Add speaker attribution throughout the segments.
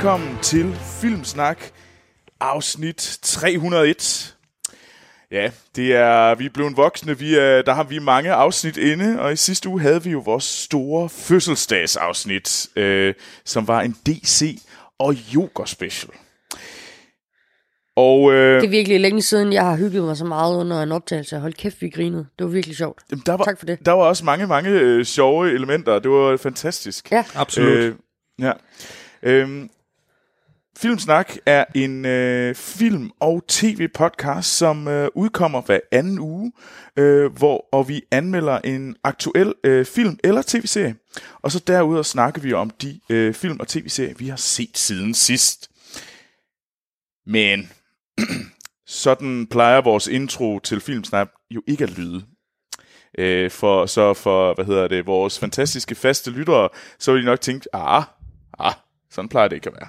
Speaker 1: Velkommen til Filmsnak, afsnit 301. Ja, det er, vi er blevet voksne, vi er, der har vi mange afsnit inde, og i sidste uge havde vi jo vores store fødselsdagsafsnit, øh, som var en DC og yoga special. Og øh,
Speaker 2: Det er virkelig længe siden, jeg har hygget mig så meget under en optagelse. Hold kæft, vi grinede. Det var virkelig sjovt.
Speaker 1: jamen, der var,
Speaker 2: Tak for det.
Speaker 1: der var også mange, mange øh, sjove elementer, det var fantastisk.
Speaker 2: Ja,
Speaker 3: Absolut. Øh,
Speaker 1: ja. Øhm, Filmsnak er en øh, film- og tv-podcast, som øh, udkommer hver anden uge, øh, hvor og vi anmelder en aktuel øh, film eller tv-serie. Og så derudover snakker vi om de øh, film- og tv-serier, vi har set siden sidst. Men sådan plejer vores intro til Filmsnak jo ikke at lyde. Øh, for, så for, hvad hedder det, vores fantastiske faste lyttere, så vil de nok tænke, ah, ah, sådan plejer det ikke at være.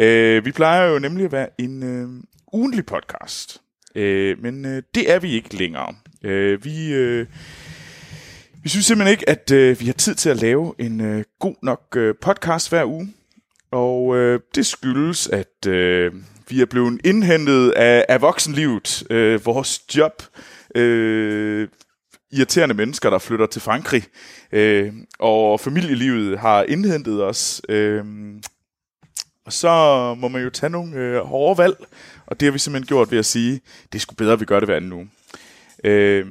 Speaker 1: Øh, vi plejer jo nemlig at være en øh, ugenlig podcast, øh, men øh, det er vi ikke længere. Øh, vi, øh, vi synes simpelthen ikke, at øh, vi har tid til at lave en øh, god nok øh, podcast hver uge, og øh, det skyldes, at øh, vi er blevet indhentet af, af voksenlivet, øh, vores job, øh, irriterende mennesker, der flytter til Frankrig, øh, og familielivet har indhentet os. Øh, og så må man jo tage nogle øh, hårde valg, og det har vi simpelthen gjort ved at sige, det er sgu bedre, at vi gør det hver anden uge. Øh,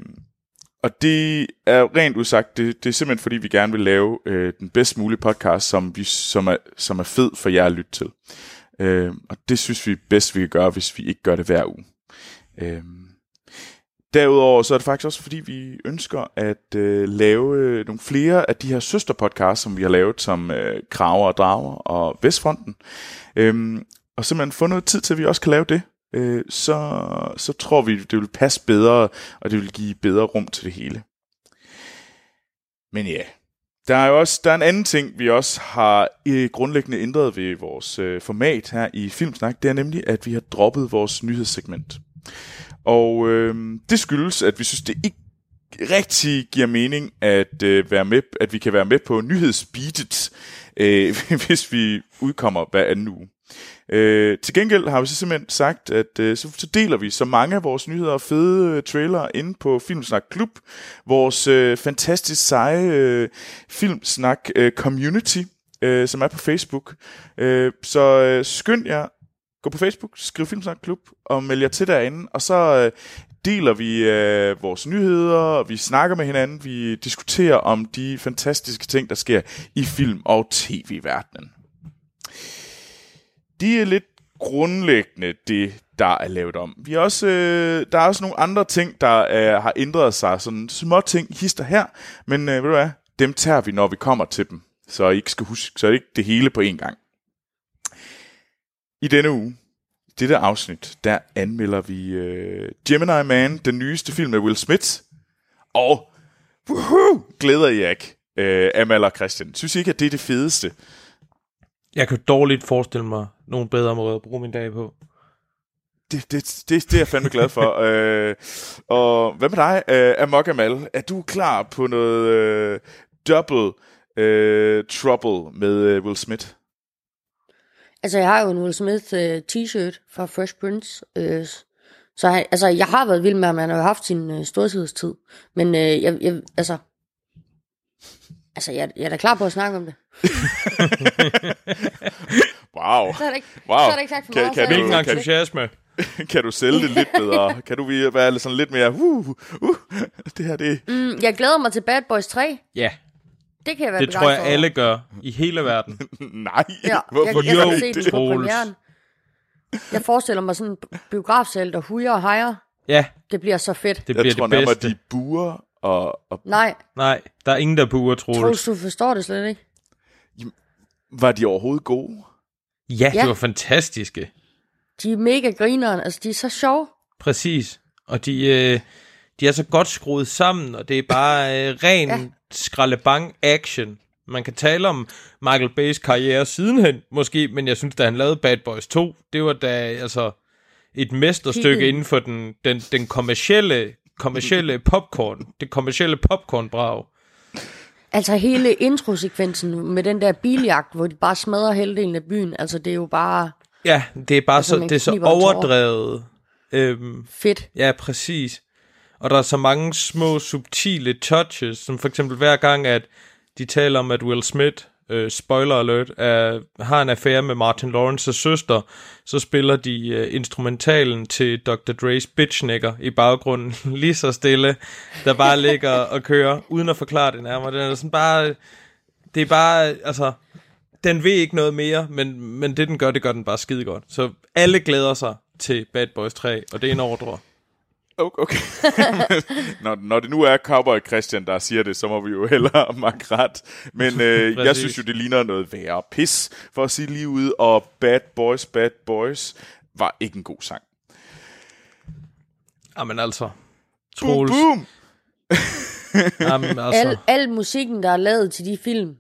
Speaker 1: og det er rent udsagt, det, det er simpelthen fordi, vi gerne vil lave øh, den bedst mulige podcast, som, vi, som, er, som er fed for jer at lytte til. Øh, og det synes vi bedst, vi kan gøre, hvis vi ikke gør det hver uge. Øh, Derudover så er det faktisk også fordi, vi ønsker at øh, lave øh, nogle flere af de her søsterpodcasts, som vi har lavet, som øh, Kraver og Drager og Vestfronten. Øhm, og simpelthen få noget tid til, at vi også kan lave det. Øh, så, så tror vi, det vil passe bedre, og det vil give bedre rum til det hele. Men ja, der er jo også der er en anden ting, vi også har øh, grundlæggende ændret ved vores øh, format her i Filmsnak. Det er nemlig, at vi har droppet vores nyhedssegment. Og øh, det skyldes, at vi synes, det ikke rigtig giver mening at øh, være med, at vi kan være med på nyhedsbeatet, øh, hvis vi udkommer hver anden uge. Øh, til gengæld har vi så simpelthen sagt, at øh, så, så deler vi så mange af vores nyheder og fede øh, trailere inde på Filmsnak Klub, vores øh, fantastisk seje øh, Filmsnak øh, community, øh, som er på Facebook. Øh, så øh, skynd jer gå på Facebook, skriv Filmsnak Klub og meld jer til derinde, og så øh, deler vi øh, vores nyheder, vi snakker med hinanden, vi diskuterer om de fantastiske ting, der sker i film- og tv-verdenen. Det er lidt grundlæggende det, der er lavet om. Vi er også, øh, der er også nogle andre ting, der øh, har ændret sig, sådan små ting, hister her, men øh, ved du hvad, dem tager vi, når vi kommer til dem, så I ikke skal huske, så er det ikke det hele på én gang. I denne uge, i dette afsnit, der anmelder vi øh, Gemini Man, den nyeste film med Will Smith. Og woohoo, glæder I jer ikke, øh, Amal og Christian. Synes I ikke, at det er det fedeste?
Speaker 3: jeg kan dårligt forestille mig nogle bedre måder at bruge min dag på.
Speaker 1: Det, det, det, det er jeg fandme glad for. øh, og hvad med dig, øh, Amok Amal? Er du klar på noget øh, double øh, trouble med øh, Will Smith?
Speaker 2: Altså jeg har jo en Will Smith uh, t-shirt fra Fresh Prince. Uh, så han, altså, jeg har været vild med ham. Han har jo haft sin uh, storhedstid. Men uh, jeg, jeg, altså... Altså, jeg, jeg er da klar på at snakke om det.
Speaker 1: Wow.
Speaker 2: Så er det ikke,
Speaker 1: Wow.
Speaker 2: så er det ikke sagt for
Speaker 1: Kan-
Speaker 2: meget.
Speaker 1: kan
Speaker 3: Hvilken entusiasme.
Speaker 1: kan du sælge det lidt bedre? Kan du vi- være sådan lidt mere, uh, uh, det her det
Speaker 2: Mm, jeg glæder mig til Bad Boys 3.
Speaker 3: Ja,
Speaker 2: Det kan jeg være
Speaker 3: det tror jeg
Speaker 2: begejstret
Speaker 3: alle gør i hele verden.
Speaker 1: Nej,
Speaker 2: Ja,
Speaker 1: hvorfor
Speaker 2: jeg, jeg
Speaker 3: Jo,
Speaker 2: se den på premieren. Jeg forestiller mig sådan en biografsal, der hujer og hejer.
Speaker 3: Ja,
Speaker 2: Det bliver så fedt.
Speaker 3: det
Speaker 1: Jeg
Speaker 3: bliver
Speaker 1: tror
Speaker 3: det bedste.
Speaker 1: de buer og, og
Speaker 2: Nej,
Speaker 3: Nej, der er ingen, der buer,
Speaker 2: Troels,
Speaker 3: Troels.
Speaker 2: du forstår det slet ikke.
Speaker 1: var de overhovedet gode?
Speaker 3: Ja,
Speaker 2: Ja.
Speaker 3: de var fantastiske.
Speaker 2: De er mega grineren, altså de er så sjove.
Speaker 3: Præcis. Og de, øh, de er så godt skruet sammen, og det er bare øh, ren
Speaker 2: Ja.
Speaker 3: Skraldebang action. Man kan tale om Michael Bay's karriere sidenhen, måske, men jeg synes, da han lavede Bad Boys 2, det var da altså et mesterstykke inden for den, den, den kommercielle, kommercielle popcorn, det kommercielle popcorn-brag.
Speaker 2: Altså hele introsekvensen med den der biljagt, hvor de bare smadrer halvdelen af byen, altså det er jo bare
Speaker 3: Ja, det er bare
Speaker 2: Altså,
Speaker 3: så, det er så overdrevet. Øhm,
Speaker 2: fedt.
Speaker 3: ja, præcis. Og der er så mange små, subtile touches, som for eksempel hver gang, at de taler om, at Will Smith, øh, spoiler alert, er, har en affære med Martin Lawrence's søster, så spiller de øh, instrumentalen til Dr. Dre's Bitchnicker i baggrunden, lige så stille, der bare ligger og kører, uden at forklare det nærmere. Den er sådan bare, det er bare, altså, den ved ikke noget mere, men, men det den gør, det gør den bare skide godt. Så alle glæder sig til Bad Boys 3, og det er en ordre.
Speaker 1: Okay. når, når det nu er Cowboy Christian, der siger det, så må vi jo hellere makke ret. Men øh, jeg synes jo, det ligner noget værre pis, for at sige lige ud. Og Bad Boys, Bad Boys var ikke en god sang.
Speaker 3: Jamen altså,
Speaker 1: Boom,
Speaker 3: Troels.
Speaker 1: boom!
Speaker 3: Jamen, altså.
Speaker 2: Al, al musikken, der er lavet til de film,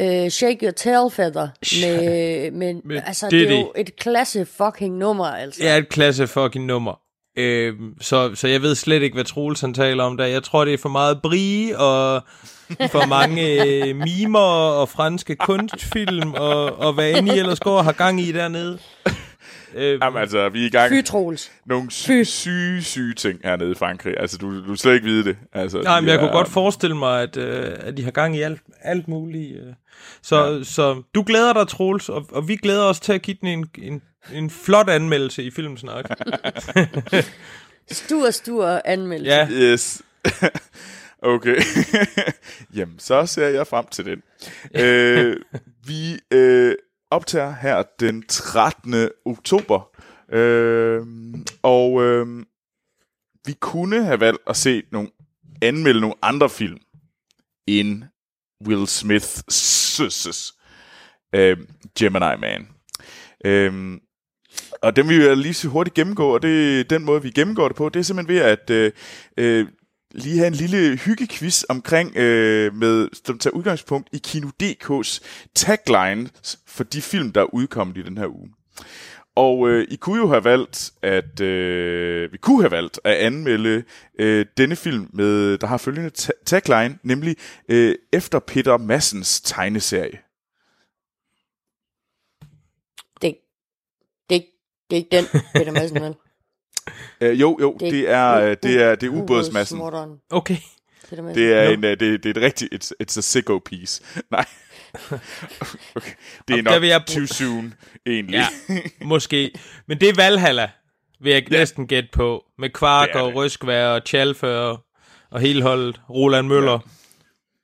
Speaker 2: øh, Shake Your Tail Feather, med, med,
Speaker 3: Med
Speaker 2: altså det er
Speaker 3: Diddy.
Speaker 2: jo et klasse fucking nummer, altså.
Speaker 3: Det er et klasse fucking nummer. Øhm, så, så jeg ved slet ikke, hvad Troels han taler om der. Jeg tror, det er for meget brie og for mange øh, mimer og franske kunstfilm og, og hvad end I ellers går og har gang i dernede. Øhm,
Speaker 1: Jamen altså, vi er i gang
Speaker 2: Fy Troels.
Speaker 1: nogle syge, syge, syge ting hernede i Frankrig. Altså, du, du slet ikke vide det. Altså,
Speaker 3: Nej, men jeg kunne
Speaker 1: er-
Speaker 3: godt forestille mig, at, øh, at de har gang i alt, alt muligt. Øh. Så, ja. så du glæder dig, Troels, og, og vi glæder os til at give den en, en, en flot anmeldelse i Filmsnak.
Speaker 2: Stur, stur anmeldelse.
Speaker 3: ja,
Speaker 1: Yes. okay. Jamen, så ser jeg frem til den. øh, vi øh, optager her den 13. oktober. Øh, og øh, vi kunne have valgt at se nogle, anmelde nogle andre film end Will Smith's øh, Gemini Man. Øh, og den vil jeg lige så hurtigt gennemgå, og det den måde, vi gennemgår det på, det er simpelthen ved at øh, øh, lige have en lille hyggequiz omkring, øh, med, som tager udgangspunkt i Kino.dk's tagline for de film, der er udkommet i den her uge. Og øh, I kunne jo have valgt at øh, vi kunne have valgt at anmelde øh, denne film med der har følgende ta- tagline, nemlig øh, efter Peter Massens tegneserie.
Speaker 2: Det, det, er ikke den, Peter Madsen, vel?
Speaker 1: Øh, jo, jo, det, det er øh, det er det er ubådsmassen.
Speaker 3: Okay.
Speaker 1: Det er en øh, det, det er et rigtigt it's, it's a sicko piece. Nej. okay. Det er
Speaker 3: der
Speaker 1: nok
Speaker 3: vil jeg
Speaker 1: too soon egentlig.
Speaker 3: Ja, måske. Men det er Valhalla, vil jeg
Speaker 1: Ja.
Speaker 3: næsten gætte på. Med Kvark og. Røskvær og Tjalfe og, hele holdet. Roland Møller.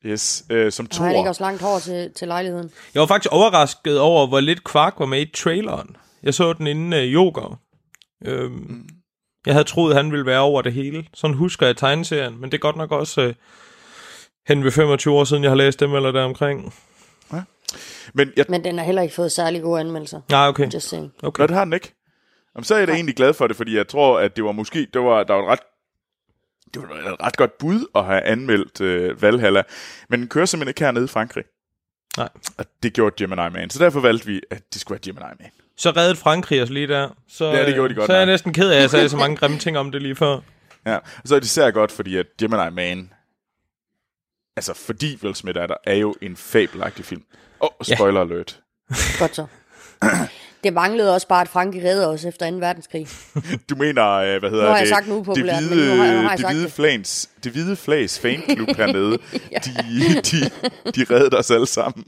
Speaker 1: Yes, øh, som
Speaker 2: Og han ikke også langt hår til, til lejligheden.
Speaker 3: Jeg var faktisk overrasket over, hvor lidt Kvark var med i traileren. Jeg så den inden uh, yoga. Øhm,
Speaker 1: Mm.
Speaker 3: Jeg havde troet, han ville være over det hele. Sådan husker jeg tegneserien, men det er godt nok også uh, hen ved 25 år siden, jeg har læst dem eller deromkring.
Speaker 1: Men jeg,
Speaker 2: Men den har heller ikke fået særlig gode anmeldelser.
Speaker 3: Nej, okay.
Speaker 2: Just saying.
Speaker 3: okay.
Speaker 1: Nå, det har den ikke. Jamen, så er jeg da egentlig glad for det, fordi jeg tror, at det var måske, det var, der var et ret, det var et ret godt bud at have anmeldt øh, Valhalla, men den kører simpelthen ikke hernede i Frankrig.
Speaker 3: Nej.
Speaker 1: Og det gjorde Gemini Man, så derfor valgte vi, at det skulle være Gemini Man.
Speaker 3: Så reddede Frankrig os lige der. Så,
Speaker 1: Ja, det gjorde de godt
Speaker 3: Så er jeg
Speaker 1: nok.
Speaker 3: næsten ked af, at jeg sagde så mange grimme ting om det lige før.
Speaker 1: Ja, og så er det især godt, fordi at Gemini Man, altså fordi Will Smith er der, er jo en fabelagtig film. Åh, oh,
Speaker 3: Ja.
Speaker 1: spoiler alert.
Speaker 2: Godt så. Det manglede også bare, at Frankrig redder os efter 2. verdenskrig.
Speaker 1: Du mener, øh, hvad hedder
Speaker 2: Nu har jeg
Speaker 1: det?
Speaker 2: sagt noget
Speaker 1: det
Speaker 2: upopulært, men
Speaker 1: hvide,
Speaker 2: nu har- nu har jeg
Speaker 1: det hvide
Speaker 2: det.
Speaker 1: flags, det hvide flags fanklub hernede, de, de, de reddede os alle sammen.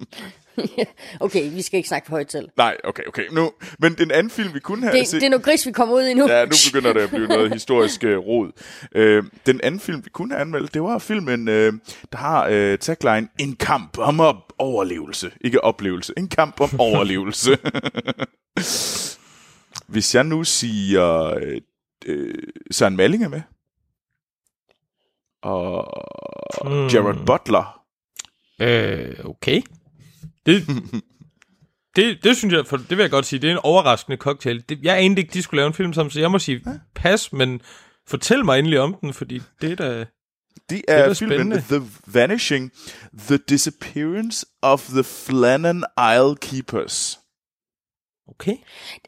Speaker 2: Okay, vi skal ikke snakke for højt til.
Speaker 1: Nej, okay, okay. Nu, men den anden film, vi kunne have
Speaker 2: Det,
Speaker 1: set...
Speaker 2: det er noget gris, vi kommer ud i nu.
Speaker 1: Ja, nu begynder det at blive noget historisk uh, rod. Uh, den anden film, vi kunne have anmeldt, det var filmen, uh, der har uh, tagline En kamp om op- overlevelse. Ikke oplevelse. En kamp om overlevelse. Hvis jeg nu siger... Uh, uh, Søren Malling er med. Og
Speaker 3: Hmm.
Speaker 1: Jared Butler.
Speaker 3: Øh, okay. Det, det, det synes jeg, for det vil jeg godt sige, det er en overraskende cocktail. Det, jeg anede ikke, de skulle lave en film sammen, så jeg må sige pas, men fortæl mig endelig om den, fordi det er da...
Speaker 1: Det
Speaker 3: er
Speaker 1: er,
Speaker 3: da
Speaker 1: filmen
Speaker 3: spændende.
Speaker 1: The Vanishing, The Disappearance of the Flannan Isle Keepers.
Speaker 3: Okay.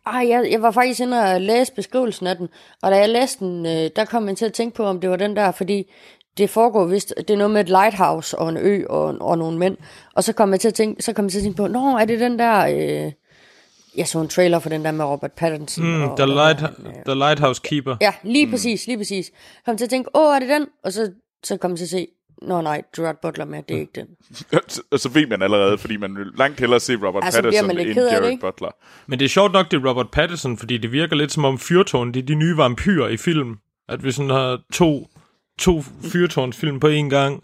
Speaker 2: Ej, jeg, jeg var faktisk inde og læse beskrivelsen af den, og da jeg læste den, øh, der kom jeg til at tænke på, om det var den der, fordi det foregår vist, det er noget med et lighthouse og en ø og, og nogle mænd. Og så kom jeg til at tænke, så kom jeg til at tænke på, nå, er det den der... Øh, jeg så en trailer for den der med Robert Pattinson.
Speaker 3: Mm,
Speaker 2: og,
Speaker 3: the,
Speaker 2: og,
Speaker 3: light, the Lighthouse Keeper.
Speaker 2: Ja, lige mm. præcis, lige præcis. Kom til at tænke, åh, er det den? Og så, så kom jeg til at se, nå nej, Gerard Butler med, det er ikke den.
Speaker 1: og så ved man allerede, fordi man vil langt hellere se Robert
Speaker 2: Altså,
Speaker 1: Pattinson end
Speaker 2: af det, ikke?
Speaker 1: Butler.
Speaker 3: Men det er sjovt nok, det er Robert Pattinson, fordi det virker lidt som om fyrtårn, det er de nye vampyrer i film. At vi sådan har to, to fyrtårnsfilm på én gang.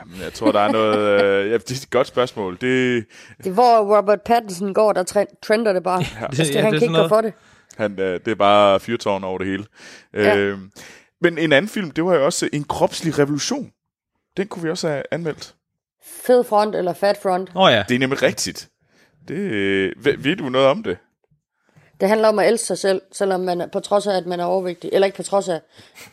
Speaker 1: Jamen, jeg tror, der er noget... Øh, ja, det er et godt spørgsmål. Det,
Speaker 2: Det er, hvor Robert Pattinson går, der tre- trender det bare. Ja,
Speaker 3: Det- ja,
Speaker 2: han
Speaker 3: det
Speaker 2: kan ikke
Speaker 3: sådan
Speaker 2: gå for det.
Speaker 1: han, øh, det er bare fyrtårn over det hele.
Speaker 2: Ja.
Speaker 1: Øh, men en anden film, det var jo også En kropslig revolution. Den kunne vi også have anmeldt.
Speaker 2: Fed front eller fat front.
Speaker 3: Åh oh, ja.
Speaker 1: Det er nemlig rigtigt. Det, øh, ved, ved du noget om det?
Speaker 2: Det handler om at elske sig selv, selvom man er, på trods af, at man er overvægtig. Eller ikke på trods af,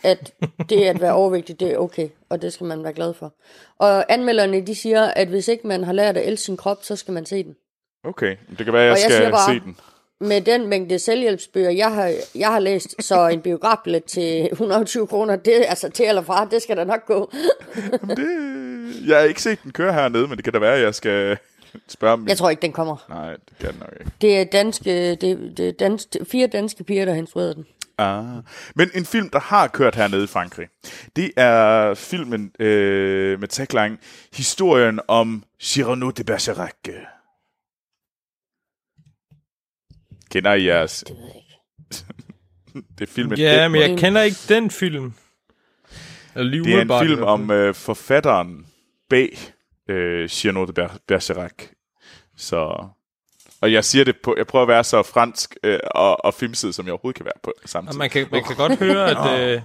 Speaker 2: at det at være overvægtig, det er okay. Og det skal man være glad for. Og anmelderne, de siger, at hvis ikke man har lært at elske sin krop, så skal man se den.
Speaker 1: Okay, det kan være, jeg,
Speaker 2: Og jeg
Speaker 1: skal
Speaker 2: bare-
Speaker 1: se den.
Speaker 2: Med den mængde selvhjælpsbøger, jeg har, jeg har læst, så en biografbillet til 120 kroner, det er altså til eller fra, det skal da nok gå.
Speaker 1: Det, jeg har ikke set den køre hernede, men det kan da være, at jeg skal spørge om
Speaker 2: Jeg tror ikke, den kommer.
Speaker 1: Nej, det kan den nok ikke.
Speaker 2: Det er, danske, det, det er dans, fire danske piger, der har instrueret den.
Speaker 1: Ah. Men en film, der har kørt hernede i Frankrig, det er filmen øh, med tagline Historien om Cyrano de Bergerac. Kender I jeres?
Speaker 2: Det ved jeg ikke.
Speaker 1: Det er filmen
Speaker 3: Ja, men jeg
Speaker 2: En-
Speaker 3: kender ikke den film.
Speaker 1: Det er en film om øh, forfatteren bag øh, Cyrano de Ber- Bergerac. Så... Og jeg siger det på, jeg prøver at være så fransk øh, og, og filmsid, som jeg overhovedet kan være på
Speaker 3: Og
Speaker 1: samtidig.
Speaker 3: man kan, man kan godt høre, at, øh,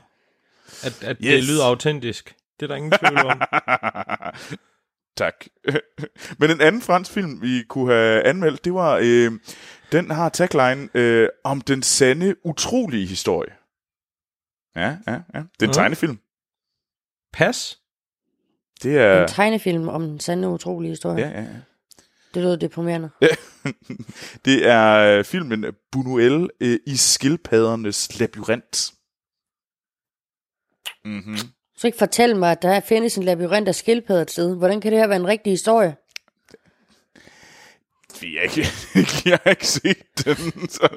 Speaker 3: at, at yes. det lyder autentisk. Det er der ingen tvivl om.
Speaker 1: tak. Men en anden fransk film, vi kunne have anmeldt, det var, øh, den har tagline øh, om den sande, utrolige historie. Ja, ja, ja. Det er en
Speaker 3: Mhm.
Speaker 1: tegnefilm.
Speaker 3: Pas.
Speaker 1: Det er...
Speaker 2: En tegnefilm om den sande utrolige historie.
Speaker 1: Ja, ja, ja.
Speaker 2: Det lyder deprimerende.
Speaker 1: det er øh, filmen Buñuel øh, i skildpaddernes labyrint. Mm-hmm.
Speaker 2: Så ikke fortæl mig, at der findes en labyrint af skildpadder et sted. Hvordan kan det her være en rigtig historie?
Speaker 1: Vi er ikke, jeg har ikke set den. Så.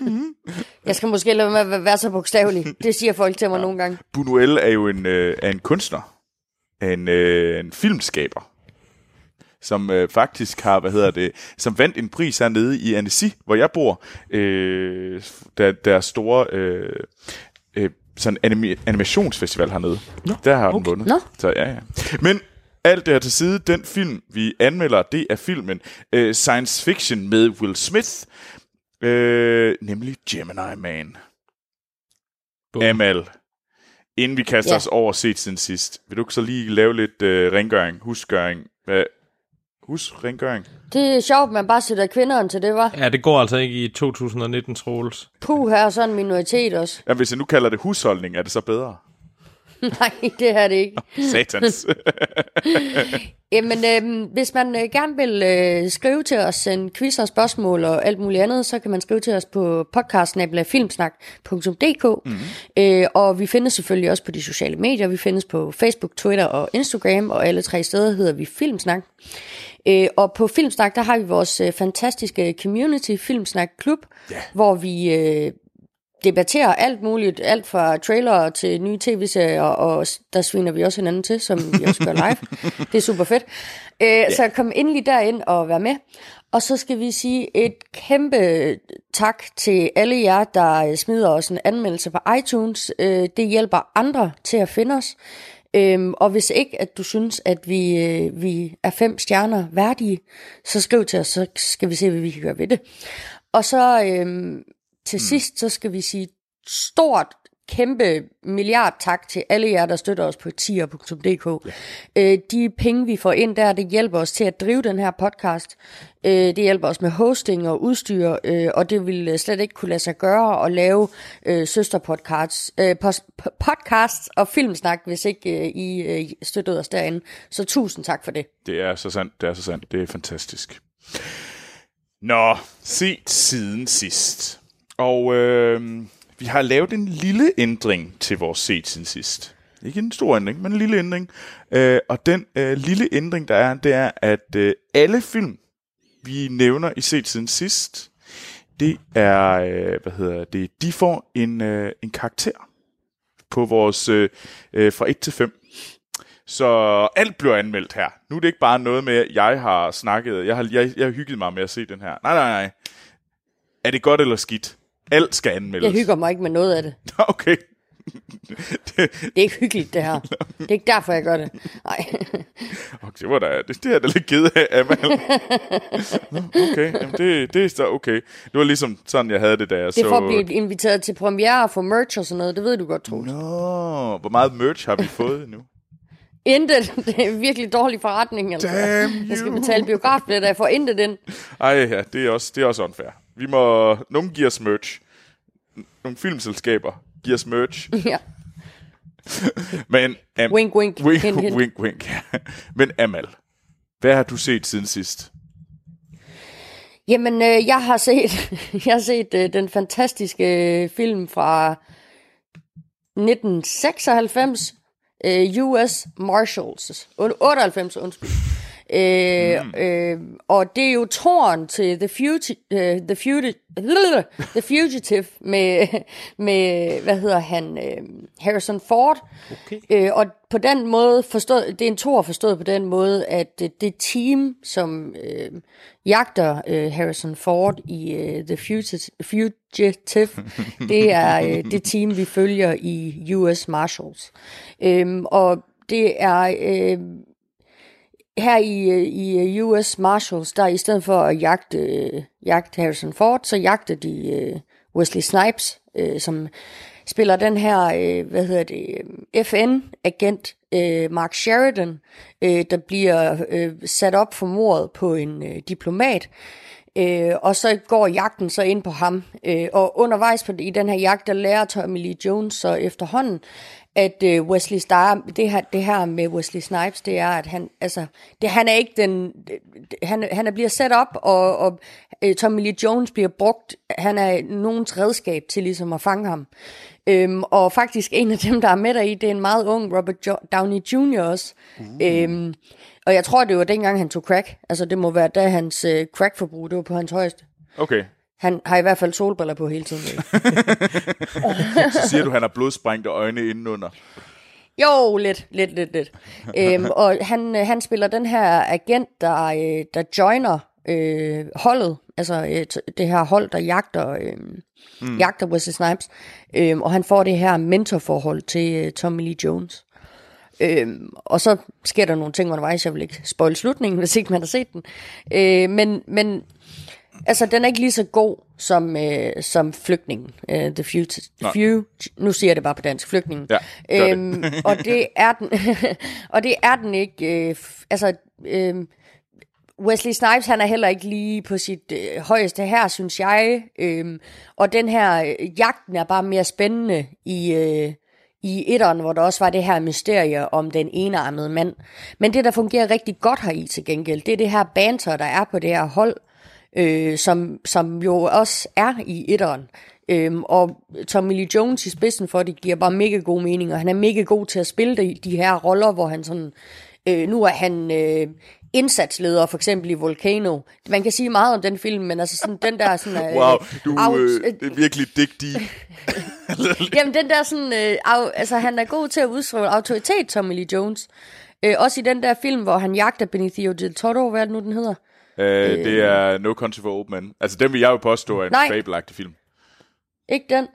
Speaker 2: Jeg skal måske lade være med at være så bogstavelig. Det siger folk til mig ja. nogle gange.
Speaker 1: Buñuel er jo en, øh, er en kunstner, en, øh, en filmskaber, som øh, faktisk har, hvad hedder det, som vandt en pris hernede i Annecy, hvor jeg bor, øh, der, der er store øh, øh, sådan anime, animationsfestival hernede. Nå, der har den vundet.
Speaker 2: Nå.
Speaker 1: Så ja, ja. Men alt det her til side, den film, vi anmelder, det er filmen øh, Science Fiction med Will Smith, øh, nemlig Gemini Man.
Speaker 3: Bum.
Speaker 1: Amal, inden vi kaster
Speaker 2: Ja.
Speaker 1: ja. os over set siden sidst, vil du ikke så lige lave lidt øh, rengøring, husgøring? Hvad? Hus rengøring?
Speaker 2: Det er sjovt, man bare sætter kvinderne til det, var.
Speaker 3: Ja, det går altså ikke i 2019, Troels.
Speaker 2: Puh, her er sådan en minoritet også.
Speaker 1: Jamen, hvis jeg nu kalder det husholdning, er det så bedre?
Speaker 2: Nej, det er det ikke.
Speaker 1: Satans.
Speaker 2: Jamen, øh, hvis man øh, gerne vil øh, skrive til os, en quiz og spørgsmål og alt muligt andet, så kan man skrive til os på podcastnabelafilmsnak.dk mm-hmm. øh, Og vi findes selvfølgelig også på de sociale medier. Vi findes på Facebook, Twitter og Instagram, og alle tre steder hedder vi Filmsnak. Øh, og på Filmsnak, der har vi vores øh, fantastiske community, Filmsnak Klub,
Speaker 1: Ja.
Speaker 2: hvor vi... Øh, debatterer alt muligt, alt fra trailer til nye tv-serier, og der sviner vi også hinanden til, som vi også gør live. det er super fedt. Øh, yeah. Så kom endelig derind og vær med. Og så skal vi sige et kæmpe tak til alle jer, der øh, smider os en anmeldelse på iTunes. Øh, det hjælper andre til at finde os. Øhm, og hvis ikke, at du synes, at vi, øh, vi er fem stjerner værdige, så skriv til os, så skal vi se, hvad vi kan gøre ved det. Og så øhm, til mm. sidst, så skal vi sige stort, kæmpe milliard tak til alle jer, der støtter os på tier.dk. Ja. Øh, de penge, vi får ind der, det hjælper os til at drive den her podcast. Øh, det hjælper os med hosting og udstyr, øh, og det ville slet ikke kunne lade sig gøre at lave øh, søsterpodcasts øh, podcasts og filmsnak, hvis ikke øh, I øh, støttede os derinde. Så tusind tak for det.
Speaker 1: det er så sandt, det er så sandt. Det er fantastisk. Nå, set siden sidst. Og øh, vi har lavet en lille ændring til vores set siden sidst. Ikke en stor ændring, men en lille ændring. Øh, og den øh, lille ændring, der er, det er, at øh, alle film, vi nævner i set siden sidst, det er, øh, hvad hedder det, de får en, øh, en karakter på vores øh, øh, fra 1 til 5. Så alt bliver anmeldt her. Nu er det ikke bare noget med, at jeg har snakket, jeg har, jeg, jeg har hygget mig med at se den her. Nej, nej, nej. Er det godt eller skidt? Alt skal anmeldes.
Speaker 2: Jeg hygger mig ikke med noget af det.
Speaker 1: Okay. det,
Speaker 2: Det er ikke hyggeligt, det her. Det er ikke derfor, jeg gør det. Nej.
Speaker 1: okay, det var da, det, det er da lidt ked af, Amal. Okay, Jamen, det, det er så okay. Det var ligesom sådan, jeg havde det, da jeg
Speaker 2: Det
Speaker 1: så...
Speaker 2: er for at blive inviteret til premiere og få merch og sådan noget. Det ved du godt, Troels.
Speaker 1: Nå, hvor meget merch har vi fået nu?
Speaker 2: Intet. Det er virkelig dårlig forretning. Altså.
Speaker 1: Damn
Speaker 2: Jeg skal
Speaker 1: you.
Speaker 2: betale biografbillet, jeg får intet ind.
Speaker 1: Ej, ja, det er også, det er også unfair. Vi må... Nogen giver os merch. Nogle filmselskaber giver os merch.
Speaker 2: Ja.
Speaker 1: Men... Am,
Speaker 2: Wink, wink.
Speaker 1: wink,
Speaker 2: Hint, hint.
Speaker 1: wink, wink. Men Amal, hvad har du set siden sidst?
Speaker 2: Jamen, øh, jeg har set, jeg har set øh, den fantastiske øh, film fra 1996, øh, US Marshals. Und- 98, undskyld. Øh, øh, og det er jo toren til The, Fugi- øh, The, Fugi- The Fugitive med, med, hvad hedder han, øh, Harrison Ford.
Speaker 3: Okay.
Speaker 2: Øh, og på den måde forstået, det er en tor forstået på den måde, at det, det team, som øh, jagter øh, Harrison Ford i øh, The Fugitive, det er øh, det team, vi følger i US Marshals. Øhm, og det er øh, her i, øh, i øh, US Marshals, der i stedet for at jagte, øh, jagte Harrison Ford, så jagte de øh, Wesley Snipes, øh, som spiller den her, øh, hvad hedder det, øh, FN-agent øh, Mark Sheridan, øh, der bliver øh, sat op for mordet på en øh, diplomat. Øh, og så går jagten så ind på ham. Øh, og undervejs på, i den her jagt, der lærer Tommy Lee Jones så efterhånden, at øh, Wesley Star, det her, det her med Wesley Snipes, det er, at han, altså, det, han er ikke den, det- han, han er bliver sat op, og, og øh, Tommy Lee Jones bliver brugt, han er nogens redskab til ligesom at fange ham. Øhm, og faktisk en af dem, der er med der i, det er en meget ung Robert jo- Downey Jr. også. Mm. Øhm, og jeg tror, det var dengang, han tog crack. Altså, det må være da hans øh, crackforbrug, det var på hans højeste.
Speaker 1: Okay,
Speaker 2: han har i hvert fald solbriller på hele tiden.
Speaker 1: så siger du, han har blodsprængte øjne indenunder.
Speaker 2: Jo, lidt, lidt, lidt, lidt. øhm, og han, øh, han spiller den her agent, der, øh, der joiner øh, holdet, altså øh, det her hold, der jagter, øh, mm. jagter Wesley Snipes, øhm, og han får det her mentorforhold til øh, Tommy Lee Jones. Øhm, og så sker der nogle ting undervejs, jeg vil ikke spoil slutningen, hvis ikke man har set den. Øh, men, men altså, den er ikke lige så god som, øh, som flygtningen. Øh, the
Speaker 1: Nej.
Speaker 2: few, nu siger jeg det bare på dansk, flygtningen.
Speaker 1: Ja, det.
Speaker 2: øhm, og det er den, og det er den ikke. Øh, altså, øh, Wesley Snipes, han er heller ikke lige på sit øh, højeste her, synes jeg. Øhm, og den her øh, jagten er bare mere spændende i, øh, i etteren, hvor der også var det her mysterie om den enarmede mand. Men det, der fungerer rigtig godt her i til gengæld, det er det her banter, der er på det her hold, øh, som, som jo også er i etteren. Øhm, og Tommy Lee Jones i spidsen for det giver bare mega god mening, og han er mega god til at spille de, de her roller, hvor han sådan, øh, nu er han øh, indsatsleder, for eksempel i Volcano. Man kan sige meget om den film, men altså sådan den der sådan... Øh,
Speaker 1: Wow, du
Speaker 2: out-
Speaker 1: øh, det er virkelig dig deep.
Speaker 2: Jamen, den der sådan... Øh, af, altså, han er god til at udstråle autoritet, Tommy Lee Jones. Øh, også i den der film, hvor han jagter Benicio del Toro, hvad er det nu, den hedder?
Speaker 1: Øh, det er No Country for Old Men. Altså, den vil jeg jo påstå er en
Speaker 2: Nej.
Speaker 1: fabelagtig film.
Speaker 2: Ikke den?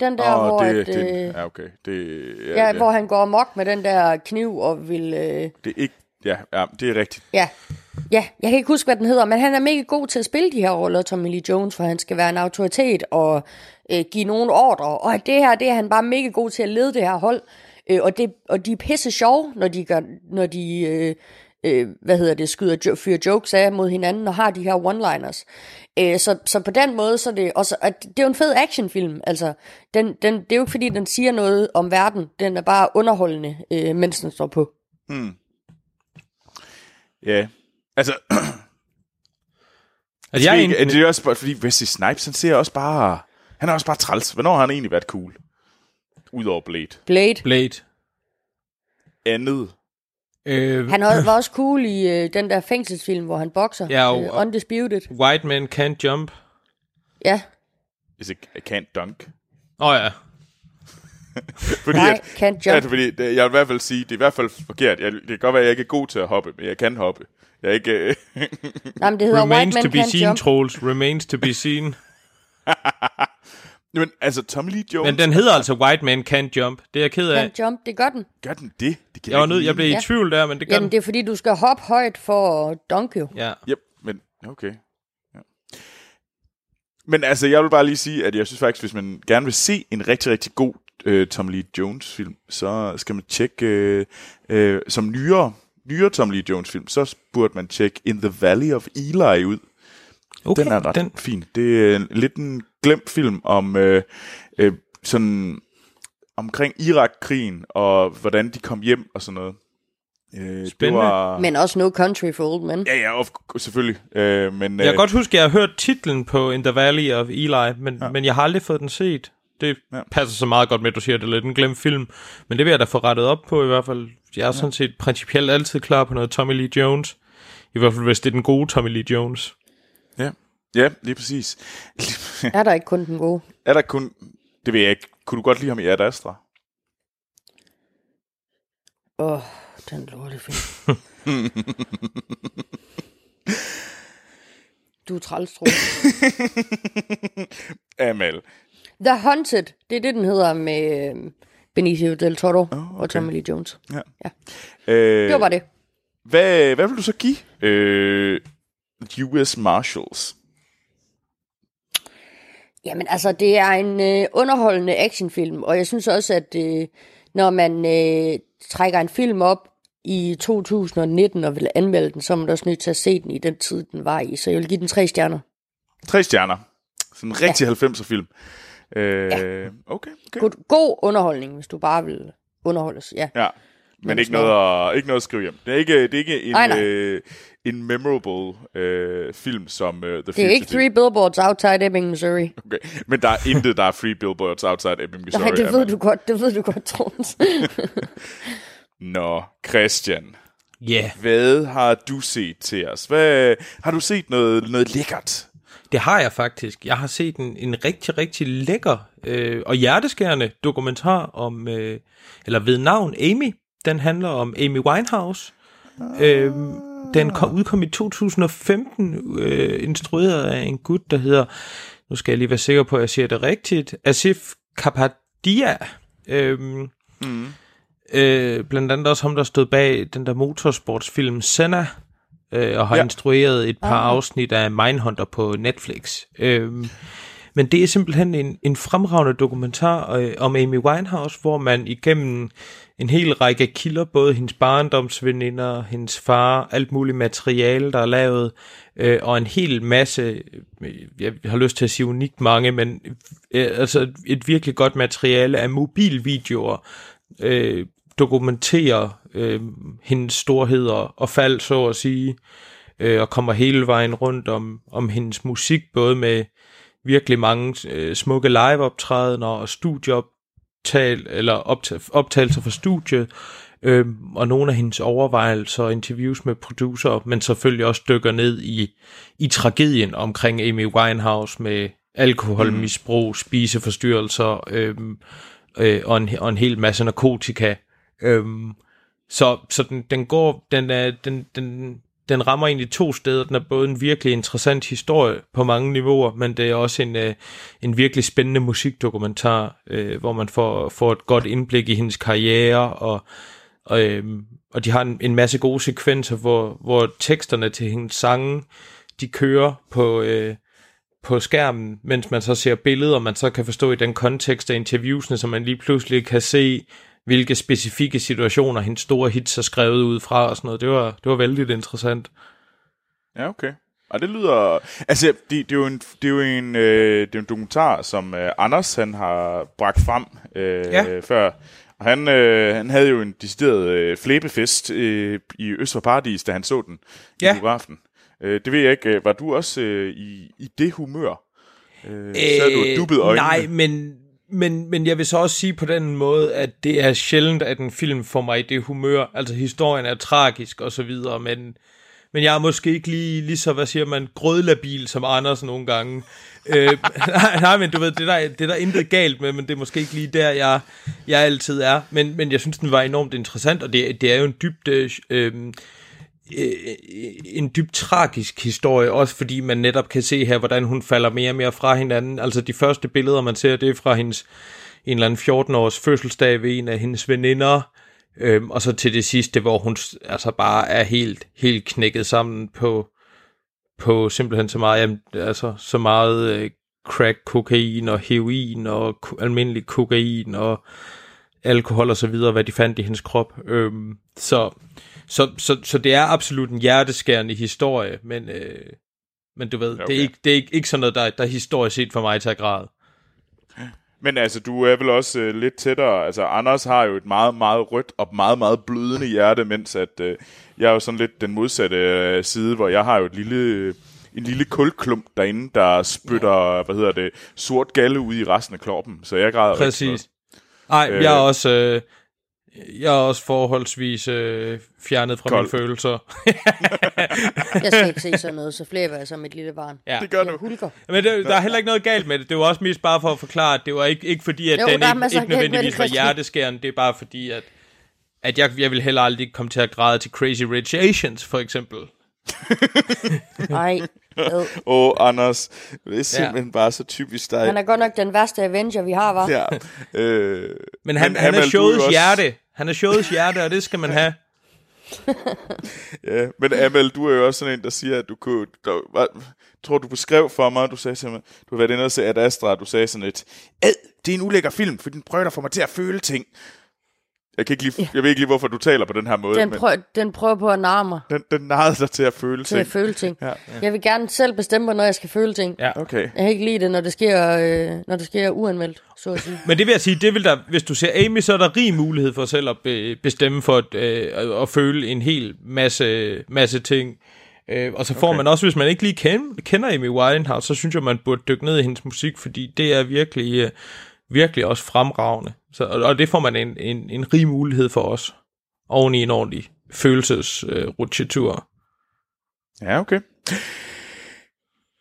Speaker 2: Den der,
Speaker 1: Åh,
Speaker 2: hvor,
Speaker 1: det,
Speaker 2: at,
Speaker 1: det,
Speaker 2: øh,
Speaker 1: ja, okay. Det, ja,
Speaker 2: ja,
Speaker 1: det,
Speaker 2: hvor han går amok med den der kniv og vil... Øh,
Speaker 1: det er ikke... Ja, ja, det er rigtigt.
Speaker 2: ja. ja, jeg kan ikke huske, hvad den hedder, men han er mega god til at spille de her roller, Tommy Lee Jones, for han skal være en autoritet og øh, give nogen ordre. Og det her, det er han bare mega god til at lede det her hold. Øh, og, det, og de er pisse sjove, når de, gør, når de øh, øh, hvad hedder det, skyder, jo- fyrer jokes af mod hinanden og har de her one-liners. Øh, så, så på den måde, så er det også, at det er jo en fed actionfilm. Altså, den, den, det er jo ikke fordi, den siger noget om verden. Den er bare underholdende, øh, mens den står på.
Speaker 1: Ja. Altså,
Speaker 3: Altså, jeg er
Speaker 1: ikke,
Speaker 3: en,
Speaker 1: det er også bare, fordi Wesley Snipes, han ser også bare... Han er også bare træls. Hvornår har han egentlig været cool? Udover Blade.
Speaker 2: Blade.
Speaker 3: Blade.
Speaker 1: andet.
Speaker 3: Øh,
Speaker 2: Han var var også cool i øh, den der fængselsfilm, hvor han bokser.
Speaker 3: Ja, og-
Speaker 2: øh, Undisputed.
Speaker 3: White Man Can't Jump.
Speaker 2: Ja,
Speaker 1: Is it, I can't dunk.
Speaker 3: Åh oh, ja.
Speaker 1: Fordi
Speaker 2: nej,
Speaker 1: at,
Speaker 2: can't jump.
Speaker 1: Ja, fordi det, jeg vil i hvert fald sige, det er i hvert fald forkert. Jeg, det kan godt være, at jeg ikke er god til at hoppe, men jeg kan hoppe. Jeg er ikke... Øh,
Speaker 2: Nej, men det hedder
Speaker 3: Remains
Speaker 2: White
Speaker 3: to
Speaker 2: Man
Speaker 3: be
Speaker 2: Can't
Speaker 3: seen,
Speaker 2: Jump.
Speaker 3: Troels. Remains to be seen.
Speaker 1: men altså, Tommy Lee Jones...
Speaker 3: Men den hedder altså White Man Can't Jump. Det er jeg ked af.
Speaker 2: Can't Jump, det gør den.
Speaker 1: Gør den det? det kan
Speaker 3: Jeg var
Speaker 1: ikke
Speaker 3: nødt, jeg blev i
Speaker 2: Ja.
Speaker 3: tvivl der, men det gør
Speaker 2: Jamen,
Speaker 3: den.
Speaker 2: det er fordi, du skal hoppe højt for at dunk jo.
Speaker 3: Ja.
Speaker 1: Yep, men okay. Ja. Men altså, jeg vil bare lige sige, at jeg synes faktisk, hvis man gerne vil se en rigtig, rigtig god øh, Tom Lee Jones film, så skal man tjekke, øh, øh, som nyere, nyere Tom Lee Jones film, så burde man tjekke In the Valley of Eli ud.
Speaker 3: Okay,
Speaker 1: Den er ret
Speaker 3: den,
Speaker 1: fin. Det er en, lidt en glemt film om øh, øh, sådan omkring Irak-krigen og hvordan de kom hjem og sådan noget. Øh, Det
Speaker 3: Spændende.
Speaker 1: var,
Speaker 2: Men også No Country for Old Men.
Speaker 1: Ja, ja, of, selvfølgelig. Øh, men,
Speaker 3: Jeg kan
Speaker 1: øh,
Speaker 3: godt huske, at jeg har hørt titlen på In the Valley of Eli, men, ja. men jeg har aldrig fået den set. Det
Speaker 1: Ja.
Speaker 3: ja. passer så meget godt med, at du siger, at det er lidt en glemt film. Men det vil jeg da få rettet op på i hvert fald. Jeg er sådan set principielt altid klar på noget Tommy Lee Jones. I hvert fald, hvis det er den gode Tommy Lee Jones.
Speaker 1: Ja, ja lige præcis.
Speaker 2: Er der ikke kun den gode?
Speaker 1: er der kun... Det ved jeg ikke. Kunne du godt lide ham i Ad Astra?
Speaker 2: Åh, oh, den lortefilm. du er træls, tror.
Speaker 1: Amal.
Speaker 2: The Haunted, det er det, den hedder med øh, Benicio Del Toro oh, okay. og Tommy Lee Jones.
Speaker 1: Øh,
Speaker 2: Det var bare det.
Speaker 1: hvad, hvad vil du så give øh, US Marshals?
Speaker 2: Jamen altså, det er en øh, underholdende actionfilm, og jeg synes også, at øh, når man øh, trækker en film op i 2019 og vil anmelde den, så er man også nødt til at se den i den tid, den var i. Så jeg vil give den tre stjerner.
Speaker 1: Tre stjerner. Sådan en rigtig ja. 90'er film. Øh,
Speaker 2: Ja.
Speaker 1: Okay, okay.
Speaker 2: God, god underholdning, hvis du bare vil underholdes. Ja.
Speaker 1: Ja. Men
Speaker 2: Men
Speaker 1: ikke noget, at, ikke noget at skrive hjem. Det er ikke, det er ikke en,
Speaker 2: Nej, nej.
Speaker 1: øh, en memorable øh, film som uh, The
Speaker 2: Det er ikke Three Billboards Outside Ebbing, Missouri.
Speaker 1: Okay. Men der er intet, der er free billboards outside Ebbing, Missouri.
Speaker 2: Nej, det ved du godt, det ved du godt, Troels.
Speaker 1: Nå, Christian.
Speaker 3: Ja, yeah.
Speaker 1: Hvad har du set til os? Hvad, har du set noget, noget lækkert?
Speaker 3: det har jeg faktisk. Jeg har set en, en rigtig, rigtig lækker øh, og hjerteskærende dokumentar om, øh, eller ved navn Amy. Den handler om Amy Winehouse. Øh, den kom, udkom i 2015, øh, instrueret af en gut, der hedder, nu skal jeg lige være sikker på, at jeg siger det rigtigt, Asif Kapadia. Øh,
Speaker 1: Mm.
Speaker 3: øh, blandt andet også ham, der stod bag den der motorsportsfilm Senna, øh, og har
Speaker 1: Ja.
Speaker 3: instrueret et par
Speaker 2: Ah.
Speaker 3: afsnit af Mindhunter på Netflix. Øhm, men det er simpelthen en, en fremragende dokumentar øh, om Amy Winehouse, hvor man igennem en hel række kilder, både hendes barndomsveninder, hendes far, alt muligt materiale, der er lavet, øh, og en hel masse, øh, jeg har lyst til at sige unikt mange, men øh, altså et virkelig godt materiale af mobilvideoer, øh, dokumenterer øh, hendes storheder og fald, så at sige, øh, og kommer hele vejen rundt om, om hendes musik, både med virkelig mange øh, smukke liveoptrædener og studieoptag, eller optag, optagelser fra studiet, øh, og nogle af hendes overvejelser og interviews med producer, men selvfølgelig også dykker ned i, i tragedien omkring Amy Winehouse med alkoholmisbrug, spiseforstyrrelser øh, øh, og, en, og en hel masse narkotika. Øhm, så så den, den går, den, er, den, den, den rammer egentlig to steder. Den er både en virkelig interessant historie på mange niveauer, men det er også en, øh, en virkelig spændende musikdokumentar, øh, hvor man får, får et godt indblik i hendes karriere, og, og, øh, og de har en, en masse gode sekvenser, hvor, hvor teksterne til hendes sange, de kører på, øh, på skærmen, mens man så ser billeder, man så kan forstå i den kontekst af interviewsene, så man lige pludselig kan se, hvilke specifikke situationer hendes store hits er skrevet ud fra og sådan noget. Det var, det var vældig interessant.
Speaker 1: Ja, okay. Og det lyder... Altså, det, det er jo en, det er jo en, øh, det er en dokumentar, som øh, Anders han har bragt frem øh,
Speaker 3: Ja.
Speaker 1: før. Og han, øh, han havde jo en decideret øh, flæbefest øh, i Øst for Paradis, da han så den
Speaker 3: Ja.
Speaker 1: i biografen. Øh, det ved jeg ikke. øh, Var du også øh, i, i det humør? Øh, sad du og dubbede øjnene?
Speaker 3: Nej, men, men, men jeg vil så også sige på den måde, at det er sjældent, at en film får mig i det humør. Altså historien er tragisk og så videre, men, men jeg er måske ikke lige, lige så, hvad siger man, grødlabil som Anders nogle gange. øh, nej, nej, men du ved, det der, det der intet galt med, men det er måske ikke lige der, jeg, jeg altid er. Men, men jeg synes, den var enormt interessant, og det, det er jo en dybt... Øh, øh, Øh, en dybt tragisk historie, også fordi man netop kan se her, hvordan hun falder mere og mere fra hinanden. Altså de første billeder, man ser, det er fra hendes en eller anden 14-års fødselsdag ved en af hendes veninder, øhm, og så til det sidste, hvor hun altså bare er helt, helt knækket sammen på, på simpelthen så meget, jamen, altså så meget øh, crack, kokain og heroin og almindelig kokain og alkohol og så videre, hvad de fandt i hendes krop. Øhm, så, så, så, så det er absolut en hjerteskærende historie, men, øh, men du ved, okay. det er, ikke, det er ikke, ikke sådan noget, der, der er historisk set for mig til græde.
Speaker 1: Men altså, du er vel også øh, lidt tættere. Altså, Anders har jo et meget, meget rødt og meget, meget blødende hjerte, mens at, øh, jeg er jo sådan lidt den modsatte øh, side, hvor jeg har jo et lille, en lille kulklump derinde, der spytter, ja. hvad hedder det, sort galle ud i resten af kroppen. Så jeg græder
Speaker 3: Præcis. Nej, øh, jeg er også... Øh, jeg er også forholdsvis øh, fjernet fra Kold. mine følelser.
Speaker 2: jeg skal ikke se sådan noget, så flere jeg som et lille barn.
Speaker 1: Ja. Det gør du.
Speaker 2: Hulker.
Speaker 3: Men det, der er heller ikke noget galt med det. Det var også mest bare for at forklare, at det var ikke, ikke fordi, at jo, den ikke, ikke nødvendigvis var hjerteskærende. Det er bare fordi, at, at jeg, jeg vil heller aldrig komme til at græde til Crazy Rich Asians, for eksempel.
Speaker 2: Nej.
Speaker 1: Åh, oh, Anders, det er simpelthen ja. bare så typisk dig.
Speaker 2: Han er godt nok den værste Avenger, vi har, var.
Speaker 1: Ja. Øh,
Speaker 3: men han, han, han er showets også... hjerte. Han er showets hjerte, og det skal man have.
Speaker 1: ja, men Amel, du er jo også sådan en, der siger, at du kunne... Der, hvad, tror, du beskrev for mig, du sagde simpelthen, du har været inde og se Ad Astra, du sagde sådan et, Ad, det er en ulækker film, for den prøver at få mig til at føle ting. Jeg, kan ikke lige, jeg ved ikke lige, hvorfor du taler på den her måde.
Speaker 2: Den, prøv, men den prøver på at narre mig.
Speaker 1: Den, den narrede dig til at føle
Speaker 2: til ting. Til at føle ting. Ja. Jeg vil gerne selv bestemme, hvornår jeg skal føle ting.
Speaker 1: Ja. Okay. Jeg
Speaker 2: kan ikke lide det, når det sker, øh, når det sker uanmeldt, så at sige.
Speaker 3: Men det vil jeg sige, det vil der, hvis du ser Amy, så er der rig mulighed for selv at be, bestemme for at, øh, at føle en hel masse, masse ting. Øh, og så får okay. man også, hvis man ikke lige kender, kender Amy Winehouse, så synes jeg, man burde dykke ned i hendes musik, fordi det er virkelig... Øh, virkelig også fremragende. Så, og det får man en, en, en rig mulighed for os, oven i en ordentlig følelsesrutsjetur.
Speaker 1: Øh, ja, okay.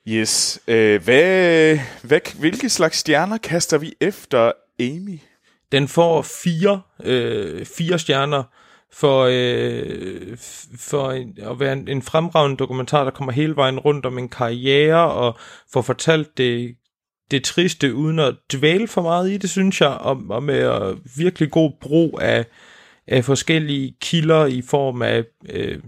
Speaker 1: Yes. Øh, hvad, hvad, hvilke slags stjerner kaster vi efter Amy?
Speaker 3: Den får fire, øh, fire stjerner for, øh, for en, at være en, en fremragende dokumentar, der kommer hele vejen rundt om en karriere og får fortalt det det triste, uden at dvæle for meget i det, synes jeg, og, og med uh, virkelig god brug af, af forskellige kilder i form af øh,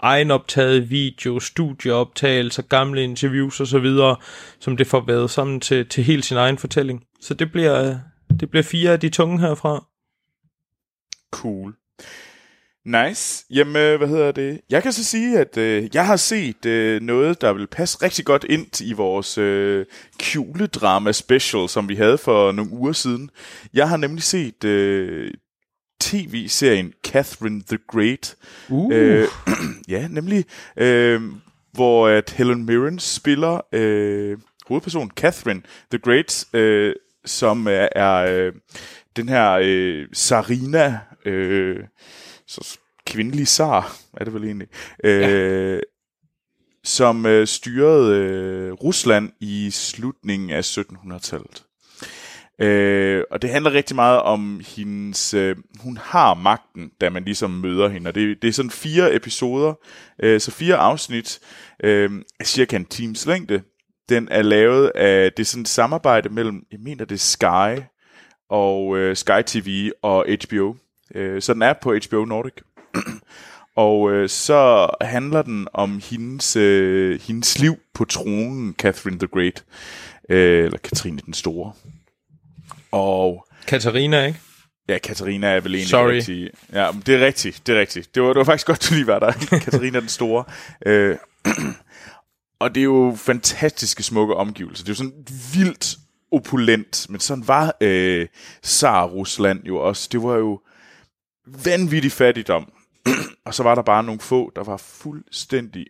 Speaker 3: egenoptaget video, studieoptagelser, gamle interviews og så videre, som det får været sammen til, til helt sin egen fortælling. Så det bliver, det bliver fire af de tunge herfra.
Speaker 1: Cool. Nice. Jamen, øh, hvad hedder det? Jeg kan så sige, at øh, jeg har set øh, noget, der vil passe rigtig godt ind i vores øh, kjuledrama special, som vi havde for nogle uger siden. Jeg har nemlig set øh, tv-serien Catherine the Great.
Speaker 3: Uh. Øh,
Speaker 1: ja, nemlig, øh, hvor at Helen Mirren spiller øh, hovedpersonen Catherine the Great, øh, som er, er øh, den her øh, Sarina... Øh, så kvindelig zar, er det vel egentlig, øh, ja. som øh, styrede øh, Rusland i slutningen af 1700-tallet. Øh, og det handler rigtig meget om hendes... Øh, hun har magten, da man ligesom møder hende. Og det, det er sådan fire episoder, øh, så fire afsnit øh, af cirka en times længde. Den er lavet af... Det er sådan et samarbejde mellem, jeg mener det er Sky og øh, Sky TV og HBO. Øh, så den er på HBO Nordic. og øh, så handler den om hendes, øh, hendes liv på tronen, Catherine the Great. Øh, eller Katrine den Store. Og...
Speaker 3: Katarina, ikke?
Speaker 1: Ja, Katarina er vel egentlig
Speaker 3: Sorry.
Speaker 1: rigtig... Ja, det er rigtigt, det er rigtigt. Det var, det var faktisk godt, du lige var der. Katarina den Store. Øh, og det er jo fantastiske, smukke omgivelser. Det er jo sådan vildt opulent, men sådan var øh, Tsar Rusland jo også. Det var jo vanvittig fattigdom. og så var der bare nogle få, der var fuldstændig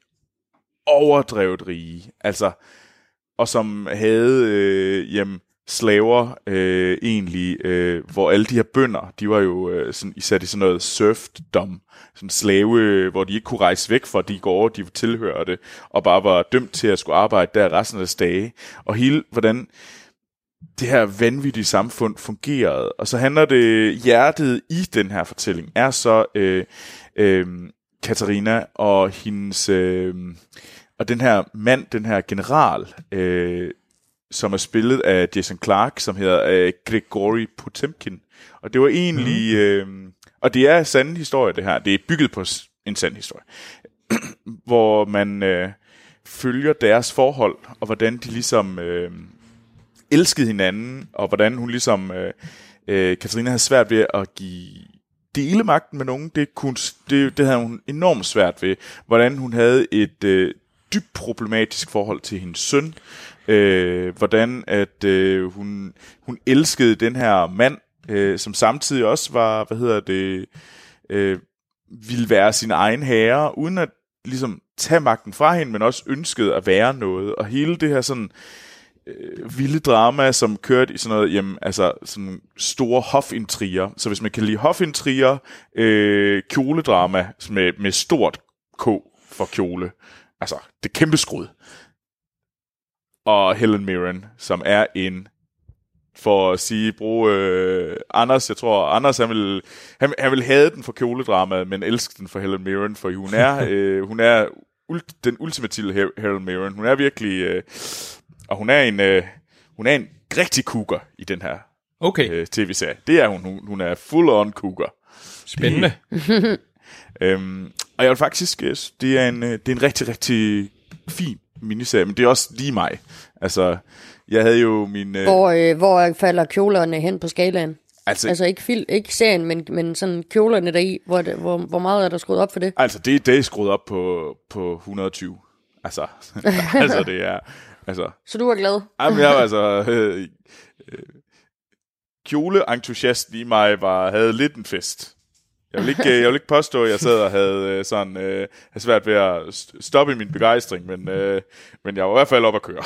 Speaker 1: overdrevet rige. Altså, og som havde, øh, jamen, slaver øh, egentlig, øh, hvor alle de her bønder, de var jo øh, sådan, sat i sådan noget surfdom, sådan slave, øh, hvor de ikke kunne rejse væk fra de gårde, de tilhørte, og bare var dømt til at skulle arbejde der resten af deres dage. Og hele, hvordan det her vanvittige samfund fungerede. Og så handler det, hjertet i den her fortælling, er så øh, øh, Katarina og hendes, øh, og den her mand, den her general, øh, som er spillet af Jason Clark, som hedder øh, Gregory Potemkin. Og det var egentlig, mm. øh, og det er sand historie det her, det er bygget på en sand historie, hvor man øh, følger deres forhold, og hvordan de ligesom øh, elskede hinanden, og hvordan hun ligesom, øh, øh, Katarina havde svært ved at give dele magten med nogen, det, kunne, det, det havde hun enormt svært ved. Hvordan hun havde et øh, dybt problematisk forhold til hendes søn. Øh, hvordan at øh, hun, hun elskede den her mand, øh, som samtidig også var, hvad hedder det, øh, ville være sin egen herre, uden at ligesom tage magten fra hende, men også ønskede at være noget. Og hele det her sådan øh, vilde drama, som kørte i sådan noget, jamen, altså sådan store hofintriger. Så hvis man kan lide hofintriger, øh, kjoledrama med, med stort K for kjole, altså det kæmpe skrud. Og Helen Mirren, som er en for at sige, bruge øh, Anders, jeg tror, Anders han vil, han, han vil have den for kjoledramaet, men elske den for Helen Mirren, for hun er, øh, hun er ult, den ultimative Helen Mirren. Hun er virkelig, øh, og hun er en, øh, hun er en rigtig cougar i den her
Speaker 3: okay.
Speaker 1: øh, tv-serie. Det er hun, hun, hun er full on cougar.
Speaker 3: Spændende.
Speaker 1: øhm, og jeg vil faktisk, øh, det er en, øh, det er en rigtig, rigtig fin miniserie, men det er også lige mig. Altså, jeg havde jo min... Øh,
Speaker 2: hvor, øh, hvor falder kjolerne hen på skalaen? Altså, altså ikke, fil, ikke serien, men, men sådan kjolerne deri, hvor, det, hvor, hvor meget er der skruet op for det?
Speaker 1: Altså, det, det er skruet op på, på 120. Altså, altså det er... Altså,
Speaker 2: Så du er glad?
Speaker 1: Jamen, jeg var altså... Øh, øh, kjole-entusiast i mig var, havde lidt en fest. Jeg vil ikke, jeg vil ikke påstå, at jeg sad og havde, øh, sådan, øh, havde svært ved at stoppe min begejstring, men, øh, men jeg var i hvert fald op at køre.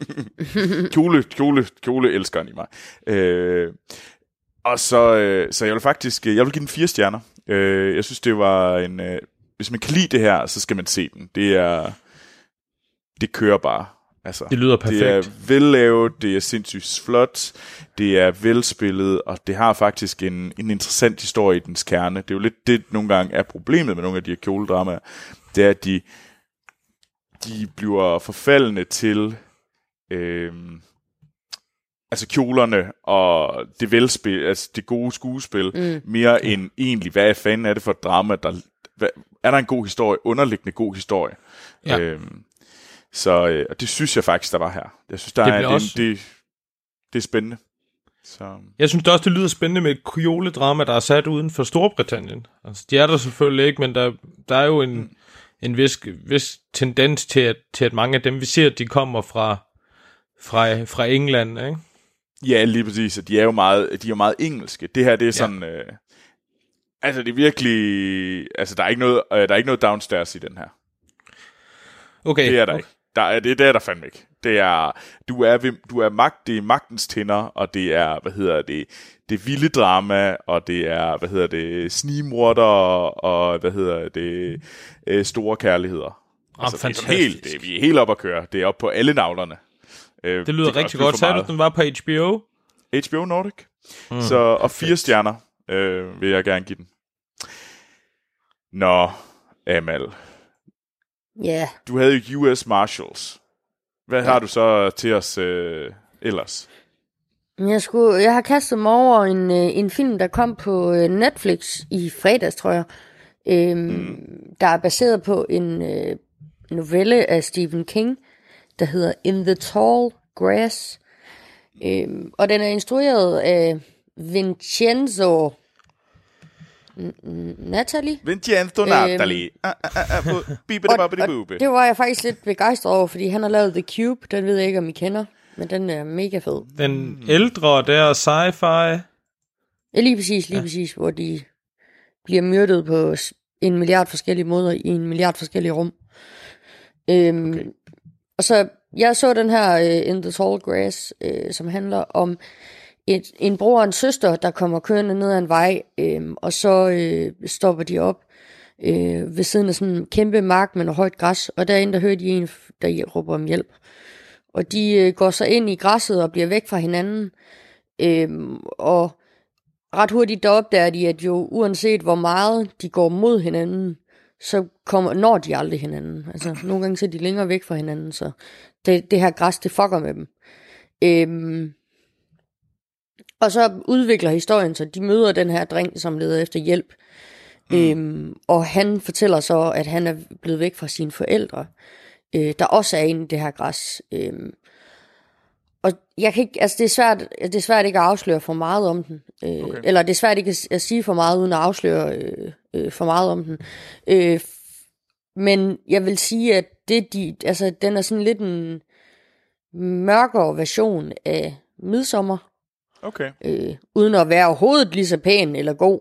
Speaker 1: kjole, kjole, kjole elskeren i mig. Øh, og så, øh, så jeg vil faktisk, jeg vil give den fire stjerner. Øh, jeg synes, det var en, øh, hvis man kan lide det her, så skal man se den. Det er, det kører bare. Altså,
Speaker 3: det lyder perfekt.
Speaker 1: Det er vellavet, det er sindssygt flot, det er velspillet, og det har faktisk en, en interessant historie i dens kerne. Det er jo lidt det, nogle gange er problemet med nogle af de her kjoledramaer. Det er, at de, de bliver forfaldende til øh, altså kjolerne og det velspil, altså det gode skuespil, mm. mere end egentlig, hvad fanden er det for et drama, der, hvad, er der en god historie, underliggende god historie. Ja. Øhm, så øh, og det synes jeg faktisk, der var her. Jeg synes, der det er, også... det, det, det er spændende. Så.
Speaker 3: Jeg synes det også, det lyder spændende med et kjole-drama, der er sat uden for Storbritannien. Altså, de er der selvfølgelig ikke, men der, der er jo en, mm. en vis, vis tendens til at, til, at mange af dem, vi ser, de kommer fra, fra, fra England, ikke?
Speaker 1: Ja, lige præcis. De er jo meget, de er jo meget engelske. Det her, det er sådan... Ja. Øh, altså, det er virkelig... Altså, der er ikke noget, øh, der er ikke noget downstairs i den her.
Speaker 3: Okay.
Speaker 1: Det er der
Speaker 3: okay.
Speaker 1: ikke. Der er, det, det er der fandme ikke. Det er, du er, ved, du er magt, det er magtens tænder, og det er, hvad hedder det, det vilde drama, og det er, hvad hedder det, snimorder, og hvad hedder det, øh, store kærligheder.
Speaker 3: Ah, altså,
Speaker 1: det er helt, det, vi er helt op at køre. Det er op på alle navlerne.
Speaker 3: Øh, det lyder det rigtig godt. Sagde du, den var på HBO?
Speaker 1: HBO Nordic. Mm, så, og fire stjerner øh, vil jeg gerne give den. Nå, Amal.
Speaker 2: Ja. Yeah.
Speaker 1: Du havde jo US Marshals. Hvad ja. har du så til os øh, ellers?
Speaker 2: Jeg, skulle, jeg har kastet mig over en, øh, en film, der kom på øh, Netflix i fredags, tror jeg. Øhm, mm. Der er baseret på en øh, novelle af Stephen King, der hedder In the Tall Grass. Øhm, og den er instrueret af Vincenzo Natalie.
Speaker 1: Vincenzo Natalie. Øhm, ah, ah, ah,
Speaker 2: og, og det var jeg faktisk lidt begejstret over, fordi han har lavet The Cube. Den ved jeg ikke, om I kender, men den er mega fed.
Speaker 3: Den ældre der, sci-fi.
Speaker 2: Ja, lige præcis, lige ja. præcis, hvor de bliver myrdet på en milliard forskellige måder i en milliard forskellige rum. Øhm, okay. Og så jeg så den her uh, In the Tall Grass, uh, som handler om et, en bror og en søster, der kommer kørende ned ad en vej, øh, og så øh, stopper de op øh, ved siden af sådan en kæmpe mark med noget højt græs, og derinde der hører de en, der råber om hjælp. Og de øh, går så ind i græsset og bliver væk fra hinanden, øh, og ret hurtigt der opdager de, at jo uanset hvor meget de går mod hinanden, så kommer, når de aldrig hinanden. Altså, nogle gange så er de længere væk fra hinanden, så det, det her græs, det fucker med dem. Øhm, og så udvikler historien så de møder den her dreng, som leder efter hjælp. Mm. Øhm, og han fortæller så, at han er blevet væk fra sine forældre, øh, der også er inde i det her græs. Øhm, og jeg kan ikke, altså det er svært, det er svært ikke at afsløre for meget om den. Øh, okay. Eller det er svært ikke at, at sige for meget, uden at afsløre øh, øh, for meget om den. Øh, men jeg vil sige, at det, de, altså, den er sådan lidt en mørkere version af Midsommer.
Speaker 1: Okay.
Speaker 2: Øh, uden at være overhovedet lige så pæn eller god.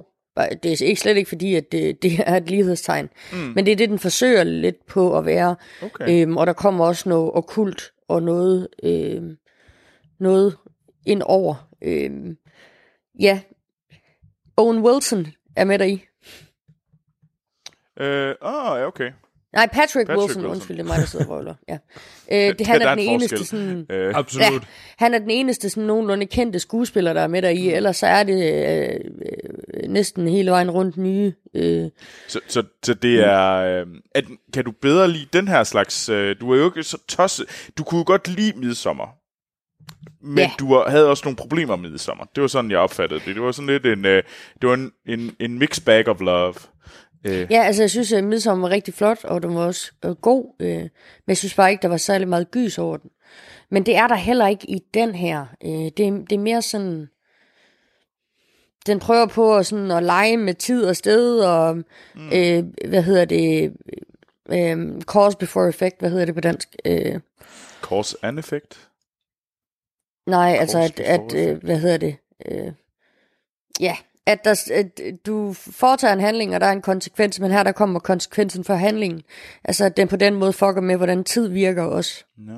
Speaker 2: Det er ikke slet ikke fordi, at det, det er et lighedstegn. Mm. Men det er det, den forsøger lidt på at være. Okay. Øhm, og der kommer også noget okkult og noget, øh, noget ind over. Øh, ja, Owen Wilson er med der i.
Speaker 1: Øh, ja, okay.
Speaker 2: Nej, Patrick, Patrick Wilson, Wilson, undskyld, det er mig, der sidder og røvler. Ja. Øh, det, han er, er den eneste sådan...
Speaker 3: Øh. Absolut. Ja,
Speaker 2: han er den eneste sådan nogenlunde kendte skuespiller, der er med der i, mm. ellers så er det øh, øh, næsten hele vejen rundt nye. Øh.
Speaker 1: Så, så, så det er... Øh, at, kan du bedre lide den her slags... Øh, du er jo ikke så tosset... Du kunne jo godt lide midsommer. Men ja. du havde også nogle problemer med sommer. Det var sådan, jeg opfattede det. Det var sådan lidt en, øh, det var en, en, en mixed bag of love.
Speaker 2: Øh. Ja, altså jeg synes, at Midsommer var rigtig flot, og den var også øh, god. Øh, men jeg synes bare ikke, der var særlig meget gys over den. Men det er der heller ikke i den her. Øh, det, det er mere sådan... Den prøver på at, sådan, at lege med tid og sted, og mm. øh, hvad hedder det... Øh, cause before effect, hvad hedder det på dansk? Øh,
Speaker 1: cause and effect?
Speaker 2: Nej, altså at, at øh, hvad hedder det? Øh, ja, at, der, at du foretager en handling, og der er en konsekvens, men her der kommer konsekvensen for handlingen. Altså at den på den måde fucker med, hvordan tid virker også. No.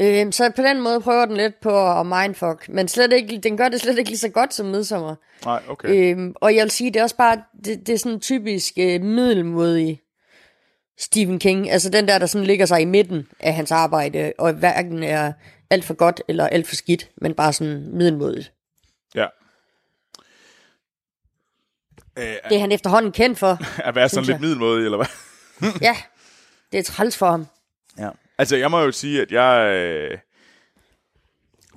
Speaker 2: Øh, så på den måde prøver den lidt på at mindfuck, men slet ikke, den gør det slet ikke lige så godt som midsommer.
Speaker 1: Nej, okay.
Speaker 2: Øh, og jeg vil sige, det er også bare, det, det er sådan typisk øh, middelmodig Stephen King. Altså den der, der sådan ligger sig i midten af hans arbejde, og hverken er alt for godt eller alt for skidt, men bare sådan middelmodigt.
Speaker 1: Ja.
Speaker 2: Det er han efterhånden kendt for.
Speaker 1: At være sådan lidt middelmodig, eller hvad?
Speaker 2: ja, det er træls for ham.
Speaker 1: Ja. Altså, jeg må jo sige, at jeg... Øh,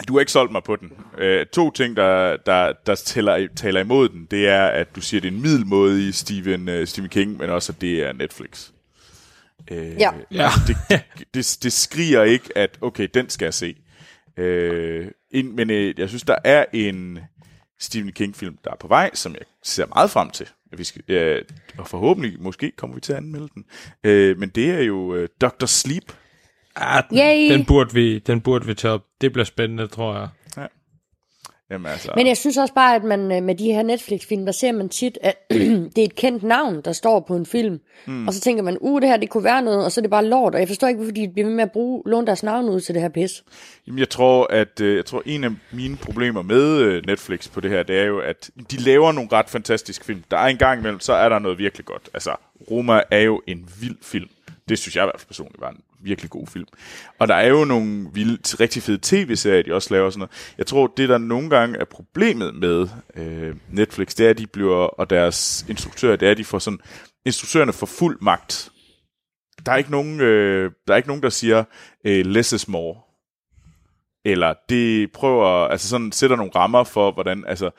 Speaker 1: du har ikke solgt mig på den. Øh, to ting, der, der, der taler, taler imod den, det er, at du siger, at det er en middelmodig Stephen, uh, Stephen King, men også, at det er Netflix.
Speaker 2: Øh, ja.
Speaker 1: ja. det, det, det skriger ikke, at okay, den skal jeg se. Øh, ind, men øh, jeg synes, der er en Stephen King-film, der er på vej, som jeg ser meget frem til. Vi skal, ja, og forhåbentlig, måske kommer vi til at anmelde den. Øh, men det er jo øh, Dr. Sleep.
Speaker 3: Ah, den, den, burde vi, den burde vi tage op. Det bliver spændende, tror jeg. Ja.
Speaker 2: Jamen, altså... Men jeg synes også bare, at man øh, med de her Netflix-film, der ser man tit, at det er et kendt navn, der står på en film. Mm. Og så tænker man, uh, det her, det kunne være noget, og så er det bare lort. Og jeg forstår ikke, hvorfor de bliver ved med at bruge, låne deres navn ud til det her pis.
Speaker 1: Jamen, jeg tror, at øh, jeg tror, en af mine problemer med øh, Netflix på det her, det er jo, at de laver nogle ret fantastiske film. Der er en gang imellem, så er der noget virkelig godt. Altså, Roma er jo en vild film. Det synes jeg i hvert fald personligt var en virkelig god film. Og der er jo nogle vilde, rigtig fede tv-serier, de også laver sådan noget. Jeg tror, det der nogle gange er problemet med øh, Netflix, det er, at de bliver, og deres instruktører, det er, at de får sådan, instruktørerne får fuld magt. Der er ikke nogen, øh, der, er ikke nogen der siger, øh, less is more. Eller det prøver, altså sådan sætter nogle rammer for, hvordan, altså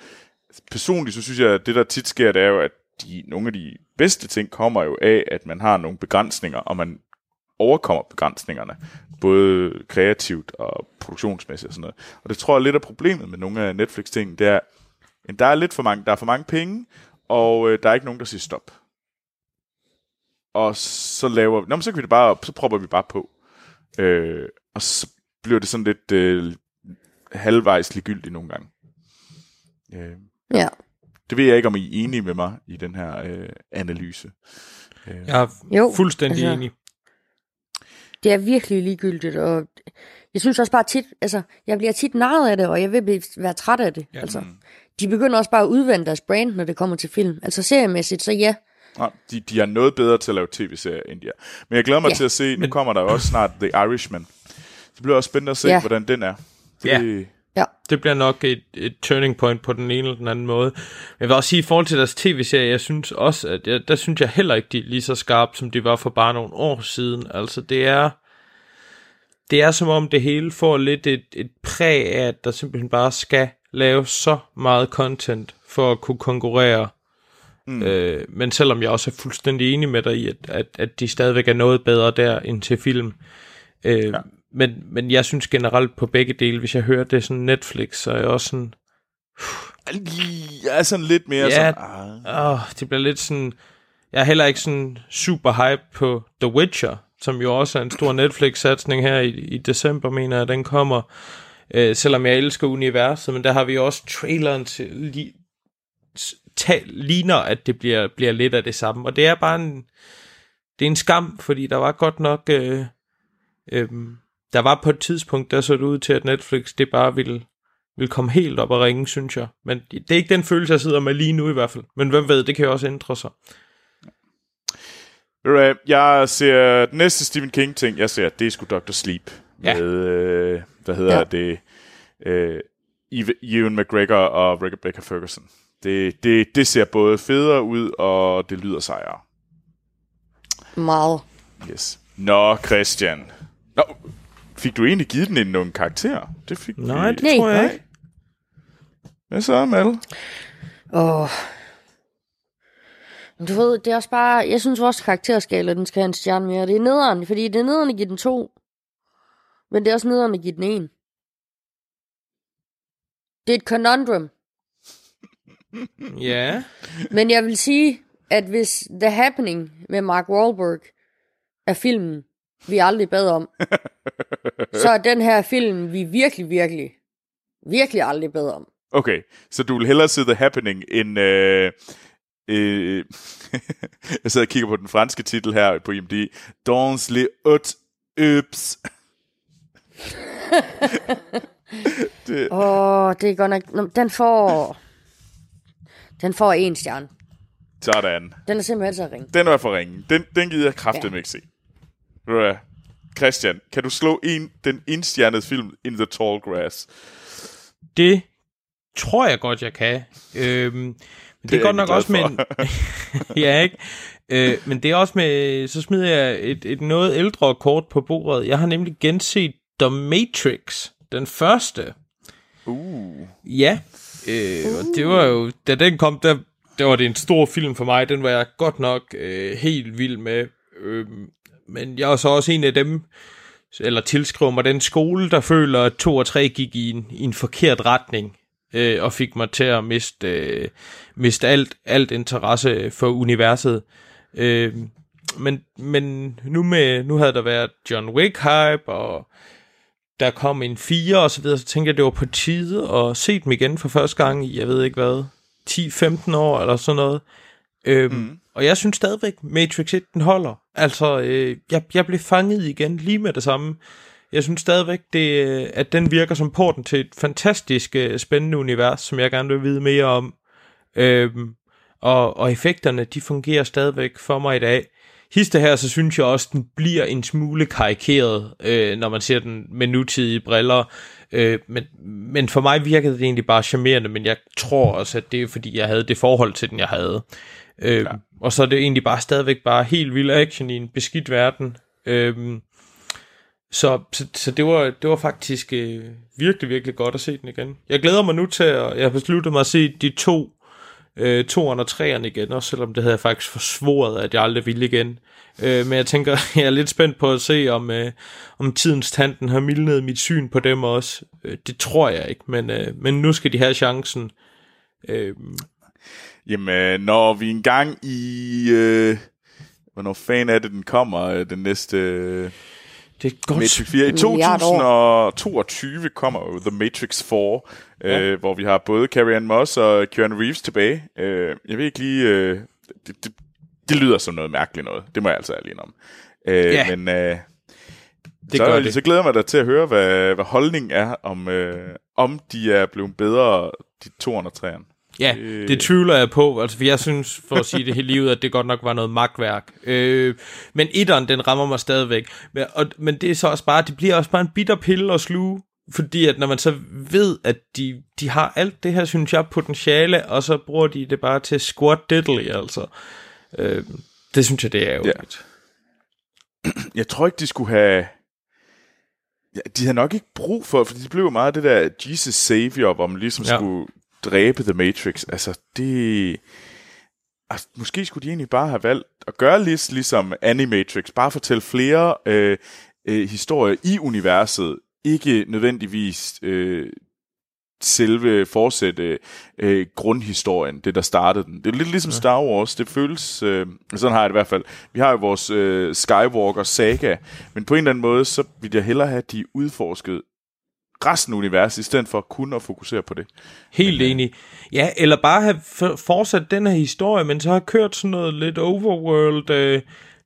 Speaker 1: personligt så synes jeg, at det der tit sker, det er jo, at de, nogle af de bedste ting kommer jo af, at man har nogle begrænsninger, og man overkommer begrænsningerne, både kreativt og produktionsmæssigt og sådan noget. Og det tror jeg er lidt af problemet med nogle af Netflix-ting, det er, at der er lidt for mange, der er for mange penge, og øh, der er ikke nogen, der siger stop. Og så laver vi, så kan vi det bare, så propper vi bare på. Øh, og så bliver det sådan lidt øh, halvvejs ligegyldigt nogle gange.
Speaker 2: Øh, ja.
Speaker 1: Det ved jeg ikke, om I er enige med mig i den her øh, analyse.
Speaker 3: Øh. Jeg er jo, fuldstændig altså, enig.
Speaker 2: Det er virkelig ligegyldigt, og jeg synes også bare tit, altså, jeg bliver tit narret af det, og jeg vil blive, være træt af det. Ja. Altså, de begynder også bare at udvande deres brand, når det kommer til film. Altså seriemæssigt, så ja.
Speaker 1: Nej, de, de er noget bedre til at lave tv-serier, end de er. Men jeg glæder mig
Speaker 2: Ja.
Speaker 1: til at se, nu kommer der jo også snart The Irishman. Det bliver også spændende at se,
Speaker 2: Ja.
Speaker 1: hvordan den er. Det,
Speaker 3: Ja.
Speaker 2: Ja.
Speaker 3: Det bliver nok et, et turning point på den ene eller den anden måde. Jeg vil også sige, i forhold til deres tv-serie, jeg synes også, at jeg, der synes jeg heller ikke, de er lige så skarpe, som de var for bare nogle år siden. Altså, det er... Det er som om det hele får lidt et, et præg af, at der simpelthen bare skal lave så meget content for at kunne konkurrere. Mm. Øh, men selvom jeg også er fuldstændig enig med dig i, at, at, at de stadigvæk er noget bedre der end til film. Øh, ja. Men, men jeg synes generelt på begge dele, hvis jeg hører det sådan Netflix, så er jeg også sådan,
Speaker 1: Jeg er sådan lidt mere
Speaker 3: Ja.
Speaker 1: sådan... Ah,
Speaker 3: åh, det bliver lidt sådan, jeg er heller ikke sådan super hype på The Witcher, som jo også er en stor Netflix-satsning her i, i december, mener jeg, den kommer. Øh, selvom jeg elsker universet, men der har vi også traileren til, li, ta, ligner, at det bliver, bliver lidt af det samme. Og det er bare en, det er en skam, fordi der var godt nok, øh, øh, der var på et tidspunkt, der så det ud til, at Netflix, det bare ville, ville komme helt op og ringe, synes jeg. Men det er ikke den følelse, jeg sidder med lige nu i hvert fald. Men hvem ved, det kan jo også ændre sig.
Speaker 1: Jeg ser den næste Stephen King ting, jeg ser, det er sgu Dr. Sleep.
Speaker 3: Ja.
Speaker 1: Med, øh, hvad hedder ja. Det, øh, Ewan McGregor og Rebecca Ferguson. Det, det, det ser både federe ud, og det lyder sejere.
Speaker 2: Meget.
Speaker 1: Yes. Nå, Christian. Nå, fik du egentlig givet den en nogle karakter? Det fik
Speaker 3: Nej,
Speaker 1: vi.
Speaker 3: det tror jeg
Speaker 1: Nej.
Speaker 3: ikke.
Speaker 1: Hvad så, Mal?
Speaker 2: Åh. Men Du ved, det er også bare... Jeg synes, vores karakterskala, den skal have en stjerne mere. Det er nederen, fordi det er nederen at give den to. Men det er også nederen at give den en. Det er et conundrum.
Speaker 3: Ja.
Speaker 2: Men jeg vil sige, at hvis The Happening med Mark Wahlberg er filmen, vi aldrig bad om, så er den her film, vi virkelig, virkelig, virkelig aldrig bad om.
Speaker 1: Okay, så du vil hellere se The Happening end... Øh, øh, jeg sidder og kigger på den franske titel her på IMDb. Dans les hautes Øps.
Speaker 2: Åh, oh, det er godt nok... Den får... Den får en stjerne.
Speaker 1: Sådan.
Speaker 2: Den er simpelthen så ring.
Speaker 1: Den var for ringen. Den, den gider jeg kraftigt
Speaker 2: Ja.
Speaker 1: ja. ikke se. Ved? Christian, kan du slå en, den indstjernede film In the Tall Grass?
Speaker 3: Det tror jeg godt, jeg kan. Øhm, men det, det
Speaker 1: er
Speaker 3: godt nok også med en... ja, ikke? Øh, men det er også med... Så smider jeg et, et noget ældre kort på bordet. Jeg har nemlig genset The Matrix, den første.
Speaker 1: Uh.
Speaker 3: Ja, øh, og det var jo... Da den kom, der, der var det en stor film for mig. Den var jeg godt nok øh, helt vild med. Øh, men jeg er så også en af dem, eller tilskriver mig den skole, der føler, at 2 og 3 gik i en, i en forkert retning, øh, og fik mig til at miste, øh, miste alt, alt interesse for universet. Øh, men, men nu, med, nu havde der været John Wick hype, og der kom en 4 og så videre, så tænkte jeg, det var på tide at se dem igen for første gang i, jeg ved ikke hvad, 10-15 år eller sådan noget. Øhm, mm. Og jeg synes stadigvæk, Matrix 1, den holder. Altså, øh, jeg, jeg blev fanget igen lige med det samme. Jeg synes stadigvæk, det, øh, at den virker som porten til et fantastisk øh, spændende univers, som jeg gerne vil vide mere om. Øhm, og, og effekterne, de fungerer stadigvæk for mig i dag. Histe her, så synes jeg også, den bliver en smule karikeret, øh, når man ser den med nutidige briller. Øh, men, men for mig virkede det egentlig bare charmerende, men jeg tror også, at det er fordi, jeg havde det forhold til den, jeg havde. Øh, og så er det egentlig bare stadigvæk bare helt vild action i en beskidt verden. Øh, så, så, så det, var, det var faktisk øh, virkelig, virkelig godt at se den igen. Jeg glæder mig nu til, at jeg har besluttet mig at se de to, øh, toeren og treeren igen, også selvom det havde jeg faktisk forsvoret, at jeg aldrig ville igen. Øh, men jeg tænker, jeg er lidt spændt på at se, om, øh, om tidens tanden har mildnet mit syn på dem også. Øh, det tror jeg ikke, men, øh, men nu skal de have chancen. Øh,
Speaker 1: Jamen, når vi engang i... Øh, hvornår fan er det, den kommer, øh, den næste... Øh,
Speaker 3: det er et godt
Speaker 1: Matrix 4. I
Speaker 2: milliard
Speaker 1: 2022 kommer jo The Matrix 4, ja. øh, hvor vi har både Carrie Ann Moss og Keanu Reeves tilbage. Øh, jeg ved ikke lige... Øh, det, det, det lyder som noget mærkeligt noget. Det må jeg altså ærlig om. Øh,
Speaker 3: Ja.
Speaker 1: Men øh,
Speaker 3: Det
Speaker 1: så,
Speaker 3: gør det.
Speaker 1: så glæder jeg mig da til at høre, hvad, hvad holdningen er, om, øh, om de er blevet bedre, de toerne og træerne.
Speaker 3: Ja,
Speaker 1: Øh.
Speaker 3: det tvivler jeg på. Altså, for jeg synes, for at sige det hele livet, at det godt nok var noget magtværk. Øh, men etteren, den rammer mig stadigvæk. Men, og, men det er så også bare, det bliver også bare en bitter pille at sluge. Fordi at når man så ved, at de, de har alt det her, synes jeg, potentiale, og så bruger de det bare til squat diddly, altså. Øh, det synes jeg, det er jo.
Speaker 1: Ja. Jeg tror ikke, de skulle have... Ja, de har nok ikke brug for, for de blev jo meget det der Jesus Savior, hvor man ligesom
Speaker 3: ja.
Speaker 1: skulle dræbe The Matrix. Altså, det... Altså, måske skulle de egentlig bare have valgt at gøre lidt ligesom Animatrix, bare fortælle flere øh, øh, historier i universet, ikke nødvendigvis øh, selve fortsætte øh, grundhistorien, det der startede den. Det er lidt ligesom Star Wars, det føles, øh, sådan har jeg det i hvert fald. Vi har jo vores øh, Skywalker saga, men på en eller anden måde, så vil jeg hellere have, at de udforsket resten af universet, i stedet for kun at fokusere på det.
Speaker 3: Helt enig. Ja, eller bare have for- fortsat den her historie, men så har kørt sådan noget lidt overworld, øh,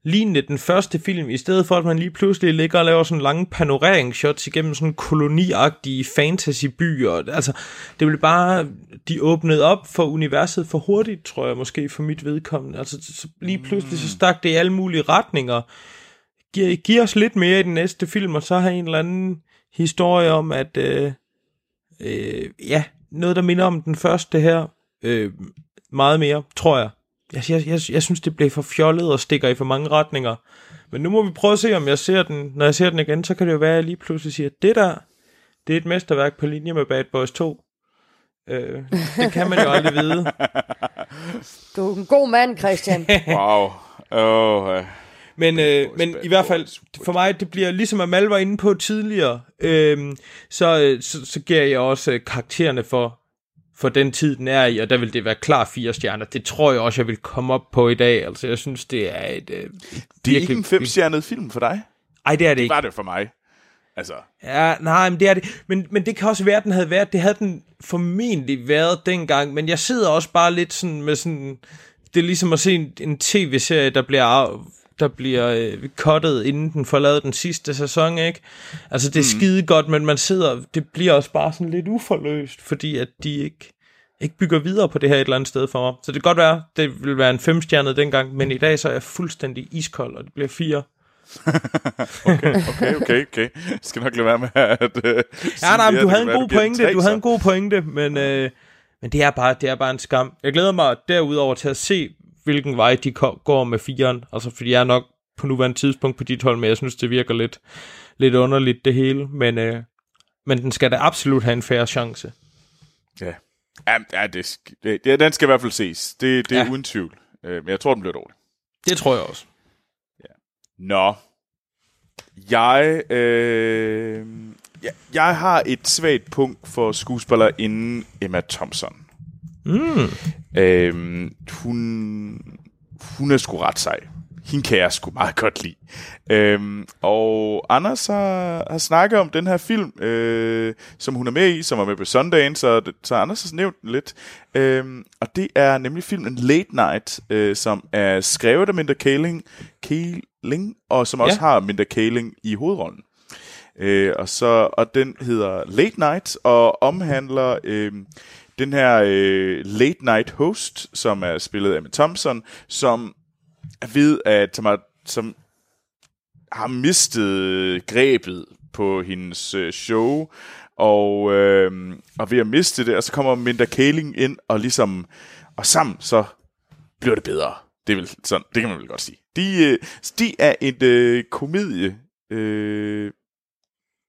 Speaker 3: lignende den første film, i stedet for at man lige pludselig ligger og laver sådan lange panoreringsshots igennem sådan koloniagtige fantasybyer. Altså, det blev bare, de åbnede op for universet for hurtigt, tror jeg måske, for mit vedkommende. Altså, så lige pludselig så stak det i alle mulige retninger. Giv, giv os lidt mere i den næste film, og så har en eller anden historie om, at øh, øh, ja, noget, der minder om den første her. Øh, meget mere, tror jeg. Jeg, jeg, jeg, jeg synes, det blev for fjollet og stikker i for mange retninger. Men nu må vi prøve at se, om jeg ser den. Når jeg ser den igen, så kan det jo være, at jeg lige pludselig siger, at det der, det er et mesterværk på linje med Bad Boys 2. Øh, det kan man jo aldrig vide.
Speaker 2: Du er en god mand, Christian.
Speaker 1: Wow. Oh, uh.
Speaker 3: Men, øh,
Speaker 1: Boys,
Speaker 3: men i hvert fald,
Speaker 1: Boys.
Speaker 3: for mig, det bliver ligesom Amal var inde på tidligere, øh, så, så, så giver jeg også øh, karaktererne for, for den tid, den er i, og der vil det være klar fire stjerner. Det tror jeg også, jeg vil komme op på i dag. Altså, jeg synes, det er et... Øh,
Speaker 1: Det er ikke en femstjernet film for dig?
Speaker 3: Ej, det er det
Speaker 1: Det
Speaker 3: ikke.
Speaker 1: var det for mig. Altså,
Speaker 3: Ja, nej, men det er det. Men, men det kan også være, at den havde været, det havde den formentlig været dengang, men jeg sidder også bare lidt sådan med sådan, det er ligesom at se en, en tv-serie, der bliver, der bliver øh, cuttet, inden den får lavet den sidste sæson, ikke? Altså, det er mm. skide godt, men man sidder, det bliver også bare sådan lidt uforløst, fordi at de ikke, ikke bygger videre på det her et eller andet sted for mig. Så det kan godt være, det vil være en femstjernet dengang, men i dag så er jeg fuldstændig iskold, og det bliver fire.
Speaker 1: okay, okay, okay, okay. Jeg skal nok lade være med at... Uh,
Speaker 3: Ja, nej, men du havde en god pointe, du havde en god pointe, men, øh, men det, er bare, det er bare en skam. Jeg glæder mig derudover til at se, hvilken vej de går med firen, altså fordi jeg er nok på nuværende tidspunkt på dit hold, men jeg synes, det virker lidt, lidt underligt det hele, men, øh, men den skal da absolut have en færre chance.
Speaker 1: Ja, ja, ja det, det, det, den skal i hvert fald ses. Det, det er
Speaker 3: Ja.
Speaker 1: ja. uden tvivl. Uh, men jeg tror, den bliver dårlig.
Speaker 3: Det tror jeg også.
Speaker 1: Nå. Jeg, øh, jeg, jeg har et svagt punkt for skuespiller inden Emma Thompson.
Speaker 3: Mm.
Speaker 1: Øh, hun, hun er sgu ret sej. Hende kan jeg sgu meget godt lide. Øhm, og Anders har, har snakket om den her film, øh, som hun er med i, som er med på Sundance, så, så Anders har nævnt den lidt. Øhm, og det er nemlig filmen Late Night, øh, som er skrevet af Minda Kaling, Kaling og som også
Speaker 3: Ja.
Speaker 1: har Minda Kaling i hovedrollen. Øh, og, så, og den hedder Late Night, og omhandler øh, den her øh, Late Night host, som er spillet af Emma Thompson, som er ved at som, er, som har mistet grebet på hendes øh, show, og, øh, og ved at miste det, og så kommer Minda Kaling ind, og ligesom, og sammen så bliver det bedre. Det, er vel sådan, det kan man vel godt sige. De, øh, de er et øh, komedie, øh,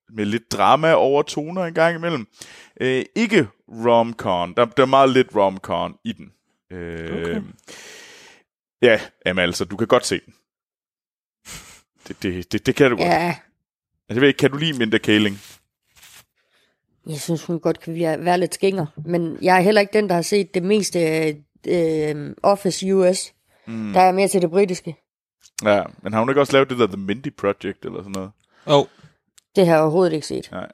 Speaker 1: med lidt drama over toner en gang imellem. Øh, ikke rom-con. Der, der er meget lidt rom-con i den. Øh,
Speaker 3: Okay.
Speaker 1: Ja, jamen altså, du kan godt se den. Det, det, det, det kan du godt.
Speaker 2: Ja,
Speaker 1: Jeg ved ikke, kan du lide Minda Kaling?
Speaker 2: jeg synes, hun godt kan være, være lidt skinger. Men jeg er heller ikke den, der har set det meste af øh, Office US. Mm. Der er mere til det britiske.
Speaker 1: Ja, men har hun ikke også lavet det der The Mindy Project, eller sådan noget?
Speaker 3: Og
Speaker 2: Det har jeg overhovedet ikke set.
Speaker 1: Nej.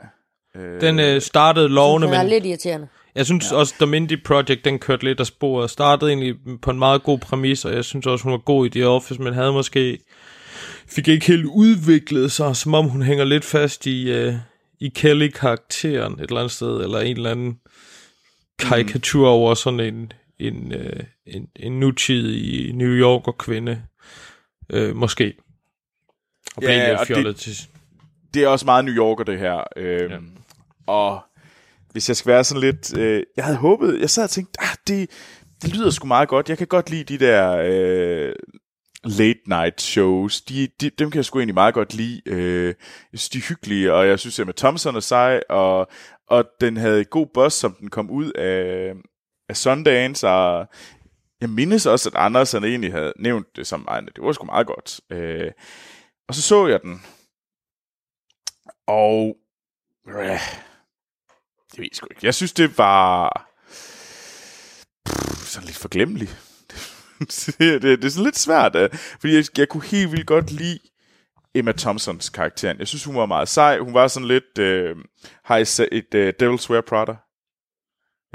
Speaker 1: Øh,
Speaker 3: den øh, startede lovende,
Speaker 2: Den er
Speaker 3: men
Speaker 2: lidt irriterende.
Speaker 3: jeg synes ja. også, The Mindy Project, den kørte lidt af sporet. Startede egentlig på en meget god præmis, og jeg synes også, hun var god i The Office, men havde måske fik ikke helt udviklet sig, som om hun hænger lidt fast i, øh, i Kelly-karakteren et eller andet sted, eller en eller anden karikatur mm. over sådan en, en, øh, en, en nutidig New Yorker kvinde, øh, måske. Og
Speaker 1: Ja, og det-
Speaker 3: til.
Speaker 1: det er også meget New Yorker, det her. Øhm, ja. Og hvis jeg skal være sådan lidt... Øh, jeg havde håbet... Jeg sad og tænkte, ah, det, det lyder sgu meget godt. Jeg kan godt lide de der øh, late night shows. De, de, dem kan jeg sgu egentlig meget godt lide. Øh, jeg synes, de er hyggelige, og jeg synes, at med Thompson er sej, og, og den havde god buzz, som den kom ud af, af Sundance, og jeg mindes også, at Anders han egentlig havde nævnt det som, ej, det var sgu meget godt. Øh, og så så jeg den, og øh, det ved jeg sgu ikke. Jeg synes, det var pff, sådan lidt forglemmeligt. det, det, det er sådan lidt svært, øh, fordi jeg, jeg kunne helt vildt godt lide Emma Thompsons karakter. Jeg synes, hun var meget sej. Hun var sådan lidt... Øh, har I set et øh, Devil's Wear Prada?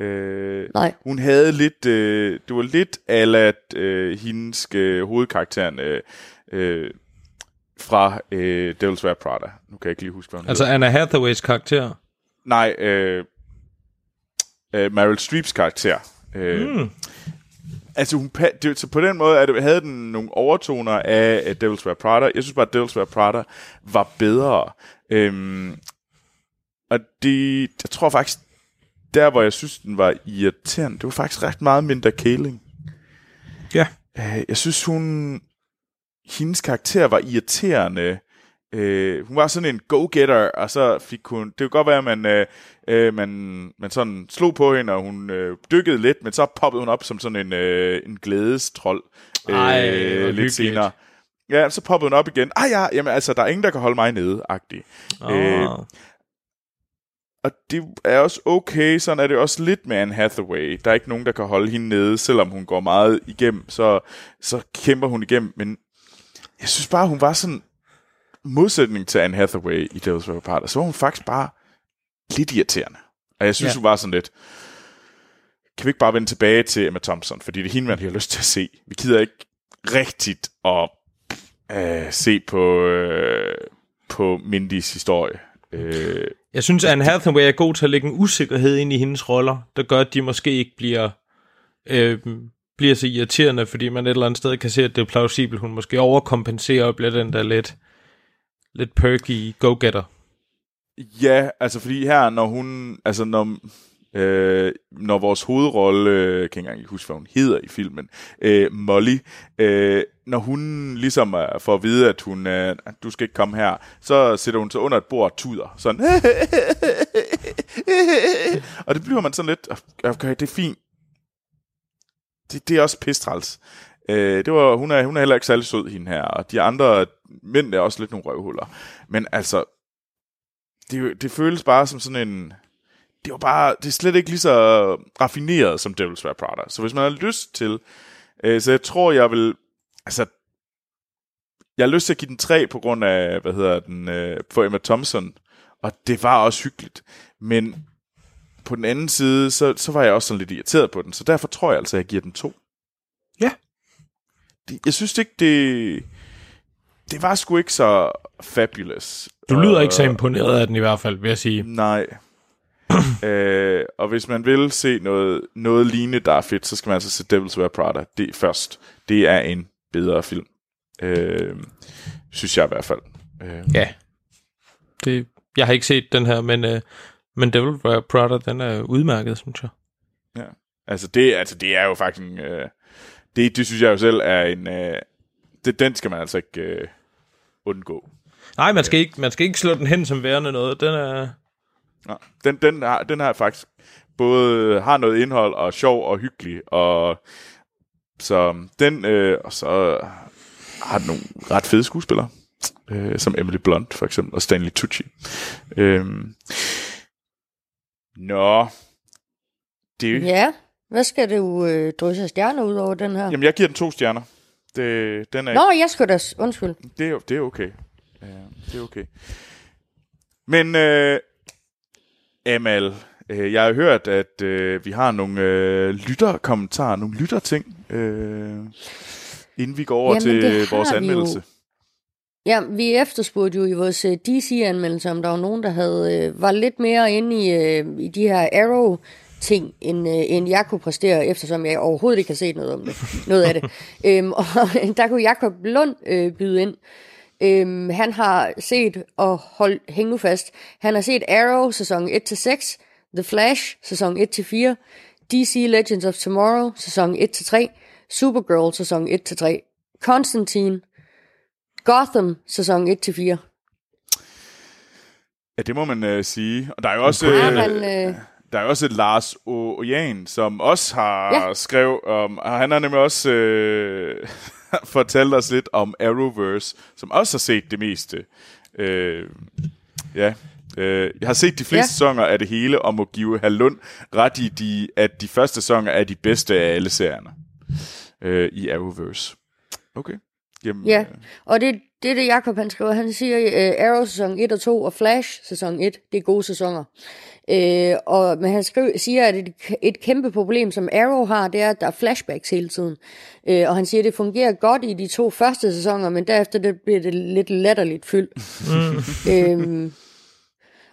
Speaker 1: Øh,
Speaker 2: Nej.
Speaker 1: hun havde lidt, øh, det var lidt alat øh, hendes øh, hovedkarakteren øh, øh, fra øh, Devil's Wear Prada. Nu kan jeg ikke lige huske, hvad hun
Speaker 3: Altså Anna Hathaways karakter.
Speaker 1: Nej, øh, øh, Meryl Streeps karakter. Øh,
Speaker 3: Mm.
Speaker 1: Altså, hun, det, så på den måde at det, havde den nogle overtoner af Devil's Wear Prada. Jeg synes bare, at Devil's Wear Prada var bedre. Øhm, og det, jeg tror faktisk, der hvor jeg synes, den var irriterende, det var faktisk ret meget mindre Kaling.
Speaker 3: Ja.
Speaker 1: Øh, jeg synes, hun... Hendes karakter var irriterende. Øh, hun var sådan en go-getter, og så fik hun... Det kunne godt være, at man, øh, øh, man, man sådan slog på hende, og hun øh, dykkede lidt, men så poppede hun op som sådan en, øh, en glædestrold øh,
Speaker 3: Ej, hvor hyggeligt.
Speaker 1: lidt senere. Ja, så poppede hun op igen. Ah ja, jamen altså, der er ingen, der kan holde mig nede, agtig. Øh,
Speaker 3: Oh.
Speaker 1: og det er også okay, sådan er det også lidt med Anne Hathaway. Der er ikke nogen, der kan holde hende nede, selvom hun går meget igennem, så, så kæmper hun igennem. Men jeg synes bare, hun var sådan modsætning til Anne Hathaway i Devil's Prada, så var hun faktisk bare lidt irriterende. Og jeg synes,
Speaker 3: Ja.
Speaker 1: hun var sådan lidt, kan vi ikke bare vende tilbage til Emma Thompson, fordi det er hende, man har lyst til at se. Vi gider ikke rigtigt at øh, se på, øh, på Mindys historie. Øh,
Speaker 3: Jeg synes, Anne Hathaway er god til at lægge en usikkerhed ind i hendes roller, der gør, at de måske ikke bliver, øh, bliver så irriterende, fordi man et eller andet sted kan se, at det er plausibelt. Hun måske overkompenserer og bliver den der lidt, lidt perky go-getter.
Speaker 1: Ja, altså fordi her, når hun, altså når, øh, når vores hovedrolle, øh, jeg kan ikke engang huske, hvad hun hedder i filmen, øh, Molly, øh, når hun ligesom øh, får at vide, at hun, øh, du skal ikke komme her, så sætter hun sig under et bord og tuder, sådan, og det bliver man sådan lidt, okay, det er fint, det, det er også pistræls. Øh, det var, hun, er, hun er heller ikke særlig sød, hende her, og de andre mænd er også lidt nogle røvhuller. Men altså, det, det føles bare som sådan en... Det var bare, det er slet ikke lige så raffineret som Devil's Wear Prada. Så hvis man har lyst til, øh, så jeg tror, jeg vil, altså, jeg har lyst til at give den 3 på grund af, hvad hedder den, øh, for Emma Thompson, og det var også hyggeligt. Men på den anden side, så, så var jeg også sådan lidt irriteret på den, så derfor tror jeg altså, at jeg giver den 2.
Speaker 3: Ja.
Speaker 1: Jeg synes ikke, det, det var sgu ikke så fabulous.
Speaker 3: Du lyder
Speaker 1: Og-
Speaker 3: ikke så imponeret af den i hvert fald, vil jeg sige.
Speaker 1: Nej. øh, og hvis man vil se noget, noget lignende, der er fedt, så skal man altså se Devil's Wear Prada det først. Det er en bedre film. Øh, synes jeg i hvert fald. Øh,
Speaker 3: Ja. Det, jeg har ikke set den her, men, øh, men Devil Wear Prada, den er udmærket, synes jeg.
Speaker 1: altså, det, altså, det er jo faktisk... Øh, det, det synes jeg jo selv er en... Øh, det, den skal man altså ikke øh, undgå.
Speaker 3: Nej, man skal, ikke, man skal ikke slå den hen som værende noget. Den er...
Speaker 1: Nej, den, den, har, den har faktisk både har noget indhold og sjov og hyggelig. Og, så den, øh, og så har den nogle ret fede skuespillere. Øh, som Emily Blunt for eksempel, og Stanley Tucci. Øh, nå. Det,
Speaker 2: Ja, hvad skal du øh, drysse af stjerner ud over den her?
Speaker 1: Jamen, jeg giver den to stjerner. Det, den er
Speaker 2: Nå, jeg skal da... Undskyld.
Speaker 1: Det er, det er okay. Ja, det er okay. Men, øh, Amal, øh, jeg har hørt, at øh, vi har nogle øh, lytterkommentarer, nogle lytterting, øh, inden vi går over
Speaker 2: Jamen, det
Speaker 1: til
Speaker 2: har
Speaker 1: vores
Speaker 2: vi jo.
Speaker 1: anmeldelse.
Speaker 2: Ja, vi efterspurgte jo i vores øh, DC-anmeldelse, om der var nogen, der havde øh, var lidt mere inde i, øh, i de her Arrow ting, end, øh, end jeg kunne præstere, eftersom jeg overhovedet ikke har set noget om det, noget af det. øhm, og der kunne Jakob Lund øh, byde ind. Øhm, han har set, og hold, hæng nu fast, han har set Arrow sæson 1-6, The Flash sæson 1-4, DC Legends of Tomorrow sæson 1-3, Supergirl sæson 1-3, Constantine, Gotham sæson 1-4.
Speaker 1: Ja, det må man øh, sige. Og der er jo også... Øh,
Speaker 2: men, øh,
Speaker 1: Der er også Lars Ojan, som også har ja. Skrevet om, og han har nemlig også øh, fortalt os lidt om Arrowverse, som også har set det meste. Øh, ja, øh, jeg har set de fleste ja. Sæsoner af det hele, og må give Halund ret i, de, at de første sæsoner er de bedste af alle serierne øh, i Arrowverse. Okay. Jamen,
Speaker 2: Ja,
Speaker 1: øh,
Speaker 2: og det, det er det, Jacob han skriver. Han siger, uh, Arrow sæson 1 og 2 og Flash sæson 1, det er gode sæsoner. Uh, og, men han skriver, siger, at et, et kæmpe problem, som Arrow har, det er, at der er flashbacks hele tiden. Uh, og han siger, at det fungerer godt i de to første sæsoner, men derefter det bliver det lidt latterligt fyldt. øhm,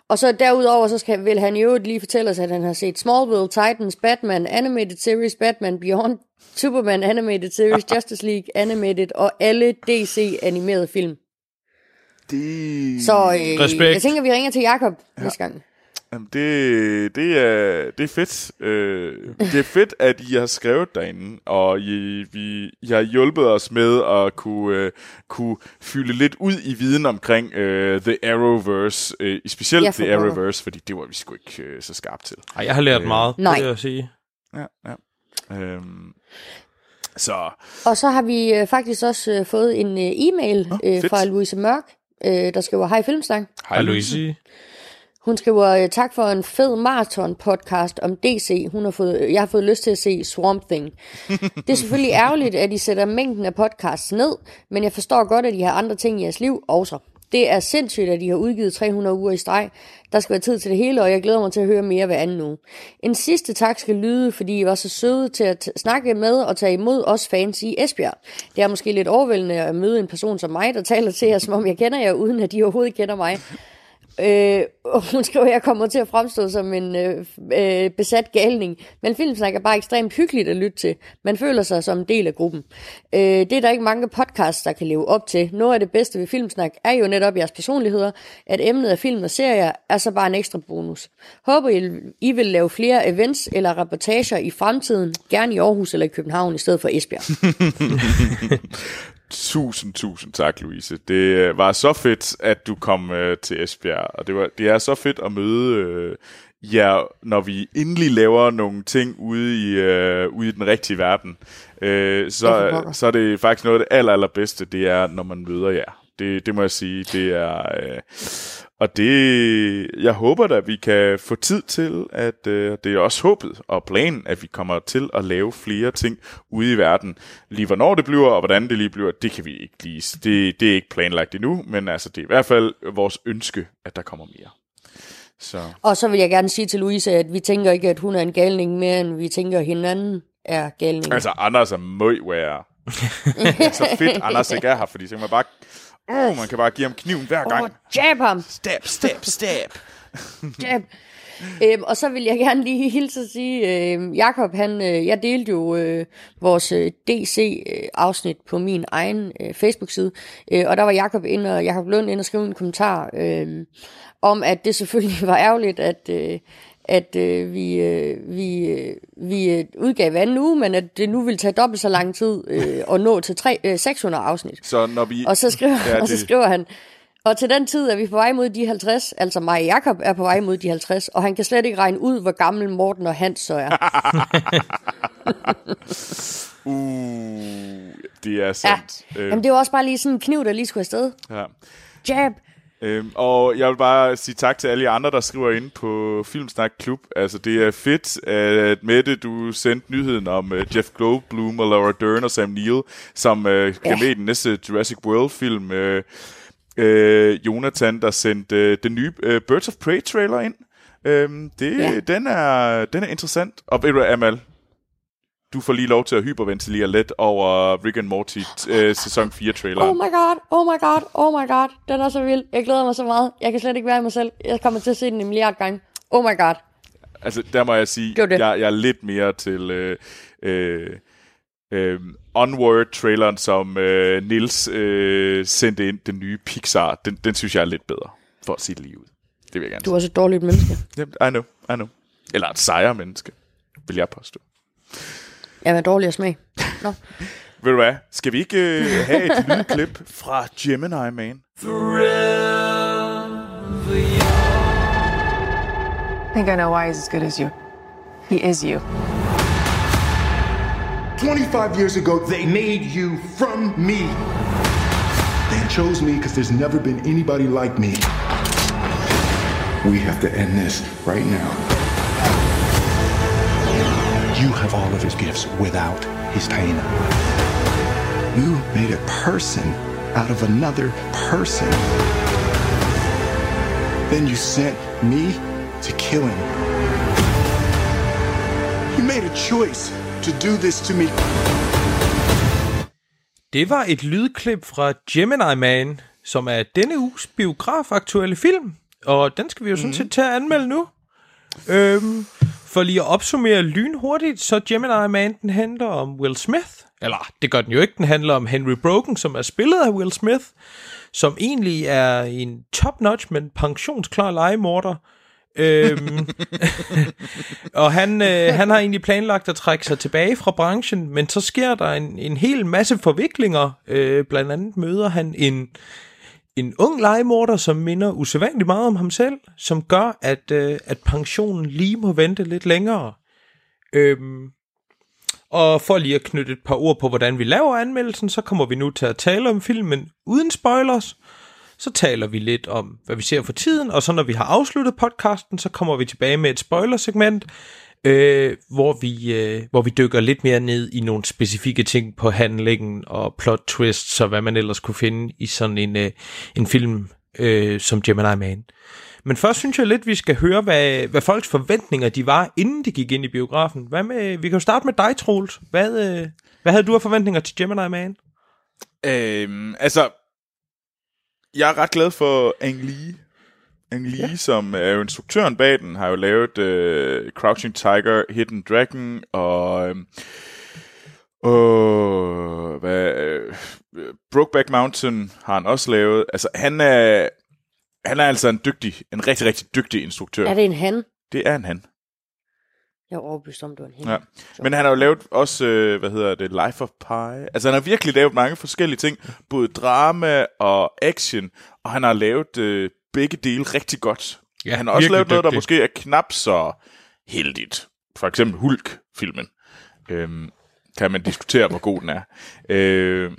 Speaker 2: og så derudover, så skal, vil han jo lige fortælle os, at han har set Smallville, Titans, Batman, Animated Series, Batman Beyond, Superman Animated Series, Justice League Animated og alle DC-animerede film.
Speaker 1: det...
Speaker 2: Så øh,
Speaker 3: Respekt.
Speaker 2: jeg tænker, vi ringer til Jakob ja. næste gang.
Speaker 1: Jamen, det, det, er, det er fedt. Øh, det er fedt, at I har skrevet derinde, og I, vi, I har hjulpet os med at kunne, øh, kunne fylde lidt ud i viden omkring øh, The Arrowverse, øh, specielt The. Arrowverse, fordi det var vi sgu ikke øh, så skarpt til.
Speaker 3: Ej, jeg har lært meget,
Speaker 2: Nej.
Speaker 3: det vil jeg sige.
Speaker 1: Ja, ja. Øhm, så
Speaker 2: Og så har vi øh, faktisk også øh, fået en øh, e-mail
Speaker 1: Nå,
Speaker 2: øh,
Speaker 1: fedt.
Speaker 2: fra Louise Mørk, øh, der skriver, hej Filmsnak.
Speaker 3: Hej Louise.
Speaker 2: Hun skriver, øh, tak for en fed maraton podcast om DC. Hun har fået, jeg har fået lyst til at se Swamp Thing. Det er selvfølgelig ærgerligt, at I sætter mængden af podcasts ned, men jeg forstår godt, at I har andre ting i jeres liv også. Det er sindssygt, at I har udgivet 300 uger i streg. Der skal være tid til det hele, og jeg glæder mig til at høre mere hver anden uge. En sidste tak skal lyde, fordi I var så søde til at snakke med og tage imod os fans i Esbjerg. Det er måske lidt overvældende at møde en person som mig, der taler til jer, som om jeg kender jer, uden at de overhovedet kender mig. Øh, og hun skriver, at jeg kommer til at fremstå som en øh, øh, besat galning. Men filmsnak er bare ekstremt hyggeligt at lytte til. Man føler sig som en del af gruppen. Øh, det er der ikke mange podcasts, der kan leve op til. Noget af det bedste ved filmsnak er jo netop jeres personligheder. At emnet af film og serier er så bare en ekstra bonus. Håber I, I vil lave flere events eller reportager i fremtiden. Gerne i Aarhus eller i København i stedet for Esbjerg.
Speaker 1: tusind, tusind tak, Louise. Det øh, var så fedt, at du kom øh, til Esbjerg, og det, var, det er så fedt at møde øh, jer, når vi endelig laver nogle ting ude i, øh, ude i den rigtige verden. Øh, så, så er det faktisk noget af det aller, allerbedste, det er, når man møder jer. Det, det må jeg sige, det er... Øh, og det, jeg håber da, at vi kan få tid til, at øh, det er også håbet og planen, at vi kommer til at lave flere ting ude i verden. Lige hvornår det bliver, og hvordan det lige bliver, det kan vi ikke lige. Det, det er ikke planlagt endnu, men altså, det er i hvert fald vores ønske, at der kommer mere. Så
Speaker 2: Og så vil jeg gerne sige til Louise, at vi tænker ikke, at hun er en galning mere, end vi tænker, at hinanden er galning.
Speaker 1: altså, Anders er møg være. så fedt, Anders ikke er her, fordi så kan man bare... Oh, man kan bare give ham kniven hver gang.
Speaker 2: Åh, jab ham!
Speaker 1: Stab, stab, stab.
Speaker 2: Jab. Øhm, og så vil jeg gerne lige hilse at sige, øh, Jakob, han, øh, jeg delte jo øh, vores øh, DC-afsnit på min egen øh, Facebook-side, øh, og der var Jakob inde, og Jakob Lund inde og skrev en kommentar øh, om, at det selvfølgelig var ærgerligt, at, øh, at øh, vi, øh, vi, øh, vi øh, udgav hver anden uge, men at det nu vil tage dobbelt så lang tid øh, at nå til tre, øh, 600 afsnit.
Speaker 1: Så når vi...
Speaker 2: Og så skriver,
Speaker 1: Ja,
Speaker 2: ja, og så
Speaker 1: det-
Speaker 2: skriver han, og til den tid er vi på vej mod de 50, altså mig og Jakob er på vej mod de 50, og han kan slet ikke regne ud, hvor gammel Morten og Hans så er.
Speaker 1: Uh, det er sandt. Ja.
Speaker 2: Jamen det var også bare lige sådan en kniv, der lige skulle afsted.
Speaker 1: ja.
Speaker 2: Jab.
Speaker 1: Øhm, og jeg vil bare sige tak til alle jer andre, der skriver ind på Filmsnak Klub. Altså, det er fedt, at Mette, du sendte nyheden om uh, Jeff Goldblum og Laura Dern og Sam Neill, som uh, kan
Speaker 2: Ja.
Speaker 1: med i den næste Jurassic World-film. Uh, uh, Jonathan, der sendte uh, den nye uh, Birds of Prey-trailer ind. Um, det, ja. Den, er, den er interessant. Og ved du Amal? Du får lige lov til at hyperventilere lidt over Rick and Morty øh, sæson 4-traileren.
Speaker 2: Oh my god, oh my god, oh my god. Den er så vild. Jeg glæder mig så meget. Jeg kan slet ikke være i mig selv. Jeg kommer til at se den en milliard gange. Oh my god.
Speaker 1: Altså, der må jeg sige,
Speaker 2: Det det.
Speaker 1: Jeg, jeg er lidt mere til øh, øh, øh, Onward-traileren, som øh, Nils øh, sendte ind, den nye Pixar. Den, den synes jeg er lidt bedre, for at sige det lige ud. Det vil jeg gerne
Speaker 2: Du er også et dårligt menneske.
Speaker 1: I know, I know. Eller et sejre menneske, vil jeg påstå.
Speaker 2: Jeg er dårlig smag. Nå.
Speaker 1: Ved du hvad? Skal vi ikke øh, have et lydklip fra Gemini Man?
Speaker 4: I think I know why he's as good as you. He is you.
Speaker 5: 25 years ago, they made you from me. They chose me because there's never been anybody like me. We have to end this right now. You have all of his gifts without his pain. You made a person out of another person. Then you sent me to kill him. You made a choice to do this to me.
Speaker 3: Det var et lydklip fra Gemini Man, som er denne uges biografaktuelle film. Og den skal vi jo sådan set til at anmelde nu. Øhm, for lige at opsummere lynhurtigt, så Gemini Man, den handler om Will Smith. Eller, det gør den jo ikke. Den handler om Henry Broken, som er spillet af Will Smith. Som egentlig er en top-notch, men pensionsklar legemorder. øhm, og han, øh, han har egentlig planlagt at trække sig tilbage fra branchen, men så sker der en, en hel masse forviklinger. Øh, blandt andet møder han en, en ung legemorder, som minder usædvanligt meget om ham selv, som gør, at, øh, at pensionen lige må vente lidt længere. Øhm, og for lige at knytte et par ord på, hvordan vi laver anmeldelsen, så kommer vi nu til at tale om filmen uden spoilers. Så taler vi lidt om, hvad vi ser for tiden, og så når vi har afsluttet podcasten, så kommer vi tilbage med et spoilersegment, øh, hvor, vi, øh, hvor vi dykker lidt mere ned i nogle specifikke ting på handlingen og plot twists, og hvad man ellers kunne finde i sådan en, øh, en film øh, som Gemini Man. Men først synes jeg lidt, vi skal høre, hvad, hvad folks forventninger de var, inden de gik ind i biografen. Hvad med, vi kan jo starte med dig, Troels. Hvad, øh, hvad havde du af forventninger til Gemini Man?
Speaker 1: Øhm, altså, jeg er ret glad for Ang Lee. Ang Lee, som er jo instruktøren bag den, har jo lavet øh, Crouching Tiger, Hidden Dragon og... Øh, og hvad, øh, Brokeback Mountain har han også lavet. Altså, han er, han er altså en dygtig, en rigtig, rigtig dygtig instruktør.
Speaker 2: Er det en han?
Speaker 1: Det er en han.
Speaker 2: Jeg er overbevist om, det var en han.
Speaker 1: Ja. Men han har jo lavet også, øh, hvad hedder det, Life of Pi. Altså han har virkelig lavet mange forskellige ting, både drama og action, og han har lavet øh, begge dele rigtig godt.
Speaker 3: Ja,
Speaker 1: han har også lavet noget, der
Speaker 3: dygtig.
Speaker 1: måske er knap så heldigt. For eksempel Hulk-filmen. Øhm, kan man diskutere, hvor god den er. Øh,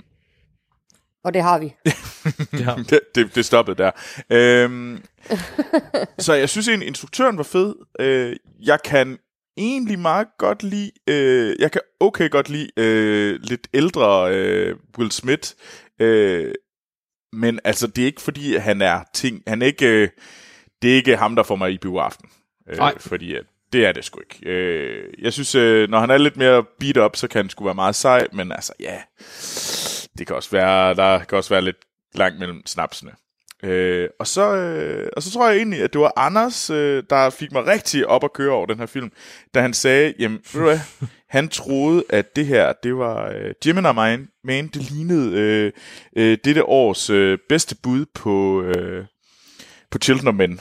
Speaker 2: Og det har vi.
Speaker 3: Ja.
Speaker 1: det, det, det stoppede der. Øhm, så jeg synes egentlig, instruktøren var fed. Øh, jeg kan egentlig meget godt lide, øh, jeg kan okay godt lide øh, lidt ældre øh, Will Smith. Øh, men altså, det er ikke fordi, han er ting, han er ikke, øh, det er ikke ham, der får mig i bioaften. Øh,
Speaker 3: Nej.
Speaker 1: fordi at, det er det sgu ikke. Øh, jeg synes, øh, når han er lidt mere beat up, så kan han sgu være meget sej, men altså, ja, det kan også være, der kan også være lidt langt mellem snapsene. Øh, og, så, øh, og så tror jeg egentlig, at det var Anders, øh, der fik mig rigtig op at køre over den her film, da han sagde, jamen, ved du hvad, han troede, at det her, det var øh, Gemini Man, Man, det lignede øh, øh, dette års øh, bedste bud på, øh, på Children of Men.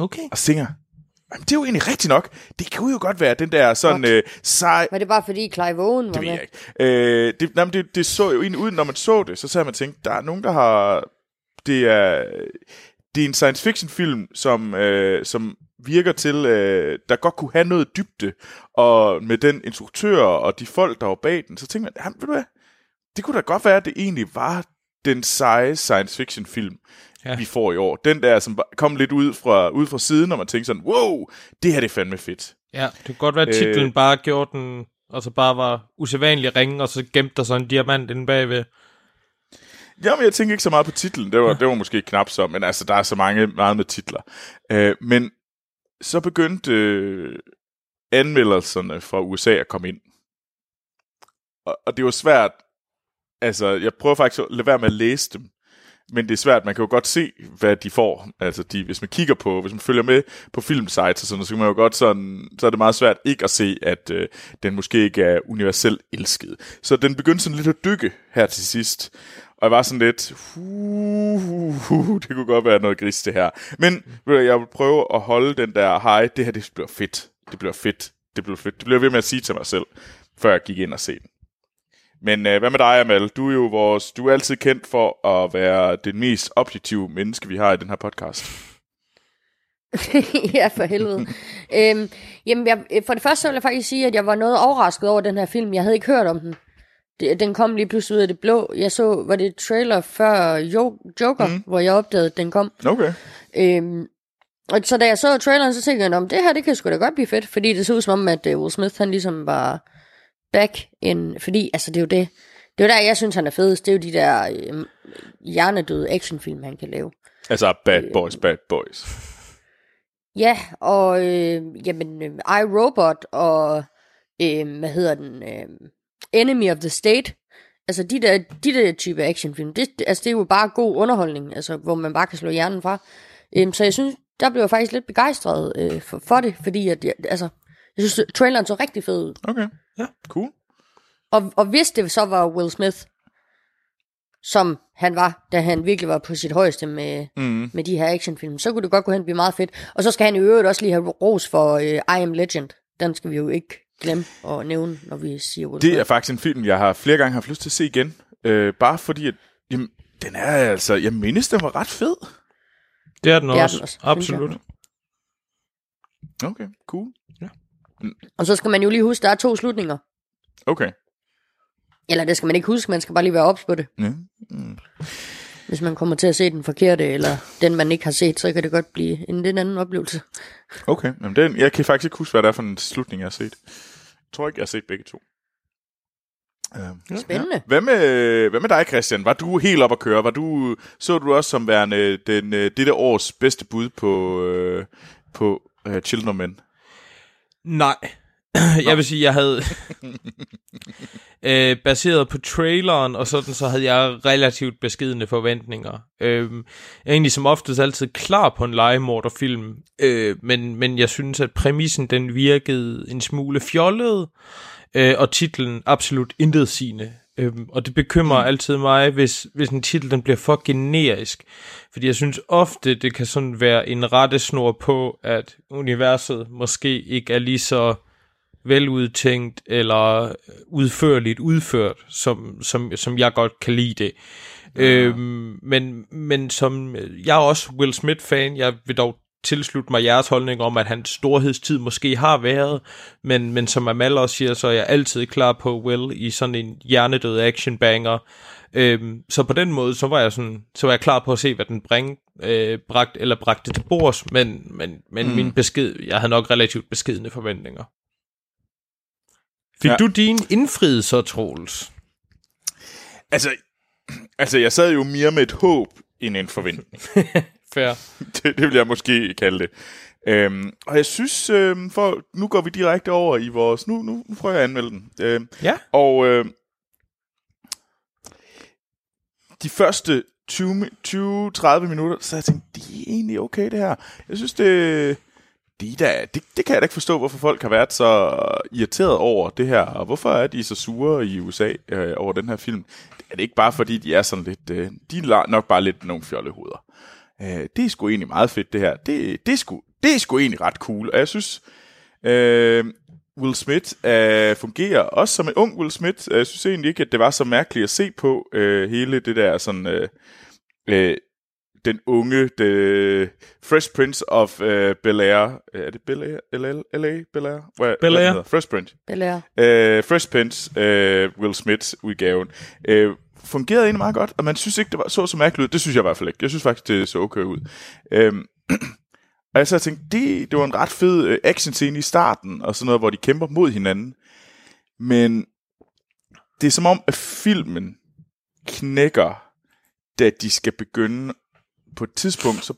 Speaker 3: Okay.
Speaker 1: Og jeg, jamen, det er jo egentlig rigtigt nok. Det kunne jo godt være den der sådan øh, sej,
Speaker 2: Var det bare fordi Clive Owen var
Speaker 1: det ved
Speaker 2: med?
Speaker 1: jeg ikke. Øh, det, nej, men det, det så jo egentlig ud, når man så det, så sad man og tænkte, der er nogen, der har... Det er, det er en science fiction film, som, øh, som virker til, øh, der godt kunne have noget dybde, og med den instruktør og de folk, der var bag den, så tænkte man, jamen, ved du hvad, det kunne da godt være, at det egentlig var den seje science fiction film,
Speaker 3: Ja.
Speaker 1: vi får i år. Den der, som kom lidt ud fra, ud fra siden, og man tænkte sådan, wow, det her det er fandme fedt.
Speaker 3: Ja, det kunne godt være, at titlen øh, bare gjorde den, altså bare var usædvanlig ringe, og så gemte der sådan en diamant inde bagved.
Speaker 1: Jamen, jeg tænker ikke så meget på titlen. Det var, det var måske knap så, men altså, der er så mange meget med titler. Øh, men så begyndte øh, anmeldelserne fra USA at komme ind. og, og det var svært, altså, jeg prøver faktisk at lade være med at læse dem, men det er svært, man kan jo godt se, hvad de får. Altså, de, hvis man kigger på, hvis man følger med på filmsites og sådan noget, så kan man jo godt sådan, så er det meget svært ikke at se, at øh, den måske ikke er universelt elsket. Så den begyndte sådan lidt at dykke her til sidst. Og jeg var sådan lidt, uh, uh, uh, det kunne godt være noget gris det her. Men ved du, jeg vil prøve at holde den der hej, det her det bliver fedt. Det bliver fedt. Det bliver fedt. Det bliver ved med at sige til mig selv, før jeg gik ind og se den. Men øh, hvad med dig, Amal? Du er jo vores, du er altid kendt for at være det mest objektive menneske, vi har i den her podcast.
Speaker 2: ja, for helvede. øhm, jamen, jeg, øh, for det første så vil jeg faktisk sige, at jeg var noget overrasket over den her film. Jeg havde ikke hørt om den. Den kom lige pludselig ud af det blå. Jeg så, var det et trailer før jo, Joker, mm. hvor jeg opdagede, at den kom.
Speaker 1: Okay.
Speaker 2: Øhm, og så da jeg så traileren, så tænkte jeg, om det her, det kan sgu da godt blive fedt, fordi det så ud som om, at uh, Will Smith, han ligesom var back in, fordi, altså det er jo det, det er jo der, jeg synes, han er fedest, det er jo de der øh, hjernedøde actionfilm, han kan lave.
Speaker 1: Altså Bad Boys, Bad Boys.
Speaker 2: Ja, og øh, jamen, øh, I, Robot og, øh, hvad hedder den, øh, Enemy of the State, altså de der, de der type actionfilm, det, altså det er jo bare god underholdning, altså hvor man bare kan slå hjernen fra. Øh, så jeg synes, der blev jeg faktisk lidt begejstret øh, for, for det, fordi at, jeg, altså, jeg synes, traileren så rigtig fed ud.
Speaker 1: Okay, ja, cool.
Speaker 2: Og, og hvis det så var Will Smith, som han var, da han virkelig var på sit højeste med, mm. med de her actionfilm, så kunne det godt gå hen og blive meget fedt. Og så skal han i øvrigt også lige have ros for uh, I Am Legend. Den skal vi jo ikke glemme at nævne, når vi siger Will
Speaker 1: Det er faktisk en film, jeg har flere gange haft lyst til at se igen. Øh, bare fordi, at jamen, den er altså, jeg mindes, den var ret fed.
Speaker 3: Det er den
Speaker 2: Det er
Speaker 3: også.
Speaker 2: den også.
Speaker 3: Absolut.
Speaker 1: Okay, cool.
Speaker 2: Og så skal man jo lige huske, der er to slutninger.
Speaker 1: Okay.
Speaker 2: Eller det skal man ikke huske, man skal bare lige være ops på det.
Speaker 1: Ja.
Speaker 2: Hvis man kommer til at se den forkerte, eller den man ikke har set, så kan det godt blive en lidt anden oplevelse.
Speaker 1: Okay, Jamen, den, jeg kan faktisk ikke huske, hvad det er for en slutning, jeg har set. Jeg tror ikke, jeg har set begge to. Uh,
Speaker 2: Spændende.
Speaker 1: Hvad med, hvad med dig, Christian? Var du helt op at køre? Var du, så du også som værende den, øh, dette års bedste bud på, øh, på uh, Children of Men?
Speaker 3: Nej. Jeg vil sige, jeg havde... øh, baseret på traileren og sådan, så havde jeg relativt beskedende forventninger. Øh, jeg er egentlig som oftest altid klar på en legemorderfilm, øh, men, men jeg synes, at præmissen den virkede en smule fjollet, øh, og titlen absolut intet sigende. Øhm, og det bekymrer mm. altid mig, hvis, hvis en titel den bliver for generisk. Fordi jeg synes ofte, det kan sådan være en rettesnor på, at universet måske ikke er lige så veludtænkt eller udførligt udført, som, som, som jeg godt kan lide det. Ja. Øhm, men, men som jeg er også Will Smith-fan, jeg vil dog tilslutte mig jeres holdning om, at hans storhedstid måske har været, men, men som Amal også siger, så er jeg altid klar på Will i sådan en hjernedød actionbanger. Øhm, så på den måde, så var jeg sådan, så var jeg klar på at se, hvad den bring, øh, bragt, eller bragte til bords, men, men, men mm. min besked, jeg havde nok relativt beskedende forventninger. Fik
Speaker 1: Ja.
Speaker 3: du din indfriet så, Troels?
Speaker 1: Altså, altså, jeg sad jo mere med et håb end en forventning.
Speaker 3: Fair.
Speaker 1: det, det vil jeg måske kalde det. Øhm, og jeg synes, øhm, for nu går vi direkte over i vores... Nu, nu, nu prøver jeg at anmelde den. Øhm,
Speaker 3: Ja.
Speaker 1: Og øh, de første 20-30 minutter, så jeg tænkte, det er egentlig okay det her. Jeg synes, det, det, er da, det, det kan jeg da ikke forstå, hvorfor folk har været så irriteret over det her, og hvorfor er de så sure i USA øh, over den her film. Er det ikke bare fordi, de er sådan lidt, øh, de er nok bare lidt nogle fjollehoveder. Øh, det er sgu egentlig meget fedt det her. Det, det, er sgu, det er sgu egentlig ret cool, og jeg synes, øh, Will Smith øh, fungerer også som en ung Will Smith. Jeg synes egentlig ikke, at det var så mærkeligt at se på øh, hele det der sådan... Øh, øh, den unge, the Fresh Prince of øh, Bel-Air. Er det Bel-Air? L.A.? L.A.? Bel-Air? Hvad,
Speaker 3: Bel-Air.
Speaker 1: hvad? Fresh Prince.
Speaker 2: Eller,
Speaker 1: Øh, Fresh Prince, øh, Will Smiths udgaven. Øh, fungerede egentlig meget godt, og man synes ikke, det var så så mærkeligt ud. Det synes jeg i hvert fald ikke. Jeg synes faktisk, det så okay ud. Øhm, og jeg så tænkte, det, det var en ret fed øh, actionscene i starten, og sådan noget, hvor de kæmper mod hinanden. Men det er som om, at filmen knækker, da de skal begynde på et tidspunkt, så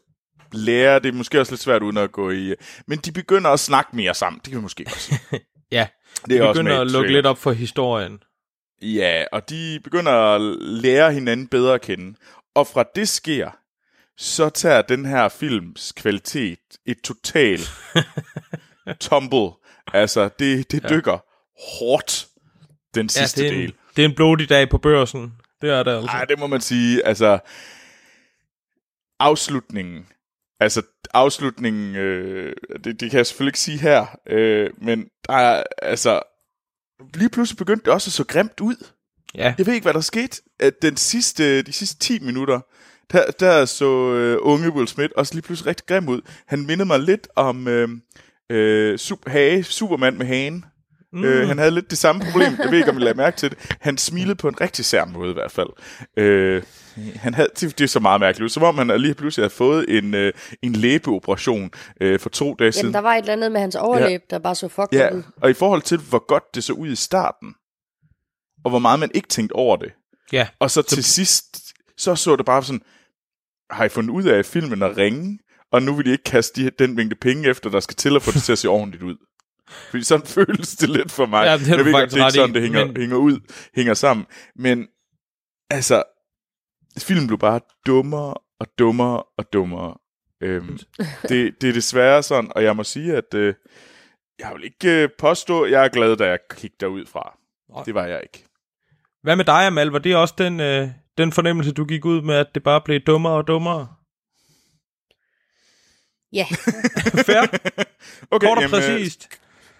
Speaker 1: lærer det er måske også lidt svært uden at gå i... Men de begynder at snakke mere sammen. Det kan vi måske godt sige.
Speaker 3: Ja,
Speaker 1: Det er også
Speaker 3: begynder
Speaker 1: med
Speaker 3: at lukke lidt op for historien.
Speaker 1: Ja, og de begynder at lære hinanden bedre at kende. Og fra det sker, så tager den her films kvalitet et total tumble. Altså, det, det dykker hårdt, den
Speaker 3: Ja,
Speaker 1: sidste
Speaker 3: det, er
Speaker 1: del.
Speaker 3: en, det er en blodig dag på børsen. Det er det altså.
Speaker 1: Ej, det må man sige. Altså, afslutningen. Altså, afslutningen, øh, det, det kan jeg selvfølgelig ikke sige her, øh, men der er, altså, lige pludselig begyndte det også at så grimt ud.
Speaker 3: Ja,
Speaker 1: Jeg ved ikke, hvad der skete. At den sidste, de sidste 10 minutter, der, der så øh, unge Will Smith også lige pludselig rigtig grim ud. Han mindede mig lidt om øh, øh, super, hage, Superman med hagen. Mm. Øh, han havde lidt det samme problem. Jeg ved ikke, om I lagde mærke til det. Han smilede på en rigtig sær måde i hvert fald. Øh, han havde, det, det er så meget mærkeligt. Som om han lige pludselig havde fået en, øh, en læbeoperation øh, for to dage siden.
Speaker 2: Jamen, der var et eller andet med hans overlæb, der bare så fucked
Speaker 1: Ja,
Speaker 2: ud.
Speaker 1: og i forhold til, hvor godt det så ud i starten, og hvor meget man ikke tænkte over det,
Speaker 3: ja.
Speaker 1: og så til sidst, så så det bare sådan, har I fundet ud af, at filmen er ringe, og nu vil de ikke kaste de, den mængde penge efter, der skal til at få det til at se ordentligt ud. Fordi sådan føles det lidt for mig.
Speaker 3: Ja, det
Speaker 1: jeg ved godt, det er ikke sådan, det hænger,
Speaker 3: men-
Speaker 1: hænger ud, hænger sammen. Men altså, filmen blev bare dummere og dummere og dummere. Øhm, det, det er desværre sådan, og jeg må sige, at øh, jeg vil ikke øh, påstå, at jeg er glad, da jeg gik derud fra.
Speaker 3: Nej.
Speaker 1: Det var jeg ikke.
Speaker 3: Hvad med dig, Amal? Var det også den, øh, den fornemmelse, du gik ud med, at det bare blev dummere og dummere?
Speaker 2: Ja,
Speaker 3: Fair,
Speaker 1: Okay,
Speaker 3: kort og
Speaker 1: jamen, øh,
Speaker 3: præcist.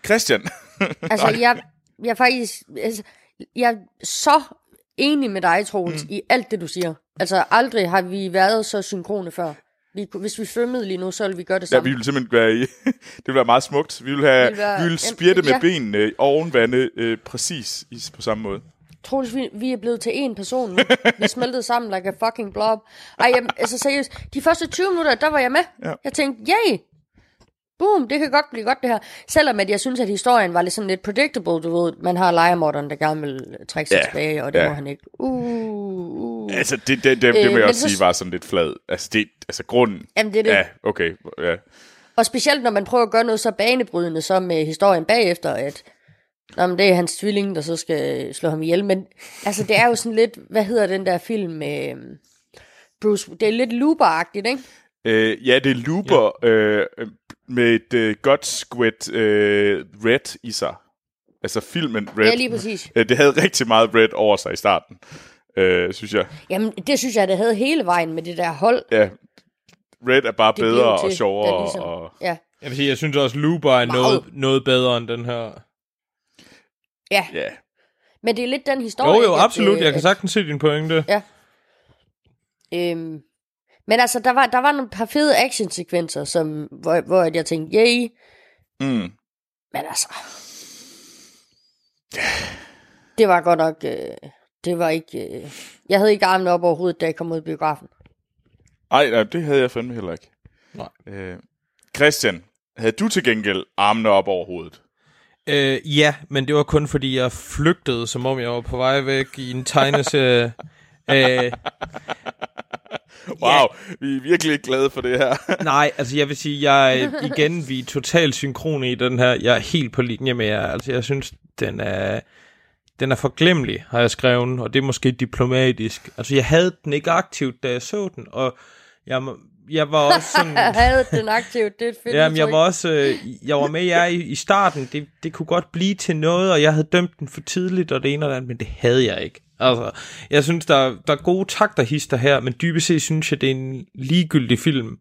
Speaker 1: Christian.
Speaker 2: altså jeg, jeg er faktisk, altså, jeg er så enig med dig, Troels, mm. i alt det, du siger. Altså aldrig har vi været så synkrone før. Vi, hvis vi svømmede lige nu, så ville vi gøre det
Speaker 1: Ja,
Speaker 2: samme.
Speaker 1: vi vil simpelthen være i... det vil være meget smukt. Vi vil, have,
Speaker 2: Vi vil være-
Speaker 1: vi vil
Speaker 2: Jamen,
Speaker 1: spirte med
Speaker 2: ja.
Speaker 1: benene øh, oven vande øh, præcis i, på samme måde.
Speaker 2: Troels, vi, vi er blevet til én person nu. Vi smeltede sammen like a fucking blob. Ej, jamen, altså seriøst, de første 20 minutter, der var jeg med.
Speaker 1: Ja.
Speaker 2: Jeg tænkte, yay! Boom, det kan godt blive godt det her. Selvom at jeg synes, at historien var lidt sådan lidt predictable, du ved. Man har lejermorderen, der gerne vil trække sig
Speaker 1: Ja,
Speaker 2: tilbage, og det
Speaker 1: ja.
Speaker 2: må han ikke. Uh, uh.
Speaker 1: Altså, det, det, det, det, det
Speaker 2: Øh,
Speaker 1: må jeg
Speaker 2: men
Speaker 1: også
Speaker 2: så-
Speaker 1: sige var sådan lidt flad. Altså, det, altså grunden...
Speaker 2: Jamen, det er det.
Speaker 1: Ja, okay. Ja.
Speaker 2: Og specielt, når man prøver at gøre noget så banebrydende som med historien bagefter, at Nå, men det er hans tvilling, der så skal slå ham ihjel. Men altså, det er jo sådan lidt, hvad hedder den der film med øhm, Bruce, det er lidt Looper-agtigt, ikke?
Speaker 1: Øh, ja, det er Looper ja. øh, med et øh, godt squid øh, red i sig. Altså filmen Red.
Speaker 2: Ja, lige præcis.
Speaker 1: Øh, det havde rigtig meget red over sig i starten, øh, synes jeg.
Speaker 2: Jamen, det synes jeg, det havde hele vejen med det der hold.
Speaker 1: Ja, Red er bare
Speaker 2: Det
Speaker 1: bedre
Speaker 2: til,
Speaker 1: og sjovere.
Speaker 2: ligesom-
Speaker 1: Og,
Speaker 2: Ja,
Speaker 3: Jeg vil sige, jeg synes også, Looper er noget, noget bedre end den her.
Speaker 2: ja.
Speaker 1: ja.
Speaker 2: Men det er lidt den historie.
Speaker 3: Jo, jo,
Speaker 2: ikke, at,
Speaker 3: absolut.
Speaker 2: øh,
Speaker 3: Jeg kan
Speaker 2: at-
Speaker 3: sagtens se din pointe.
Speaker 2: Ja. Øhm, men altså, der var, der var nogle par fede actionsekvenser, som, hvor, hvor at jeg tænkte, yay.
Speaker 1: Mm.
Speaker 2: Men altså... Det var godt nok... Øh, det var ikke... Øh, jeg havde ikke armene op over hovedet, da jeg kom ud af biografen.
Speaker 1: Ej, nej, det havde jeg fandme heller ikke.
Speaker 3: Nej.
Speaker 1: Øh, Christian, havde du til gengæld armene op over hovedet?
Speaker 3: Øh, ja, men det var kun fordi, jeg flygtede, som om jeg var på vej væk i en tegneserie. øh,
Speaker 1: Wow, vi er virkelig glade for det her.
Speaker 3: nej, altså jeg vil sige, jeg igen, vi er totalt synkrone i den her. Jeg er helt på linje med jer. Altså jeg synes, den er, den er forglemmelig, har jeg skrevet, og det er måske diplomatisk. Altså jeg havde den ikke aktivt, da jeg så den, og jeg, jeg var også sådan...
Speaker 2: Jeg havde den aktivt, det er et fedt
Speaker 3: Jamen, jeg var også, øh, jeg var med jer i, i starten. Det, det kunne godt blive til noget, og jeg havde dømt den for tidligt, og det ene og det andet, men det havde jeg ikke. Altså, jeg synes, der, der er gode takterhister her, men dybest set synes jeg, det er en ligegyldig film,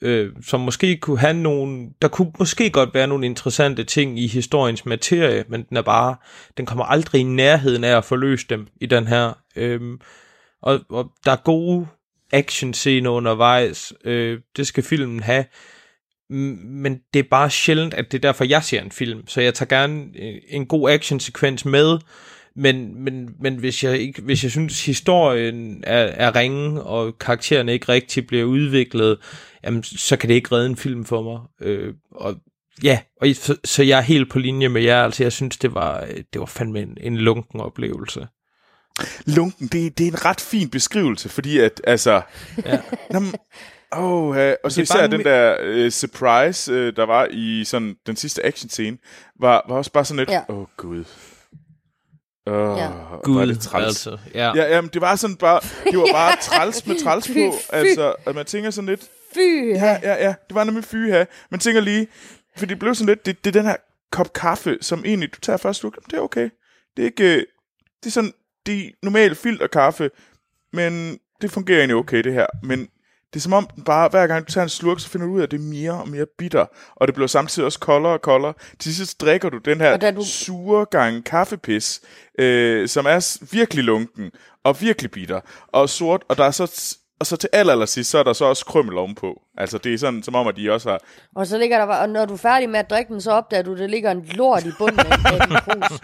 Speaker 3: øh, som måske kunne have nogle, der kunne måske godt være nogle interessante ting i historiens materie, men den er bare, den kommer aldrig i nærheden af at forløse dem i den her. Øh, og, og der er gode actionscener undervejs, øh, det skal filmen have, men det er bare sjældent, at det er derfor, jeg ser en film. Så jeg tager gerne øh, en god actionsekvens med, men, men, men hvis, jeg ikke, hvis jeg synes, historien er, er ringe, og karaktererne ikke rigtig bliver udviklet, jamen, så kan det ikke redde en film for mig. Øh, og ja, og så, så jeg er helt på linje med jer. Altså, jeg synes, det var, det var fandme en, en lunken oplevelse.
Speaker 1: Lunken, det, det er en ret fin beskrivelse, fordi at, altså...
Speaker 3: Ja.
Speaker 1: Nå, men- Åh, ja. og så
Speaker 3: Det
Speaker 1: især den der uh, surprise, uh, der var i sådan den sidste action scene, var, var også bare sådan lidt, åh
Speaker 2: Ja.
Speaker 1: oh, gud. Åh,
Speaker 2: Ja.
Speaker 1: hvor er det træls.
Speaker 3: altså. Ja.
Speaker 1: Ja, jamen, det var sådan bare, det var bare træls med træls på. Altså, at man tænker sådan lidt,
Speaker 2: Fy!
Speaker 1: ja, ja, ja, det var nemlig fy her. Man tænker lige, for det blev sådan lidt, det, det er den her kop kaffe, som egentlig, du tager først sluk, det er okay. Det er ikke, øh, det er sådan, det er normal filterkaffe, men det fungerer egentlig okay, det her. Men det er som om, den bare hver gang du tager en slurk, så finder du ud af, at det er mere og mere bitter. Og det bliver samtidig også koldere og koldere. Til sidst drikker du den her
Speaker 2: du-
Speaker 1: sure gang kaffepis, øh, som er virkelig lunken og virkelig bitter og sort. Og der er så og så til aller, aller sidst, så er der så også krymmel ovenpå. Altså, det er sådan, som om, at de også har...
Speaker 2: Og så ligger der bare, og når du er færdig med at drikke den, så opdager du, at der ligger en lort i bunden af af din krus.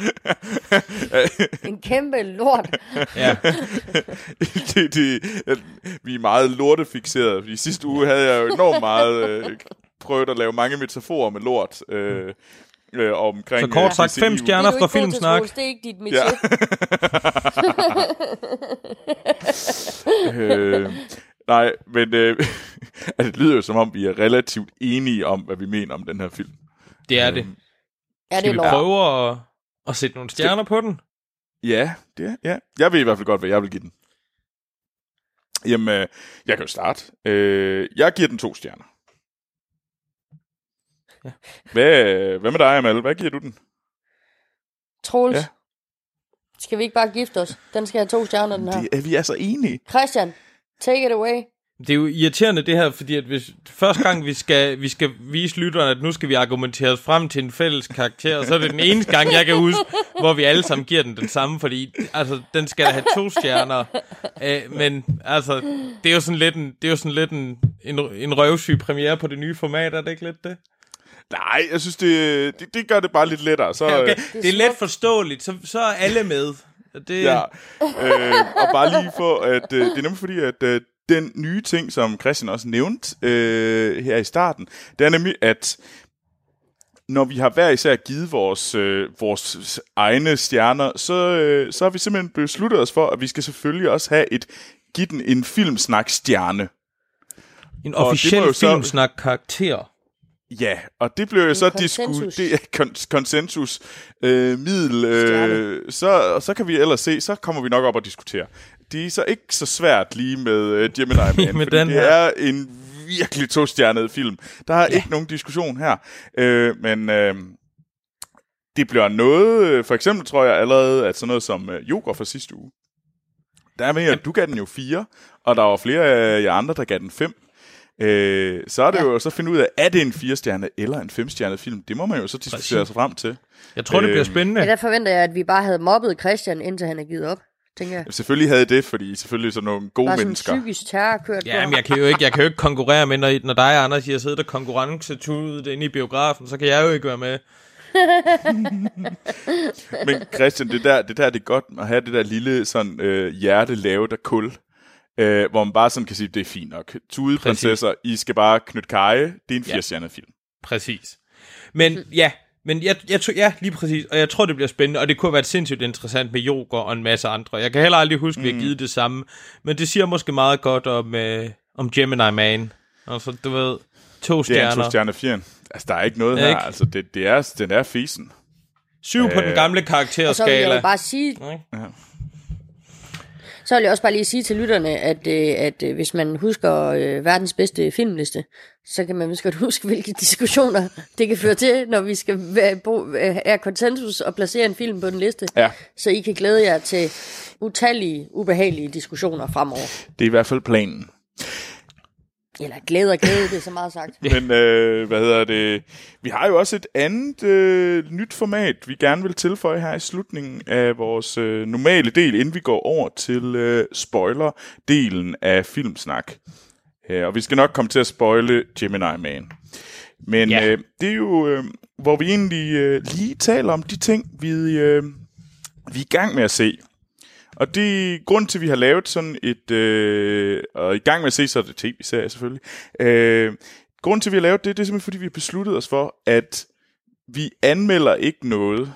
Speaker 2: en kæmpe lort.
Speaker 3: ja.
Speaker 1: det, det, vi er meget lortefixerede. Fordi sidste uge havde jeg jo enormt meget øh, prøvet at lave mange metaforer med lort. Øh, øh, omkring,
Speaker 3: Så kort
Speaker 1: øh,
Speaker 3: sagt, fem
Speaker 2: Det
Speaker 3: stjerner
Speaker 2: er
Speaker 3: fra Filmsnak.
Speaker 2: Det er ikke dit métier.
Speaker 1: Ja. øh, nej, men øh, altså, det lyder jo som om, vi er relativt enige om, hvad vi mener om den her film.
Speaker 3: Det er det.
Speaker 2: Ja, det
Speaker 3: Skal vi
Speaker 2: lort.
Speaker 3: prøve at, at sætte nogle stjerner på den?
Speaker 1: Ja, det er, ja. Jeg ved i hvert fald godt, hvad jeg vil give den. Jamen, øh, jeg kan jo starte. Øh, jeg giver den to stjerner.
Speaker 3: Ja.
Speaker 1: Hvad, hvad med dig, Amal? Hvad giver du den?
Speaker 2: Troels.
Speaker 1: Ja.
Speaker 2: Skal vi ikke bare gifte os? Den skal have to stjerner, den her.
Speaker 1: Det er vi er så enige.
Speaker 2: Christian, take it away.
Speaker 3: Det er jo irriterende det her, fordi at hvis første gang vi skal, vi skal vise lytterne, at nu skal vi argumentere os frem til en fælles karakter, så er det den eneste gang, jeg kan huske, hvor vi alle sammen giver den den samme, fordi altså, den skal da have to stjerner. Æ, men altså, det er jo sådan lidt en, det er jo sådan lidt en, en, en røvsyg premiere på det nye format, er det ikke lidt det?
Speaker 1: Nej, jeg synes, det, det, det gør det bare lidt lettere. Så,
Speaker 3: okay.
Speaker 1: øh,
Speaker 3: Det er let forståeligt, så, så er alle med. Det,
Speaker 1: Ja, øh, og bare lige for, at øh, det er nemlig fordi, at øh, den nye ting, som Christian også nævnte øh, her i starten, det er nemlig, at når vi har hver især givet vores, øh, vores egne stjerner, så, øh, så har vi simpelthen besluttet os for, at vi skal selvfølgelig også have et give den en filmsnak-stjerne.
Speaker 3: en
Speaker 1: og det
Speaker 3: officiel
Speaker 1: så-
Speaker 3: filmsnak-karakter.
Speaker 1: Ja, og det blev jo så kon- konsensus øh, middel, øh, så, så kan vi ellers se, så kommer vi nok op og diskutere. Det er så ikke så svært lige med øh, Gemini Man,
Speaker 3: Med den
Speaker 1: det
Speaker 3: her.
Speaker 1: er en virkelig to-stjernet film. Der er ja. ikke nogen diskussion her, øh, men øh, det bliver noget, øh, for eksempel tror jeg allerede, at sådan noget som øh, Joker fra sidste uge, der er med, at du gav den jo fire, og der var flere af jer andre, der gav den fem. Øh, så er det
Speaker 2: Ja.
Speaker 1: jo så at finde ud af, er det en firestjerne eller en femstjernet film? Det må man jo så diskutere
Speaker 3: Præcis.
Speaker 1: sig frem til.
Speaker 3: Jeg tror, det bliver
Speaker 1: Øhm,
Speaker 3: spændende.
Speaker 2: Ja, der forventer jeg, at vi bare havde mobbet Christian, indtil han er givet op. Tænker jeg.
Speaker 1: Selvfølgelig havde det, fordi selvfølgelig er sådan nogle gode
Speaker 2: Bare sådan
Speaker 1: mennesker.
Speaker 2: psykisk terror kørt
Speaker 3: Ja, men jeg kan jo ikke, jeg kan jo ikke konkurrere med, når, når dig og Anders I har siddet og konkurrencetudet inde i biografen, så kan jeg jo ikke være med.
Speaker 1: Men Christian, det der, det der det er godt at have det der lille sådan, øh, hjerte lavet af kul, øh, hvor man bare sådan kan sige, det er fint nok. Tudeprinsesser, I skal bare knytte kaje. Det er en
Speaker 3: Ja.
Speaker 1: firestjernet film.
Speaker 3: Præcis. Men ja, men jeg, jeg tror, ja, lige præcis, og jeg tror, det bliver spændende, og det kunne have været sindssygt interessant med Joker og en masse andre. Jeg kan heller aldrig huske, at vi har givet det samme, men det siger måske meget godt om, øh, om Gemini Man. Altså, du ved, to
Speaker 1: Det er en
Speaker 3: stjerner.
Speaker 1: film. Altså, der er ikke noget
Speaker 3: Ja,
Speaker 1: her.
Speaker 3: ikke?
Speaker 1: Altså, det, det er, den er fisen.
Speaker 3: Syv på
Speaker 1: Øh,
Speaker 3: den gamle
Speaker 2: Og så vil jeg
Speaker 3: karakterskala.
Speaker 2: jo bare sige,
Speaker 3: Ikke?
Speaker 2: Så vil jeg også bare lige sige til lytterne, at, øh, at øh, hvis man husker øh, verdens bedste filmliste, så kan man vist godt huske, hvilke diskussioner det kan føre til, når vi skal have konsensus og placere en film på den liste.
Speaker 1: Ja.
Speaker 2: Så I kan glæde jer til utallige, ubehagelige diskussioner fremover.
Speaker 1: Det er i hvert fald planen.
Speaker 2: Eller glæde og glæde, det er så meget sagt.
Speaker 1: Men øh, hvad hedder det? Vi har jo også et andet øh, nyt format, vi gerne vil tilføje her i slutningen af vores øh, normale del, inden vi går over til øh, spoiler-delen af Filmsnak. Øh, og vi skal nok komme til at spoile Gemini Man. Men
Speaker 3: Ja.
Speaker 1: øh, det er jo, øh, hvor vi egentlig øh, lige taler om de ting, vi, øh, vi er i gang med at se. Og det er grund til, at vi har lavet sådan et... Øh, og i gang med at se, så er det tv-serie selvfølgelig. Øh, grund til, at vi har lavet det, det er simpelthen, fordi vi har besluttet os for, at vi anmelder ikke noget.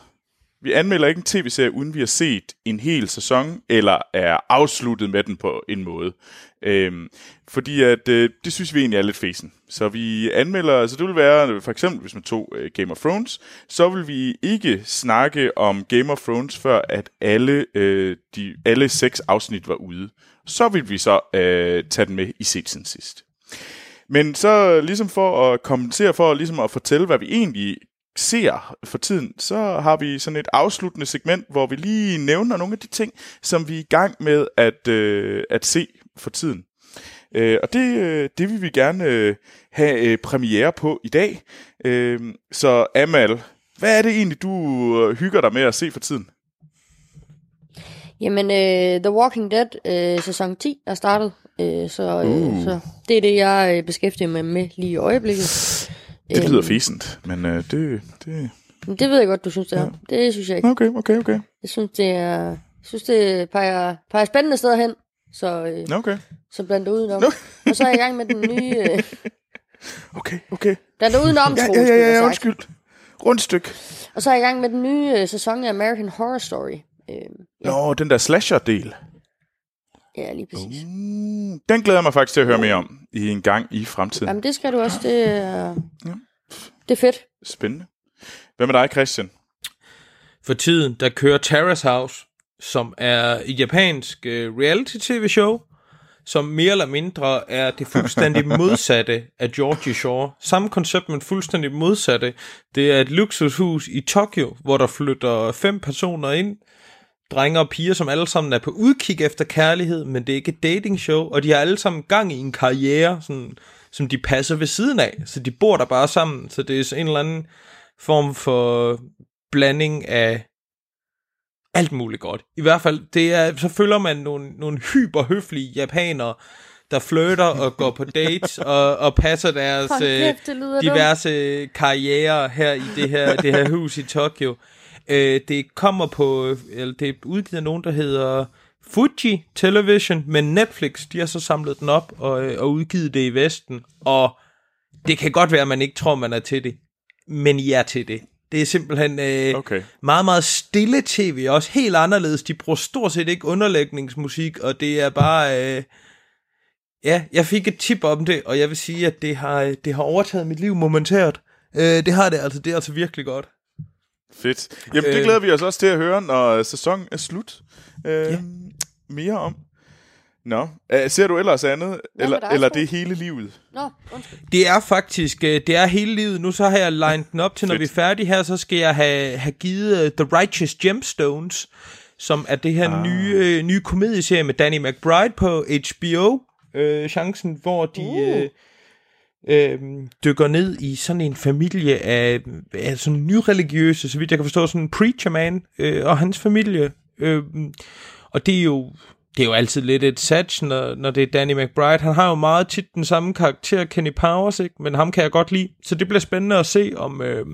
Speaker 1: Vi anmelder ikke en tv-serie, uden vi har set en hel sæson, eller er afsluttet med den på en måde. Øhm, fordi at, øh, det synes vi egentlig er lidt fesen. Så vi anmelder, altså det vil være, for eksempel hvis man tog øh, Game of Thrones, så vil vi ikke snakke om Game of Thrones, før at alle, øh, de, alle seks afsnit var ude. Så vil vi så øh, tage den med i set siden sidst. Men så ligesom for at kommentere, for ligesom at fortælle, hvad vi egentlig ser for tiden, så har vi sådan et afsluttende segment, hvor vi lige nævner nogle af de ting, som vi er i gang med at, øh, at se for tiden. Øh, og det, øh, det vil vi gerne øh, have øh, premiere på i dag. Øh, så Amal, hvad er det egentlig, du øh, hygger dig med at se for tiden?
Speaker 2: Jamen, øh, The Walking Dead øh, sæson 10 er startet, øh, så, øh,
Speaker 1: Uh.
Speaker 2: så det er det, jeg øh, beskæftiger mig med lige i øjeblikket.
Speaker 1: Det lyder
Speaker 2: Øhm,
Speaker 1: fæsent, men øh, det, det...
Speaker 2: men Det ved jeg godt, du synes, det er. Det synes jeg ikke.
Speaker 1: Okay, okay, okay.
Speaker 2: Jeg synes, det er, jeg synes, det peger, peger spændende steder hen, så, øh,
Speaker 1: Okay,
Speaker 2: så bland det udenom.
Speaker 1: Nå.
Speaker 2: Og så er jeg i gang med den nye... Øh,
Speaker 1: okay, okay.
Speaker 2: bland det udenom,
Speaker 1: Ja, ja, ja, ja,
Speaker 2: have
Speaker 1: undskyld. Rundstyk.
Speaker 2: Og så er jeg i gang med den nye øh, sæson af American Horror Story. Øh, ja,
Speaker 1: Nå, den der slasher-del.
Speaker 2: Ja, lige præcis.
Speaker 1: Mm, den glæder jeg mig faktisk til at høre mere om i en gang i fremtiden.
Speaker 2: Jamen, det skal du også. Det er, det er fedt.
Speaker 1: Spændende. Hvad med dig, Christian?
Speaker 3: For tiden, der kører Terrace House, som er et japansk øh, reality-tv-show, som mere eller mindre er det fuldstændig modsatte af Georgie Shore. Samme koncept, men fuldstændig modsatte. Det er et luksushus i Tokyo, hvor der flytter fem personer ind, drenge og piger, som alle sammen er på udkig efter kærlighed, men det er ikke et dating show, og de har alle sammen gang i en karriere, sådan, som de passer ved siden af. Så de bor der bare sammen, så det er sådan en eller anden form for blanding af alt muligt godt. I hvert fald, det er, så følger man nogle, nogle hyperhøflige japanere, der flytter og går på dates og, og passer deres øh,
Speaker 2: kæft, dumt.
Speaker 3: diverse karrierer her i det her, det her hus i Tokyo. Øh, det kommer på, eller det er udgivet af nogen, der hedder Fuji Television, men Netflix, de har så samlet den op og, øh, og udgivet det i Vesten. Og det kan godt være, at man ikke tror, man er til det, men I er til det. Det er simpelthen øh,
Speaker 1: Okay.
Speaker 3: meget, meget stille tv, også helt anderledes. De bruger stort set ikke underlægningsmusik, og det er bare... Øh, ja, jeg fik et tip om det, og jeg vil sige, at det har, det har overtaget mit liv momentært. Øh, det har det altså, det er altså virkelig godt.
Speaker 1: Fedt. Jamen, det
Speaker 3: Øh.
Speaker 1: glæder vi os også til at høre, når sæsonen er slut. Øh, Mere om. Nå, uh, ser du ellers andet?
Speaker 2: med
Speaker 1: eller
Speaker 2: dig,
Speaker 1: eller det er hele livet?
Speaker 2: Nå, undskyld.
Speaker 3: Det er faktisk, øh, det er hele livet. Nu så har jeg lined den op til, når
Speaker 1: Fedt.
Speaker 3: vi er færdige her, så skal jeg have, have givet uh, The Righteous Gemstones, som er det her ah. nye, øh, nye komedieserie med Danny McBride på HBO. Øh, chancen, hvor de
Speaker 2: Uh.
Speaker 3: øh, øh, dykker ned i sådan en familie af, af sådan nyreligiøse, så vidt jeg kan forstå, sådan en preacher man øh, og hans familie. Øh, og det er jo det er jo altid lidt et satch, når, når det er Danny McBride. Han har jo meget tit den samme karakter, Kenny Powers, ikke? men ham kan jeg godt lide. Så det bliver spændende at se, om, øh,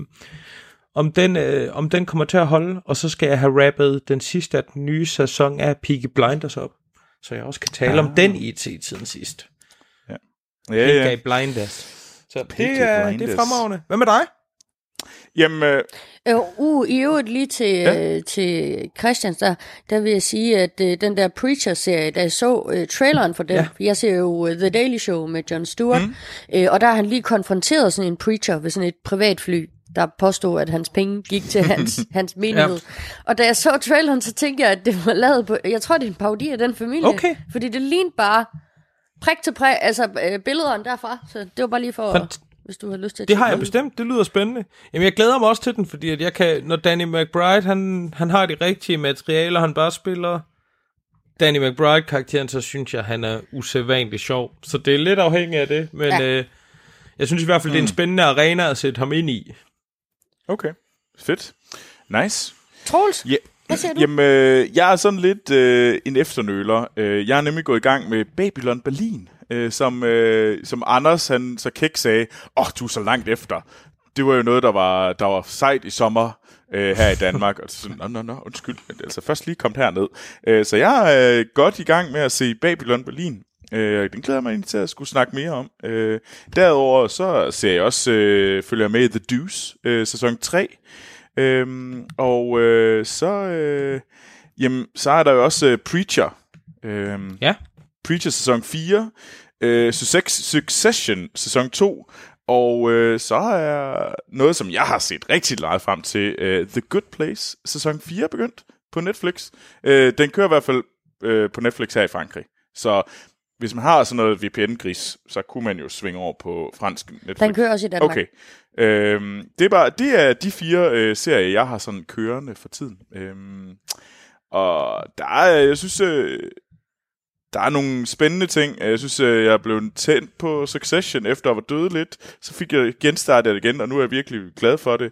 Speaker 3: om, den, øh, om den kommer til at holde. Og så skal jeg have rappet den sidste af den nye sæson af Peaky Blinders op. Så jeg også kan tale ah. om den i et set siden sidst.
Speaker 1: Ja,
Speaker 3: Peaky
Speaker 1: ja.
Speaker 3: Blinders. Så
Speaker 1: Peaky
Speaker 3: det er, det er fremragende. Hvad med dig?
Speaker 1: Jamen, øh,
Speaker 2: Øh, uh, i øvrigt lige til,
Speaker 1: Ja.
Speaker 2: øh, til Christians der, der vil jeg sige, at øh, den der Preacher-serie, da jeg så øh, traileren for den,
Speaker 3: Ja.
Speaker 2: jeg ser jo øh, The Daily Show med Jon Stewart, mm. øh, og der har han lige konfronteret sådan en preacher ved sådan et privatfly, der påstod, at hans penge gik til hans, hans menighed. Ja. Og da jeg så traileren, så tænkte jeg, at det var lavet på, jeg tror, det er en parodi af den familie.
Speaker 3: Okay.
Speaker 2: Fordi det lignede bare prik til prik, altså øh, billederne derfra, så det var bare lige for,
Speaker 3: Fant-
Speaker 2: hvis du har lyst til at
Speaker 3: Det har jeg bestemt. Det lyder spændende. Jamen, jeg glæder mig også til den, fordi at jeg kan, når Danny McBride, han, han har de rigtige materialer, han bare spiller Danny McBride-karakteren, så synes jeg, han er usædvanligt sjov. Så det er lidt afhængigt af det, men ja. Øh, jeg synes i hvert fald, det er en spændende arena at sætte ham ind i.
Speaker 1: okay. Fedt. Nice.
Speaker 2: Troels,
Speaker 1: Ja,
Speaker 2: hvad siger du?
Speaker 1: Jamen, øh, jeg er sådan lidt øh, en efternøler. Øh, jeg er nemlig gået i gang med Babylon Berlin, øh, som, øh, som Anders, han så kæk sagde, åh, oh, du er så langt efter. Det var jo noget, der var, der var sejt i sommer øh, her i Danmark. Og så, nå, nå, nå, undskyld, men det er altså først lige kommet herned. Øh, så jeg er øh, godt i gang med at se Babylon Berlin. Øh, den glæder jeg mig egentlig til at skulle snakke mere om. Øh, derudover så ser jeg også, øh, følger jeg med i The Deuce, øh, sæson 3. Øhm, og øh, så, øh, jamen, så er der jo også øh, Preacher. Øhm,
Speaker 3: Ja.
Speaker 1: Preacher sæson 4, øh, Success- Succession sæson 2, og øh, så er noget, som jeg har set rigtig meget frem til, øh, The Good Place sæson 4 begyndt på Netflix. Øh, den kører i hvert fald øh, på Netflix her i Frankrig. Så hvis man har sådan noget VPN-gris, så kunne man jo svinge over på fransk Netflix.
Speaker 2: Den kører også i Danmark.
Speaker 1: Okay. Øhm, det, er bare, det er de fire øh, serier, jeg har sådan kørende for tiden. Øhm, og der er, jeg synes, øh, der er nogle spændende ting. Jeg synes, øh, jeg er blevet tændt på Succession, efter jeg var død lidt. Så fik jeg genstartet det igen, og nu er jeg virkelig glad for det.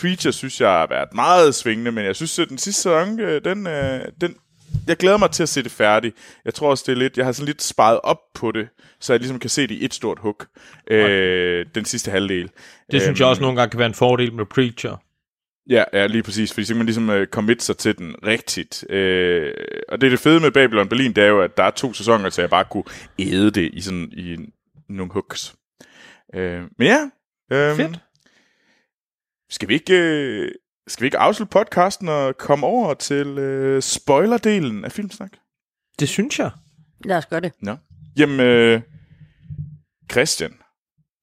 Speaker 1: Preacher synes jeg har været meget svingende, men jeg synes, at den sidste sæson, øh, den, øh, den, jeg glæder mig til at se det færdigt. Jeg tror også, det er lidt, jeg har sådan lidt sparet op på det, så jeg ligesom kan se det i et stort hug, øh, den sidste halvdel.
Speaker 3: Det synes jeg også nogle gange kan være en fordel med Preacher.
Speaker 1: Ja, ja, lige præcis, fordi så kan man ligesom uh, commit sig til den rigtigt. Uh, og det er det fede med Babylon Berlin, det er jo, at der er to sæsoner, så jeg bare kunne æde det i sådan i, nogle hooks. Uh, men ja. Um,
Speaker 3: Fedt.
Speaker 1: Skal vi ikke, uh, skal vi ikke afslutte podcasten og komme over til uh, spoilerdelen af Filmsnak?
Speaker 3: Det synes jeg.
Speaker 2: Lad os gøre det.
Speaker 1: Nå. Jamen, uh, Christian,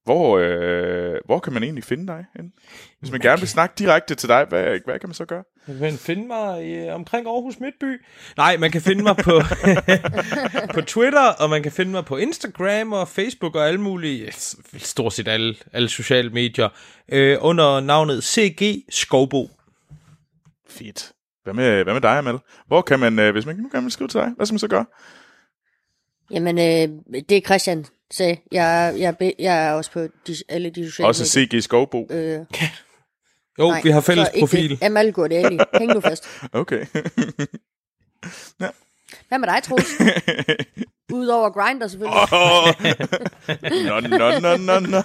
Speaker 1: hvor, øh, hvor kan man egentlig finde dig? Henne? Hvis man gerne vil snakke direkte til dig, hvad, hvad kan man så gøre?
Speaker 3: Man kan finde mig i, omkring Aarhus Midtby. Nej, man kan finde mig på, på Twitter, og man kan finde mig på Instagram og Facebook og alle mulige, stort set alle, alle sociale medier, øh, under navnet CG Skovbo.
Speaker 1: Fedt. Hvad med, hvad med dig, Amal? Hvor kan man, øh, hvis man nu gerne vil skrive til dig, hvad skal man så gøre?
Speaker 2: Jamen, øh, det er Christian sagde. Jeg, jeg, jeg er også på de, alle de sociale
Speaker 1: Også CG Skovbo.
Speaker 2: Øh,
Speaker 3: Jo,
Speaker 2: nej,
Speaker 3: vi har fælles
Speaker 2: ikke
Speaker 3: profil.
Speaker 2: det. Amal går det lige. Hæng nu fast.
Speaker 1: Okay.
Speaker 2: Hvad med dig, Troels? Udover Grindr selvfølgelig.
Speaker 1: Nå, nå, nå, nå, nå.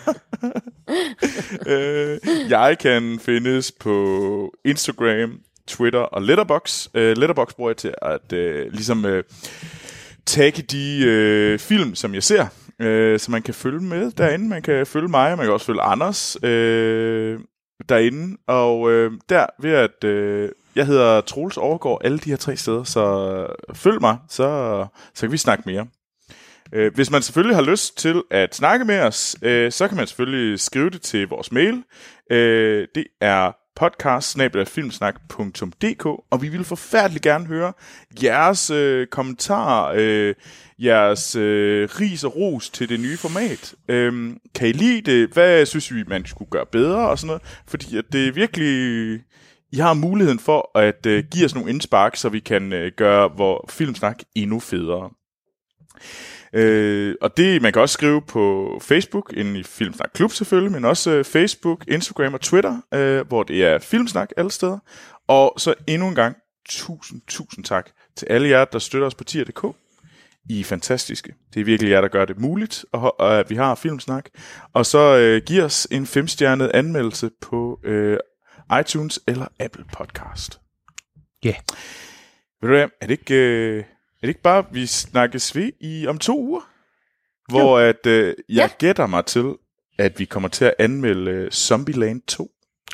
Speaker 1: øh, jeg kan findes på Instagram, Twitter og Letterbox. Øh, Letterbox bruger jeg til at øh, ligesom øh, tagge de øh, film, som jeg ser, øh, så man kan følge med derinde. Man kan følge mig, og man kan også følge Anders øh, derinde. Og øh, der ved at... Øh, jeg hedder Troels Overgaard alle de her tre steder, så øh, følg mig, så, så kan vi snakke mere. Øh, hvis man selvfølgelig har lyst til at snakke med os, øh, så kan man selvfølgelig skrive det til vores mail. Øh, det er podcast og vi vil forfærdeligt gerne høre jeres øh, kommentarer, øh, jeres øh, ris og ros til det nye format. Øhm, kan I lide det? Hvad synes vi, man skulle gøre bedre og sådan noget? Fordi at det er virkelig... I har muligheden for at øh, give os nogle indspark, så vi kan øh, gøre vores filmsnak endnu federe. Øh, og det, man kan også skrive på Facebook, inde i Filmsnak Klub selvfølgelig, men også øh, Facebook, Instagram og Twitter, øh, hvor det er Filmsnak alle steder. Og så endnu en gang, tusind, tusind tak til alle jer, der støtter os på tier.dk. I er fantastiske. Det er virkelig jer, der gør det muligt, og, og at vi har Filmsnak. Og så øh, giv os en femstjernet anmeldelse på øh, iTunes eller Apple Podcast.
Speaker 3: Ja. Yeah.
Speaker 1: Ved du hvad, er det ikke... Øh, det ikke bare, vi snakkes ved i om to uger? Hvor at, øh, jeg
Speaker 2: Ja.
Speaker 1: gætter mig til, at vi kommer til at anmelde øh, Zombieland 2.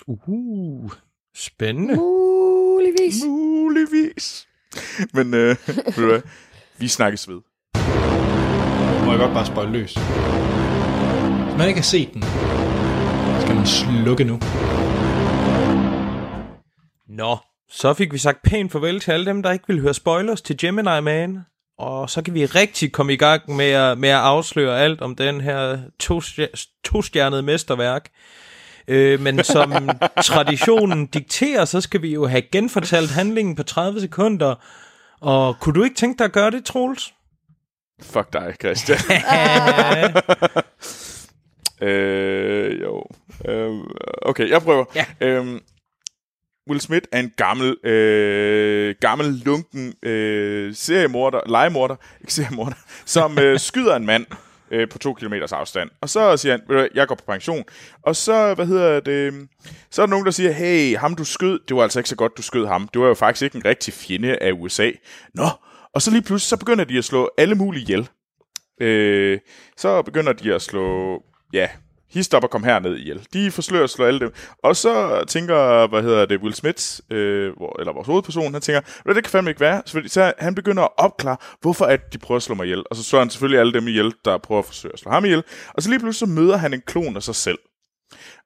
Speaker 3: Uh, spændende.
Speaker 2: Muligvis.
Speaker 1: Muligvis. Men øh, ved du hvad, vi snakkes ved.
Speaker 6: Må jeg godt bare spøjle løs. Hvis man ikke har set den, skal man slukke nu.
Speaker 3: Nå, så fik vi sagt pænt farvel til alle dem, der ikke vil høre spoilers til Gemini Man. Og så kan vi rigtig komme i gang med at, med at afsløre alt om den her to- to-stjernede mesterværk. Øh, men som traditionen dikterer, så skal vi jo have genfortalt handlingen på 30 sekunder. Og kunne du ikke tænke dig at gøre det, Troels?
Speaker 1: Fuck dig, Christian. øh, jo. Øh, okay, jeg prøver.
Speaker 3: Ja.
Speaker 1: Øhm, Will Smith er en gammel, øh, gammel lunken øh, seriemorder, legemorder, ikke seriemorder, som øh, skyder en mand øh, på to kilometers afstand. Og så siger han, "Ved du jeg går på pension. Og så, hvad hedder det, så er der nogen, der siger, hey, ham du skød, det var altså ikke så godt, du skød ham. Det var jo faktisk ikke en rigtig fjende af USA. Nå, og så lige pludselig, så begynder de at slå alle mulige ihjel. Øh, så begynder de at slå, ja, histop og kom herned ihjel. De forslører og slår alle dem. Og så tænker, hvad hedder det, Will Smith, øh, hvor, eller vores hovedperson, han tænker, "Ved det kan fandme ikke være. Så, så han begynder at opklare, hvorfor at de prøver at slå mig ihjel. Og så slår han selvfølgelig alle dem ihjel, der prøver at forsøge at slå ham ihjel. Og så lige pludselig så møder han en klon af sig selv.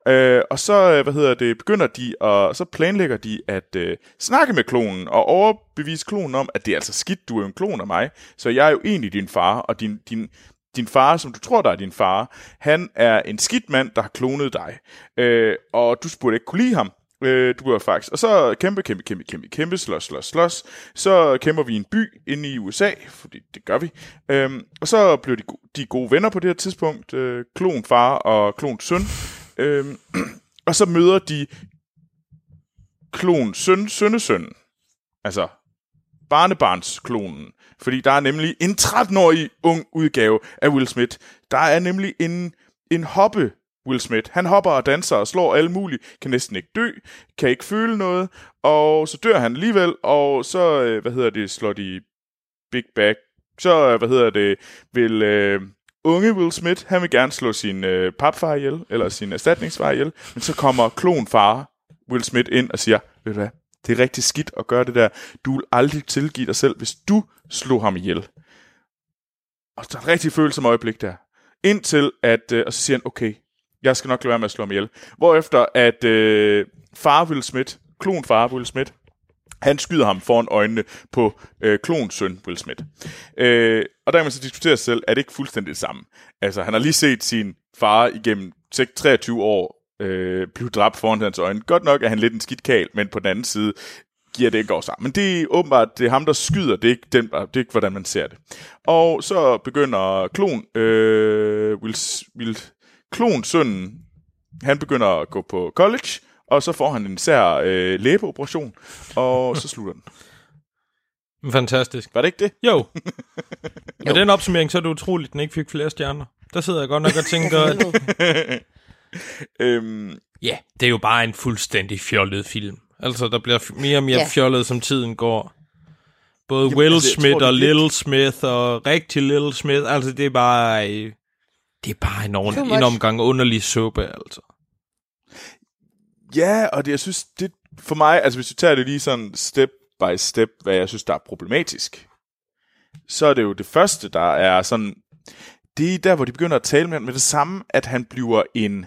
Speaker 1: Øh, og så, øh, hvad hedder det, begynder de, og så planlægger de at øh, snakke med klonen, og overbevise klonen om, at det er altså skidt, du er en klon af mig, så jeg er jo egentlig din far, og din, din, din far, som du tror, der er din far, han er en skidt mand, der har klonet dig, øh, og du burde ikke kunne lide ham. Øh, du gør faktisk... Og så kæmpe, kæmpe, kæmpe, kæmpe, kæmpe, slås, slås, slås. Så kæmper vi i en by inde i USA, fordi det gør vi. Øhm, og så bliver de, go- de gode venner på det her tidspunkt. Øh, klon far og klon søn. Øhm, og så møder de klon søn, sønnesøn. Altså barnebarnsklonen. Fordi der er nemlig en 13-årig ung udgave af Will Smith. Der er nemlig en, en hoppe Will Smith. Han hopper og danser og slår alle mulige, kan næsten ikke dø, kan ikke føle noget, og så dør han alligevel, og så, øh, hvad hedder det, slår de Big Bag. Så, øh, hvad hedder det, vil øh, unge Will Smith, han vil gerne slå sin øh, papfar ihjel, eller sin erstatningsfar ihjel, men så kommer klonfar Will Smith ind og siger, ved du hvad, det er rigtig skidt at gøre det der. Du vil aldrig tilgive dig selv, hvis du slog ham ihjel. Og der er et rigtig følsomt øjeblik der. Indtil at, øh, og så siger han, okay, jeg skal nok lade være med at slå ham ihjel. Hvorefter at øh, far Will Smith, klonfar Will Smith, han skyder ham foran øjnene på øh, klonsøn Will Smith. Øh, og der kan man så diskutere sig selv, er det ikke fuldstændig det samme? Altså, han har lige set sin far igennem 23 år øh, blive dræbt foran hans øjne. Godt nok er han lidt en skidt kal, men på den anden side giver det ikke også sammen. Men det er åbenbart, det er ham, der skyder, det er ikke, den, det er ikke hvordan man ser det. Og så begynder klon, øh, Will, Will, klonsønnen, han begynder at gå på college, og så får han en sær øh, læbeoperation, og så slutter den.
Speaker 3: Fantastisk.
Speaker 1: Var det ikke det?
Speaker 3: Jo. Med den opsummering, så er det utroligt, at den ikke fik flere stjerner. Der sidder jeg godt nok og tænker, at
Speaker 1: øhm,
Speaker 3: ja, det er jo bare en fuldstændig fjollet film. Altså, der bliver mere og mere
Speaker 2: Ja.
Speaker 3: fjollet, som tiden går. Både
Speaker 1: Jamen,
Speaker 3: Will
Speaker 1: altså,
Speaker 3: Smith
Speaker 1: tror,
Speaker 3: og Little Smith og rigtig Little Smith, altså det er bare... øh, Det er bare en, ordentlig, en omgang underlig suppe, altså.
Speaker 1: ja, og det, jeg synes, det for mig, altså hvis du tager det lige sådan step by step, hvad jeg synes, der er problematisk, så er det jo det første, der er sådan, det er der, hvor de begynder at tale med, med det samme, at han bliver en,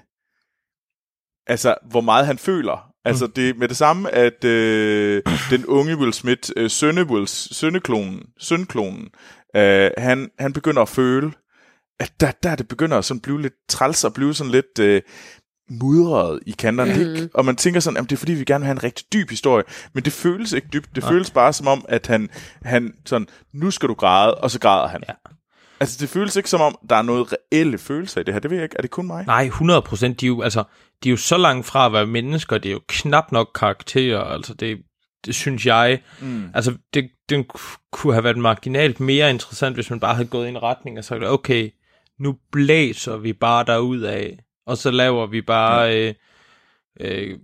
Speaker 1: altså hvor meget han føler. Altså det er med det samme, at øh, den unge Will Smith, øh, sønne Wills, sønneklonen, sønklonen, øh, han, han begynder at føle, at der, der det begynder at sådan blive lidt træls og blive sådan lidt øh, mudret i kanterne. Mm. Ikke? Og man tænker sådan, at det er fordi, vi gerne vil have en rigtig dyb historie. Men det føles ikke dybt. Det Nej. føles bare som om, at han, han sådan, nu skal du græde, og så græder han.
Speaker 3: Ja.
Speaker 1: Altså det føles ikke som om, der er noget reelle følelser i det her. Det ved jeg ikke. Er det kun mig?
Speaker 3: Nej, 100 procent. De, er jo, altså, de er jo så langt fra at være mennesker. Det er jo knap nok karakterer. Altså, det, det synes jeg. Mm. Altså, det, det kunne have været marginalt mere interessant, hvis man bare havde gået i en retning og sagt, okay, nu blæser vi bare derud af, og så laver vi bare ja. øh, øh,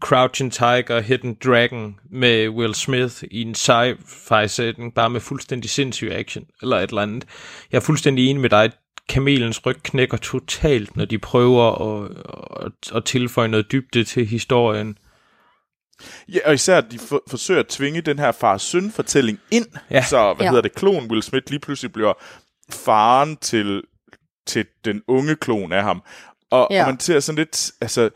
Speaker 3: Crouching Tiger, Hidden Dragon med Will Smith i en sci-fi setting, bare med fuldstændig sindssyg action, eller et eller andet. Jeg er fuldstændig enig med dig, kamelens ryg knækker totalt, når de prøver at, at, at tilføje noget dybde til historien.
Speaker 1: Ja, og især at de for, forsøger at tvinge den her far-søn-fortælling ind,
Speaker 3: Ja.
Speaker 1: så, hvad
Speaker 2: Ja.
Speaker 1: hedder det, klon Will Smith lige pludselig bliver faren til, til den unge klon af ham. Og,
Speaker 2: Ja.
Speaker 1: og man ser sådan lidt, altså,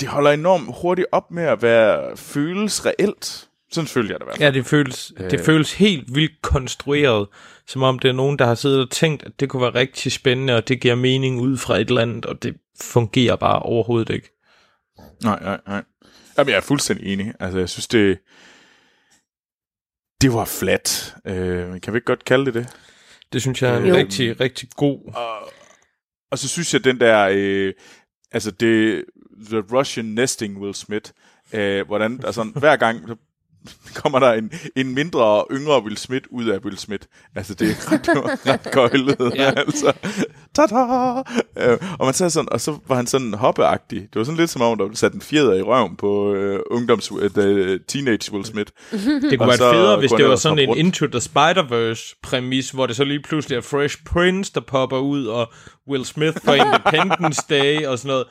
Speaker 1: det holder enormt hurtigt op med at være føles reelt. Sådan følger jeg det i hvert fald.
Speaker 3: Ja, det føles, øh. det føles helt vildt konstrueret, som om det er nogen, der har siddet og tænkt, at det kunne være rigtig spændende, og det giver mening ud fra et eller andet, og det fungerer bare overhovedet ikke.
Speaker 1: Nej, nej, nej. Jamen, jeg er fuldstændig enig. Altså, jeg synes, det... Det var flat. Øh, kan vi ikke godt kalde det det?
Speaker 3: Det synes jeg er en
Speaker 2: Jo.
Speaker 3: rigtig, rigtig god...
Speaker 1: Og så synes jeg, den der... Øh, altså, det... The Russian Nesting Will Smith. Øh, hvordan... Altså, hver gang... Så kommer der en, en mindre og yngre Will Smith ud af Will Smith. Altså, det er ret, ret gøjlet, ja. altså. Tada! Øh, og man sagde sådan, og så var han sådan hoppeagtig. Det var sådan lidt som om, der blev sat en fjeder i røven på øh, ungdoms, øh, teenage Will Smith.
Speaker 3: Det kunne være
Speaker 1: så
Speaker 3: federe, hvis det var sådan en
Speaker 1: rundt.
Speaker 3: Into the Spider-Verse præmis, hvor det så lige pludselig er Fresh Prince, der popper ud, og Will Smith på Independence Day og sådan noget.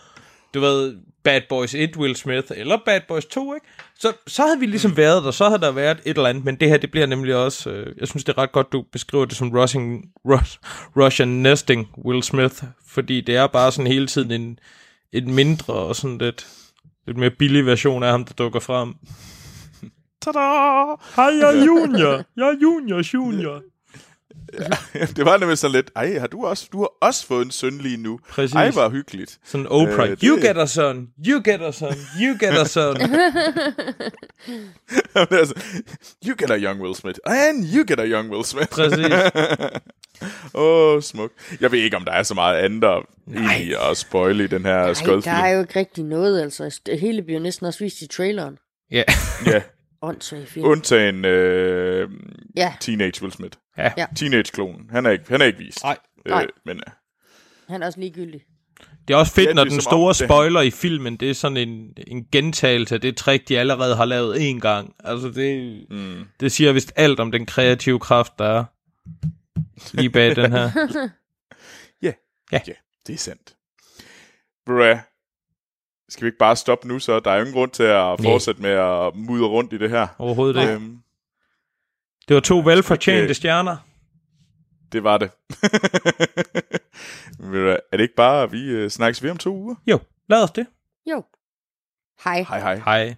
Speaker 3: Du ved, Bad Boys 1 Will Smith, eller Bad Boys 2, ikke? Så, så havde vi ligesom været der, så havde der været et eller andet, men det her, det bliver nemlig også, øh, jeg synes, det er ret godt, du beskriver det som Russian, Rus, Russian nesting Will Smith, fordi det er bare sådan hele tiden en, en mindre og sådan lidt, lidt mere billig version af ham, der dukker frem.
Speaker 1: Tada!
Speaker 3: Hej, jeg er junior. Jeg er junior, junior.
Speaker 1: det var nemlig sådan lidt, ej, har du også, du har også fået en søn lige nu.
Speaker 3: Præcis.
Speaker 1: Ej, hvor hyggeligt.
Speaker 3: Sådan Oprah.
Speaker 1: Øh, det-
Speaker 3: You get a son. You get a son. You get a son.
Speaker 1: Altså, you get a young Will Smith, and you get a young Will Smith.
Speaker 3: Præcis.
Speaker 1: Åh, oh, smuk. Jeg ved ikke, om der er så meget andet at, egentlig at spoile i den her
Speaker 2: Ej, der er jo ikke rigtig noget, altså. Det hele bliver næsten også vist i traileren.
Speaker 3: Ja.
Speaker 1: Ja,
Speaker 2: Åndssvagt film.
Speaker 1: undtagen øh,
Speaker 2: Ja,
Speaker 1: Teenage Will Smith.
Speaker 3: Ja.
Speaker 2: Ja.
Speaker 1: Teenage-klonen. Han er ikke, han er ikke vist.
Speaker 3: Nej.
Speaker 2: Nej.
Speaker 1: Øh, men øh,
Speaker 2: han er også ligegyldig.
Speaker 3: Det er også fedt,
Speaker 1: Ja,
Speaker 3: når
Speaker 1: det
Speaker 3: den
Speaker 1: som om,
Speaker 3: store
Speaker 1: det-
Speaker 3: spoiler i filmen, det er sådan en, en gentagelse af det trick, de allerede har lavet en gang. Altså, det,
Speaker 1: mm.
Speaker 3: det siger vist alt om den kreative kraft, der er lige bag den her.
Speaker 1: Ja.
Speaker 3: Ja.
Speaker 1: ja, det er sandt. Bruh. Skal vi ikke bare stoppe nu, så? Der er jo ingen grund til at fortsætte med at mudre rundt i det her.
Speaker 3: Overhovedet ikke.
Speaker 1: Øhm,
Speaker 3: Det var to velfortjente
Speaker 1: ikke-
Speaker 3: stjerner.
Speaker 1: det var det. Er det ikke bare, at vi øh, snakkes ved om to uger?
Speaker 3: Jo, lad os det.
Speaker 2: Jo. Hej.
Speaker 1: Hej hej.
Speaker 3: Hej.